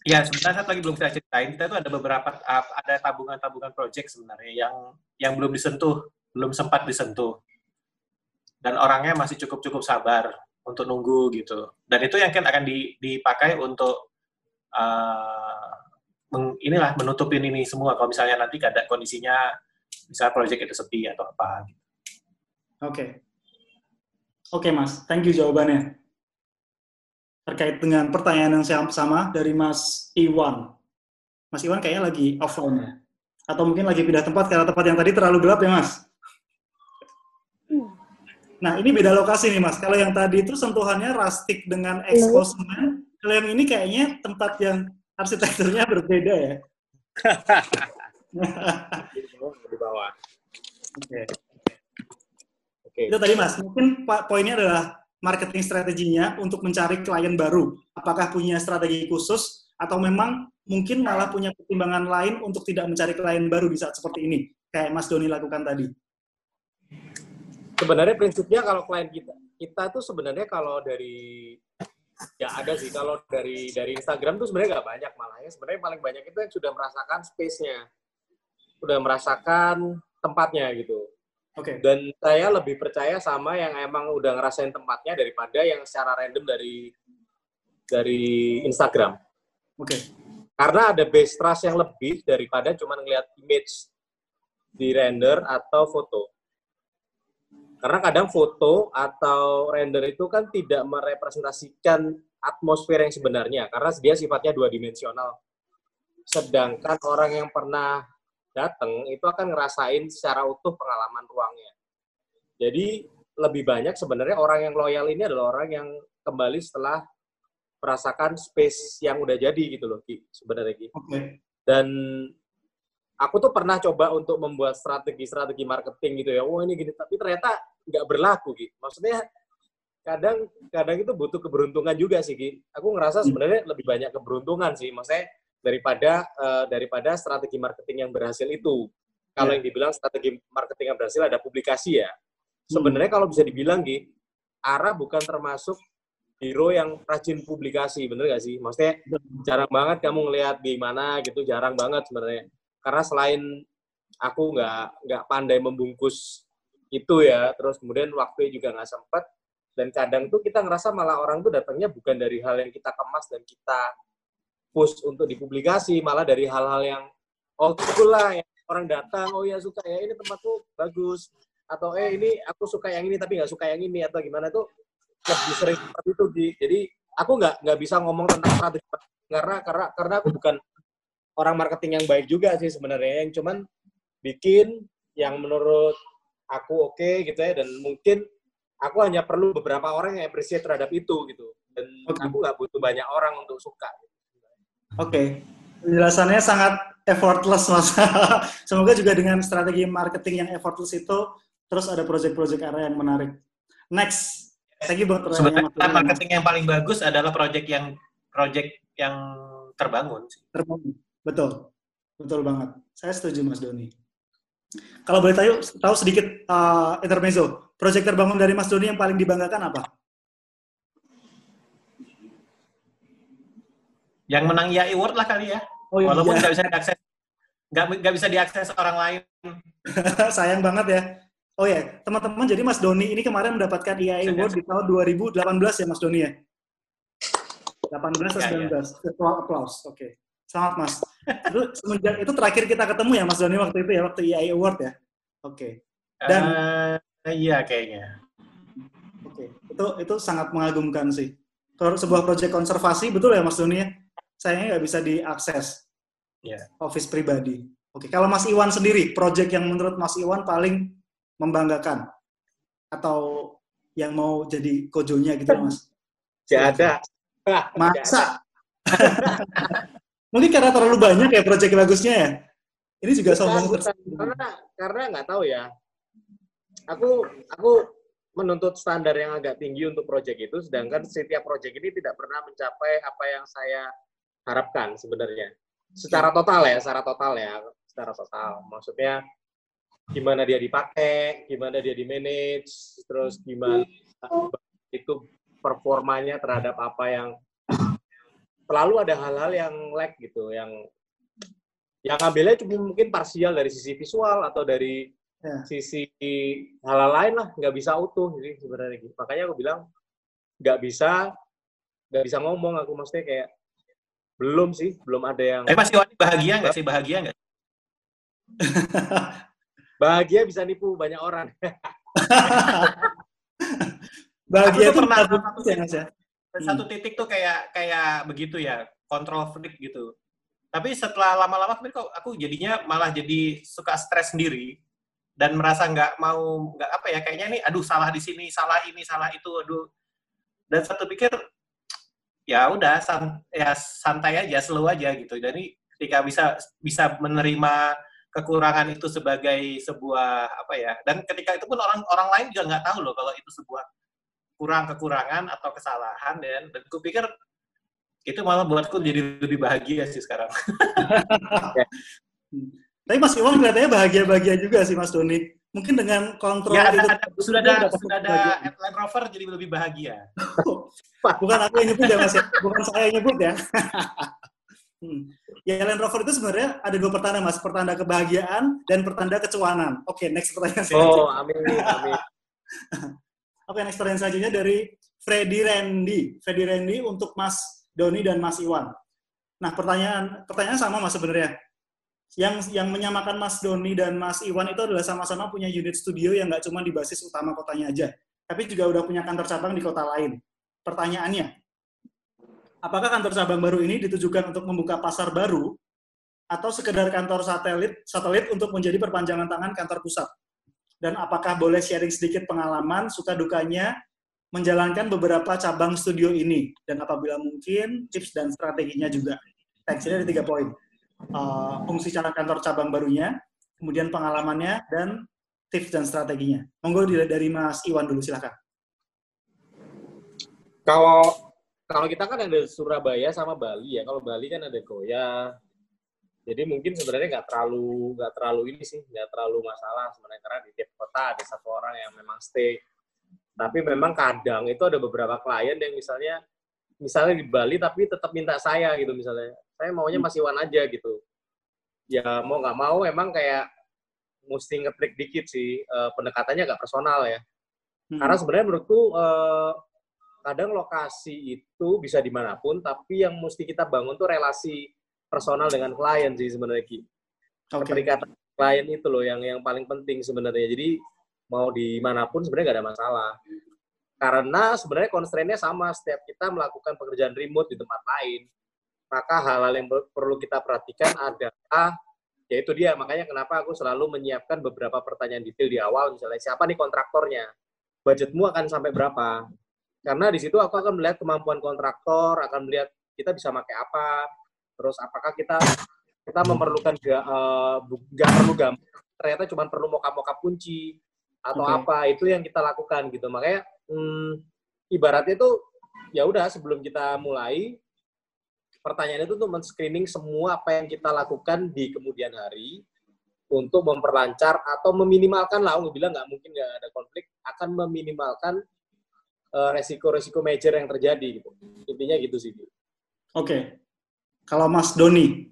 ya sebenarnya satu lagi belum saya ceritain. Kita itu ada beberapa uh, ada tabungan-tabungan project sebenarnya yang yang belum disentuh belum sempat disentuh. Dan orangnya masih cukup cukup sabar untuk nunggu gitu. Dan itu yang kan akan di- dipakai untuk uh, meng- inilah menutupin ini semua. Kalau misalnya nanti ada kondisinya misalnya project itu sepi atau apa Oke. Oke, Mas. Thank you jawabannya. Terkait dengan pertanyaan yang sam- sama dari Mas Iwan. Mas Iwan kayaknya lagi offline ya? Atau mungkin lagi pindah tempat karena tempat yang tadi terlalu gelap ya, Mas? Nah, ini beda lokasi nih, Mas. Kalau yang tadi itu sentuhannya rustic dengan expose semen. Kalau yang ini kayaknya tempat yang arsitekturnya berbeda ya. di bawah. Oke. Oke. Itu tadi Mas, mungkin poinnya adalah marketing strateginya untuk mencari klien baru. Apakah punya strategi khusus atau memang mungkin malah punya pertimbangan lain untuk tidak mencari klien baru di saat seperti ini, kayak Mas Doni lakukan tadi. Sebenarnya prinsipnya kalau klien kita kita tuh sebenarnya kalau dari ya ada sih kalau dari dari Instagram tuh sebenarnya nggak banyak malah ya sebenarnya paling banyak itu yang sudah merasakan space-nya sudah merasakan tempatnya gitu Oke, dan saya lebih percaya sama yang emang udah ngerasain tempatnya daripada yang secara random dari dari Instagram. Oke, karena ada base trust yang lebih daripada cuma ngelihat image di render atau foto. Karena kadang foto atau render itu kan tidak merepresentasikan atmosfer yang sebenarnya karena dia sifatnya dua dimensional. Sedangkan orang yang pernah datang itu akan ngerasain secara utuh pengalaman ruangnya. Jadi lebih banyak sebenarnya orang yang loyal ini adalah orang yang kembali setelah merasakan space yang udah jadi gitu loh, Ki, sebenarnya Ki. oke, Dan aku tuh pernah coba untuk membuat strategi-strategi marketing gitu ya. Oh ini gini, tapi ternyata nggak berlaku Ki. Maksudnya kadang kadang itu butuh keberuntungan juga sih Ki. Aku ngerasa sebenarnya lebih banyak keberuntungan sih. Maksudnya daripada eh, daripada strategi marketing yang berhasil itu. Kalau Ya. yang dibilang strategi marketing yang berhasil ada publikasi ya. Sebenarnya kalau bisa dibilang Ki, Ara bukan termasuk hero yang rajin publikasi, bener gak sih? Maksudnya jarang banget kamu ngelihat gimana gitu, jarang banget sebenarnya. Karena selain aku nggak nggak pandai membungkus itu ya, terus kemudian waktunya juga nggak sempet, dan kadang tuh kita ngerasa malah orang tuh datangnya bukan dari hal yang kita kemas dan kita push untuk dipublikasi, malah dari hal-hal yang oh cool lah, yang orang datang, oh ya suka ya ini tempatku bagus, atau eh ini aku suka yang ini tapi nggak suka yang ini atau gimana tuh lebih sering seperti itu di jadi aku nggak nggak bisa ngomong tentang strategi karena karena karena aku bukan orang marketing yang baik juga sih sebenarnya yang cuman bikin yang menurut aku oke gitu ya dan mungkin aku hanya perlu beberapa orang yang appreciate terhadap itu gitu. Dan aku nggak butuh banyak orang untuk suka oke. Penjelasannya sangat effortless, Mas. Semoga juga dengan strategi marketing yang effortless itu, terus ada project-project area yang menarik. Next. Thank you buat sebenarnya Doni. marketing yang paling bagus adalah project yang project yang terbangun. Terbangun. Betul. Betul banget. Saya setuju Mas Doni. Kalau boleh tahu, tahu sedikit uh, intermezzo, proyek terbangun dari Mas Doni yang paling dibanggakan apa? Yang menang IAI Award lah kali ya. Oh, iya. Walaupun nggak bisa diakses, nggak nggak bisa diakses orang lain. Sayang banget ya. Oh ya, teman-teman, jadi Mas Doni ini kemarin mendapatkan IAI Award di tahun 2018 ya Mas Doni ya? 18 atau Ya, 19? ya. Ketua applause, oke. Selamat Mas. itu semenjak itu terakhir kita ketemu ya Mas Doni waktu itu ya, waktu IAI Award ya? Oke. Dan Eh, iya kayaknya. Oke, itu itu sangat mengagumkan sih. Kalau sebuah proyek konservasi betul ya Mas Doni ya? Sayangnya nggak bisa diakses. Iya. Office pribadi. Oke, kalau Mas Iwan sendiri, proyek yang menurut Mas Iwan paling membanggakan atau yang mau jadi kojonya gitu Mas? Tidak ada. Masa? Mungkin karena terlalu banyak ya proyek bagusnya ya. Ini juga sombong karena karena nggak tahu ya. Aku aku menuntut standar yang agak tinggi untuk proyek itu, sedangkan setiap proyek ini tidak pernah mencapai apa yang saya harapkan sebenarnya. Secara total ya, secara total ya, secara total. Maksudnya gimana dia dipakai, gimana dia di manage, terus gimana itu performanya terhadap apa yang selalu ada hal-hal yang lag gitu, yang yang ambilnya cuma mungkin parsial dari sisi visual atau dari Ya. sisi hal lain lah nggak bisa utuh jadi sebenarnya gitu. makanya aku bilang nggak bisa nggak bisa ngomong aku maksudnya kayak belum sih belum ada yang Tapi Mas Iwan bahagia nggak sih? Bahagia nggak? bahagia bisa nipu banyak orang Bahagia itu pernah bukan satu ya, Mas ya? Satu titik tuh kayak kayak begitu ya, kontrol freak gitu. Tapi setelah lama-lama kok aku jadinya malah jadi suka stres sendiri dan merasa nggak mau nggak apa ya kayaknya nih aduh salah di sini salah ini salah itu aduh dan satu pikir ya udah san, ya santai aja slow aja gitu jadi ketika bisa bisa menerima kekurangan itu sebagai sebuah apa ya dan ketika itu pun orang orang lain juga nggak tahu loh kalau itu sebuah kurang kekurangan atau kesalahan dan dan aku pikir itu malah buatku jadi lebih bahagia sih sekarang. Tapi Mas Iwan kelihatannya bahagia-bahagia juga sih Mas Doni. Mungkin dengan kontrol Ya, itu ada, ada, sudah ada sudah ada. Land Rover jadi lebih bahagia. Bukan aku yang nyebut ya Mas ya. Bukan saya yang nyebut ya. Hmm. Ya Land Rover itu sebenarnya ada dua pertanda Mas, pertanda kebahagiaan dan pertanda kecuanan. Oke, next pertanyaan saya. oh amin amin Oke, next pertanyaan selanjutnya dari Freddy Randy. Freddy Randy untuk Mas Doni dan Mas Iwan. Nah, pertanyaan pertanyaan sama Mas sebenarnya. Yang yang menyamakan Mas Doni dan Mas Iwan itu adalah sama-sama punya unit studio yang nggak cuma di basis utama kotanya aja, tapi juga udah punya kantor cabang di kota lain. Pertanyaannya, apakah kantor cabang baru ini ditujukan untuk membuka pasar baru atau sekedar kantor satelit satelit untuk menjadi perpanjangan tangan kantor pusat? Dan apakah boleh sharing sedikit pengalaman, suka dukanya menjalankan beberapa cabang studio ini? Dan apabila mungkin, tips dan strateginya juga. Teksnya ada tiga poin. Fungsi cara kantor cabang barunya, kemudian pengalamannya, dan tips dan strateginya. Monggo dari, Mas Iwan dulu, silakan. kalau kalau kita kan ada Surabaya sama Bali ya. Kalau Bali kan ada Goya. Jadi mungkin sebenarnya nggak terlalu nggak terlalu ini sih nggak terlalu masalah sebenarnya. Karena di tiap kota ada satu orang yang memang stay. Tapi memang kadang itu ada beberapa klien yang misalnya misalnya di Bali tapi tetap minta saya gitu misalnya saya maunya Mas Iwan aja gitu ya mau nggak mau emang kayak mesti ngetrik dikit sih eh, pendekatannya nggak personal ya Hmm. karena sebenarnya menurutku eh, kadang lokasi itu bisa di mana pun, tapi yang mesti kita bangun tuh relasi personal dengan klien sih sebenarnya Ki. Keterikatan klien itu loh yang yang paling penting sebenarnya. Jadi mau di mana pun sebenarnya nggak ada masalah. Karena sebenarnya constraint-nya sama setiap kita melakukan pekerjaan remote di tempat lain. Maka hal-hal yang per- perlu kita perhatikan adalah yaitu dia. Makanya kenapa aku selalu menyiapkan beberapa pertanyaan detail di awal. Misalnya siapa nih kontraktornya? Budgetmu akan sampai berapa? Karena di situ aku akan melihat kemampuan kontraktor, akan melihat kita bisa pakai apa, terus apakah kita kita memerlukan ga- eh, bu- nggak perlu gambar, ternyata cuma perlu mokap-mokap kunci atau Oke. apa. Itu yang kita lakukan gitu. Makanya hmm, ibaratnya itu ya udah sebelum kita mulai pertanyaan itu untuk men-screening semua apa yang kita lakukan di kemudian hari untuk memperlancar atau meminimalkan lah, aku bilang nggak mungkin nggak ada konflik, akan meminimalkan uh, resiko-resiko major yang terjadi gitu. Intinya gitu sih. Oke. Okay. Kalau Mas Doni.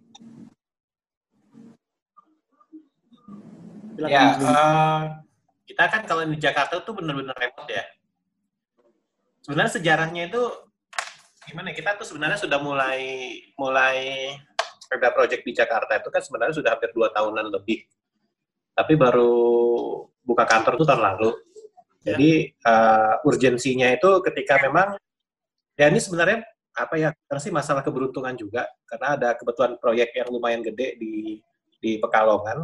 Silakan, ya, uh, kita kan kalau di Jakarta tuh benar-benar repot ya. Sebenarnya sejarahnya itu gimana? Ya, kita tuh sebenarnya sudah mulai mulai Perda Project di Jakarta itu kan sebenarnya sudah hampir dua tahunan lebih. Tapi baru buka kantor itu tahun lalu. Ya. Jadi uh, urgensinya itu ketika memang ya ini sebenarnya apa ya sih masalah keberuntungan juga karena ada kebetulan proyek yang lumayan gede di di Pekalongan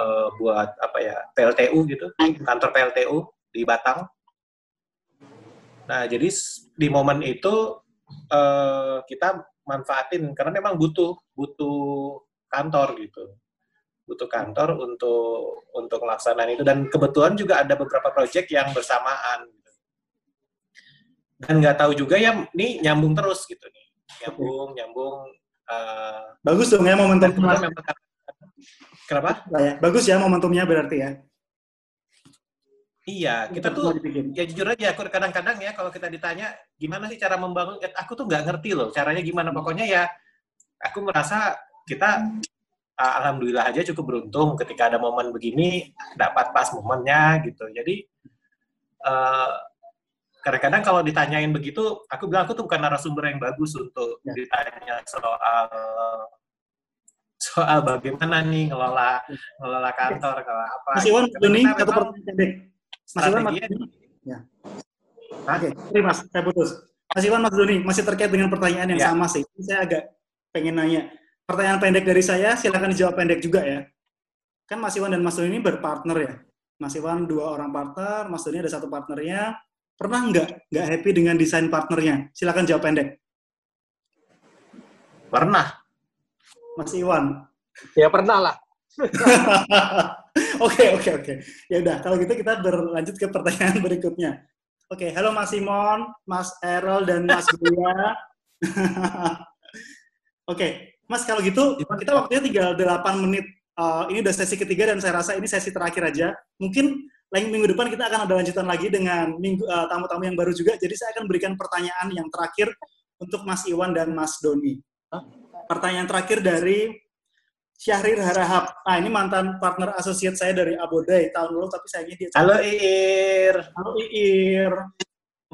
uh, buat apa ya PLTU gitu kantor PLTU di Batang. Nah jadi di momen itu uh, kita manfaatin karena memang butuh butuh kantor gitu. Butuh kantor untuk untuk melaksanakan itu. Dan kebetulan juga ada beberapa proyek yang bersamaan. Gitu. dan nggak tahu juga ya ini nyambung terus gitu nih. Nyambung nyambung uh, bagus dong ya momentum kenapa? Bagus ya momentumnya berarti ya Iya, kita tuh ya jujur aja aku kadang-kadang ya kalau kita ditanya gimana sih cara membangun, aku tuh nggak ngerti loh caranya gimana. Pokoknya ya aku merasa kita uh, alhamdulillah aja cukup beruntung ketika ada momen begini dapat pas momennya gitu. Jadi uh, kadang-kadang kalau ditanyain begitu, aku bilang aku tuh bukan narasumber yang bagus untuk ya. ditanya soal soal bagaimana nih ngelola ngelola kantor kalau apa. Mas Iwan, ini satu pertanyaan pendek. Mas Iwan, Mas ya. Oke, okay. Mas, saya putus. Mas Iwan, Mas Doni, masih terkait dengan pertanyaan yang ya. sama sih. Saya agak pengen nanya pertanyaan pendek dari saya, silakan dijawab pendek juga ya. Kan Mas Iwan dan Mas Doni ini berpartner ya. Mas Iwan dua orang partner, Mas Doni ada satu partnernya. Pernah nggak nggak happy dengan desain partnernya? Silakan jawab pendek. Pernah. Mas Iwan. Ya pernah lah. Oke, oke, oke. Ya udah, kalau gitu kita berlanjut ke pertanyaan berikutnya. Oke, okay, halo Mas Simon, Mas Errol, dan Mas Buya. Oke, Mas kalau gitu kita waktunya tinggal 8 menit. Uh, ini udah sesi ketiga dan saya rasa ini sesi terakhir aja. Mungkin lain minggu depan kita akan ada lanjutan lagi dengan minggu uh, tamu-tamu yang baru juga. Jadi saya akan berikan pertanyaan yang terakhir untuk Mas Iwan dan Mas Doni. Pertanyaan terakhir dari Syahrir Harahap. Nah, ini mantan partner associate saya dari Abodai tahun lalu, tapi sayangnya dia... Halo Iir. Halo Iir.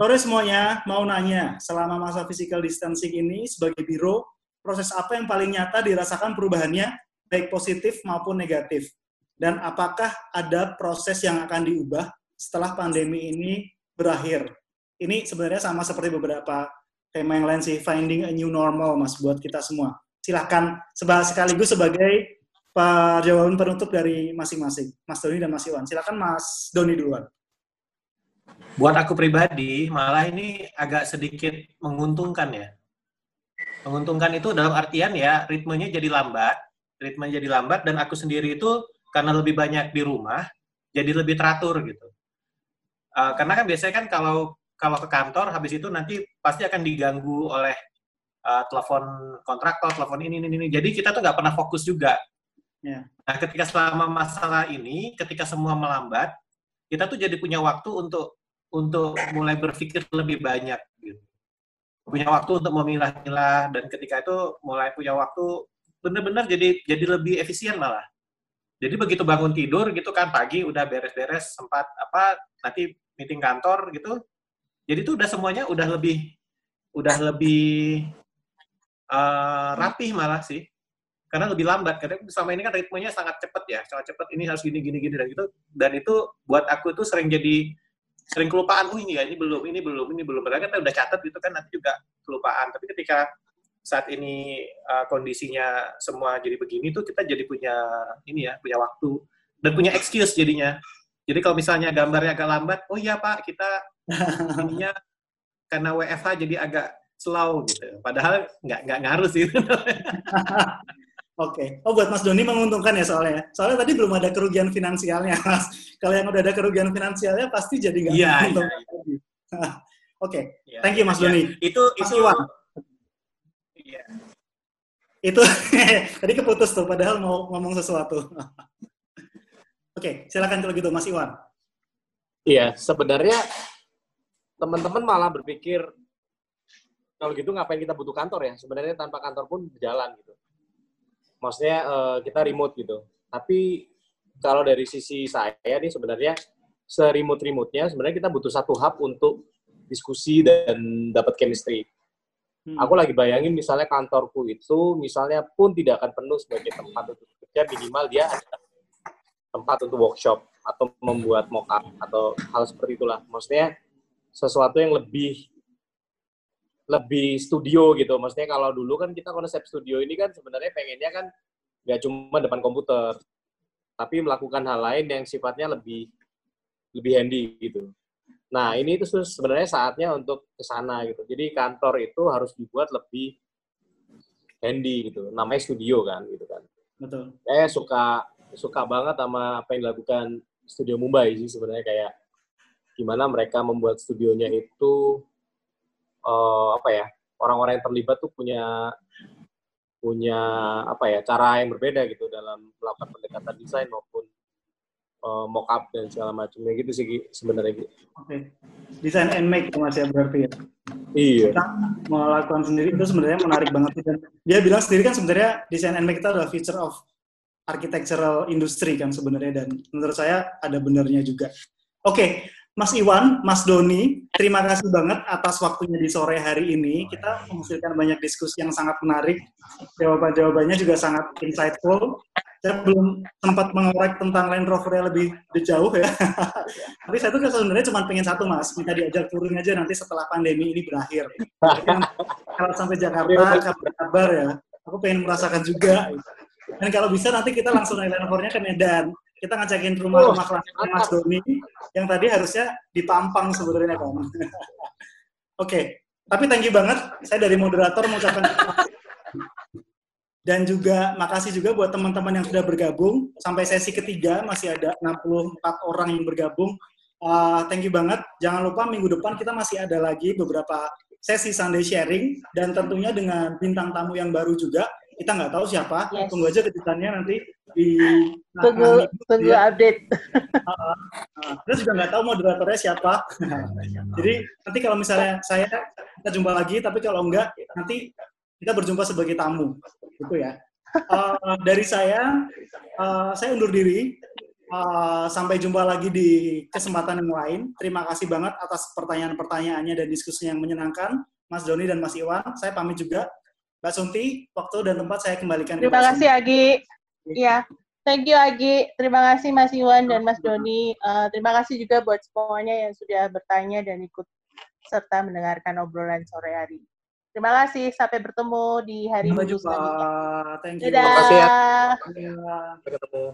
Sore semuanya, mau nanya, selama masa physical distancing ini sebagai biro, proses apa yang paling nyata dirasakan perubahannya, baik positif maupun negatif? Dan apakah ada proses yang akan diubah setelah pandemi ini berakhir? Ini sebenarnya sama seperti beberapa tema yang lain sih, finding a new normal, Mas, buat kita semua. Silahkan sekaligus sebagai jawaban penutup dari masing-masing, Mas Doni dan Mas Iwan. Silahkan Mas Doni duluan. Buat aku pribadi, malah ini agak sedikit menguntungkan ya Menguntungkan itu dalam artian ya ritmenya jadi lambat, ritmenya jadi lambat dan aku sendiri itu karena lebih banyak di rumah jadi lebih teratur gitu. Uh, karena kan biasanya kan kalau kalau ke kantor habis itu nanti pasti akan diganggu oleh uh, telepon kontraktor, telepon ini, ini, ini. Jadi kita tuh nggak pernah fokus juga. Yeah. Nah, ketika selama masalah ini, ketika semua melambat, kita tuh jadi punya waktu untuk untuk mulai berpikir lebih banyak. Gitu punya waktu untuk memilah-milah dan ketika itu mulai punya waktu benar-benar jadi jadi lebih efisien malah. Jadi begitu bangun tidur gitu kan pagi udah beres-beres sempat apa nanti meeting kantor gitu. Jadi itu udah semuanya udah lebih udah lebih uh, rapih malah sih. Karena lebih lambat karena selama ini kan ritmenya sangat cepat ya, sangat cepat ini harus gini gini gini dan itu dan itu buat aku itu sering jadi sering kelupaan, oh ini ya, ini belum, ini belum, ini belum. Padahal kita udah catat gitu kan, nanti juga kelupaan. Tapi ketika saat ini uh, kondisinya semua jadi begini tuh kita jadi punya ini ya, punya waktu dan punya excuse jadinya. Jadi kalau misalnya gambarnya agak lambat, oh iya Pak, kita ininya karena WFH jadi agak slow gitu. Padahal nggak nggak ngaruh sih. Oke. Okay. Oh, buat Mas Doni menguntungkan ya soalnya. Soalnya tadi belum ada kerugian finansialnya, Mas. Kalau yang udah ada kerugian finansialnya pasti jadi nggak yeah, untung yeah, yeah. Oke. Okay. Yeah, Thank you Mas yeah. Doni. Itu Mas itu Iwan. Iya. Itu tadi keputus tuh, padahal mau ngomong sesuatu. Oke, silakan kalau gitu Mas Iwan. Iya, sebenarnya teman-teman malah berpikir kalau gitu ngapain kita butuh kantor ya? Sebenarnya tanpa kantor pun berjalan gitu. Maksudnya eh, kita remote gitu. Tapi kalau dari sisi saya nih sebenarnya serimut-rimutnya sebenarnya kita butuh satu hub untuk diskusi dan dapat chemistry. Hmm. Aku lagi bayangin misalnya kantorku itu misalnya pun tidak akan penuh sebagai tempat untuk bekerja minimal dia ada tempat untuk workshop atau membuat mock-up atau hal seperti itulah. Maksudnya sesuatu yang lebih lebih studio gitu. Maksudnya kalau dulu kan kita konsep studio ini kan sebenarnya pengennya kan nggak cuma depan komputer, tapi melakukan hal lain yang sifatnya lebih lebih handy gitu. Nah, ini itu sebenarnya saatnya untuk ke sana gitu. Jadi kantor itu harus dibuat lebih handy gitu. Namanya studio kan gitu kan. Betul. Saya suka suka banget sama apa yang dilakukan Studio Mumbai sih sebenarnya kayak gimana mereka membuat studionya itu eh, apa ya? Orang-orang yang terlibat tuh punya punya apa ya cara yang berbeda gitu dalam melakukan pendekatan desain maupun uh, mock up dan segala macamnya gitu sih sebenarnya Gi. Oke. Design and make Mas ya berarti ya. Iya. Kita melakukan sendiri itu sebenarnya menarik banget dan dia bilang sendiri kan sebenarnya design and make itu adalah feature of architectural industry kan sebenarnya dan menurut saya ada benernya juga. Oke, Mas Iwan, Mas Doni, terima kasih banget atas waktunya di sore hari ini. Kita menghasilkan banyak diskusi yang sangat menarik. Jawaban-jawabannya juga sangat insightful. Saya belum sempat mengorek tentang Land Rover yang lebih, jauh ya. Tapi saya tuh sebenarnya cuma pengen satu mas, minta diajak touring aja nanti setelah pandemi ini berakhir. Kalau sampai Jakarta, kabar ya, aku pengen merasakan juga. Dan kalau bisa nanti kita langsung naik Land Rover-nya ke Medan. Kita ngajakin rumah-rumah kelasnya Mas Doni yang tadi harusnya ditampang sebenarnya kan. Oke, tapi thank you banget. Saya dari moderator mengucapkan dan juga makasih juga buat teman-teman yang sudah bergabung sampai sesi ketiga masih ada 64 orang yang bergabung. Uh, thank you banget. Jangan lupa minggu depan kita masih ada lagi beberapa sesi Sunday sharing dan tentunya dengan bintang tamu yang baru juga. Kita nggak tahu siapa. Yes. Tunggu aja kejutannya nanti di Tunggu, tunggu ya. update. Nah, Terus juga nggak tahu moderatornya siapa. Jadi nanti kalau misalnya saya kita jumpa lagi, tapi kalau enggak nanti kita berjumpa sebagai tamu, gitu ya. Eh, dari saya, eh, saya undur diri. Eh, sampai jumpa lagi di kesempatan yang lain. Terima kasih banget atas pertanyaan-pertanyaannya dan diskusi yang menyenangkan, Mas Doni dan Mas Iwan. Saya pamit juga. Mbak Sunti, waktu dan tempat saya kembalikan. ke Terima kasih. Agi. Iya. Thank you Agi. Terima kasih Mas Iwan dan Mas Doni. Eh, terima kasih juga buat semuanya yang sudah bertanya dan ikut serta mendengarkan obrolan sore hari. Terima kasih. Sampai bertemu di hari Minggu selanjutnya. Thank you. Dadah. kasih ya. Sampai ketemu.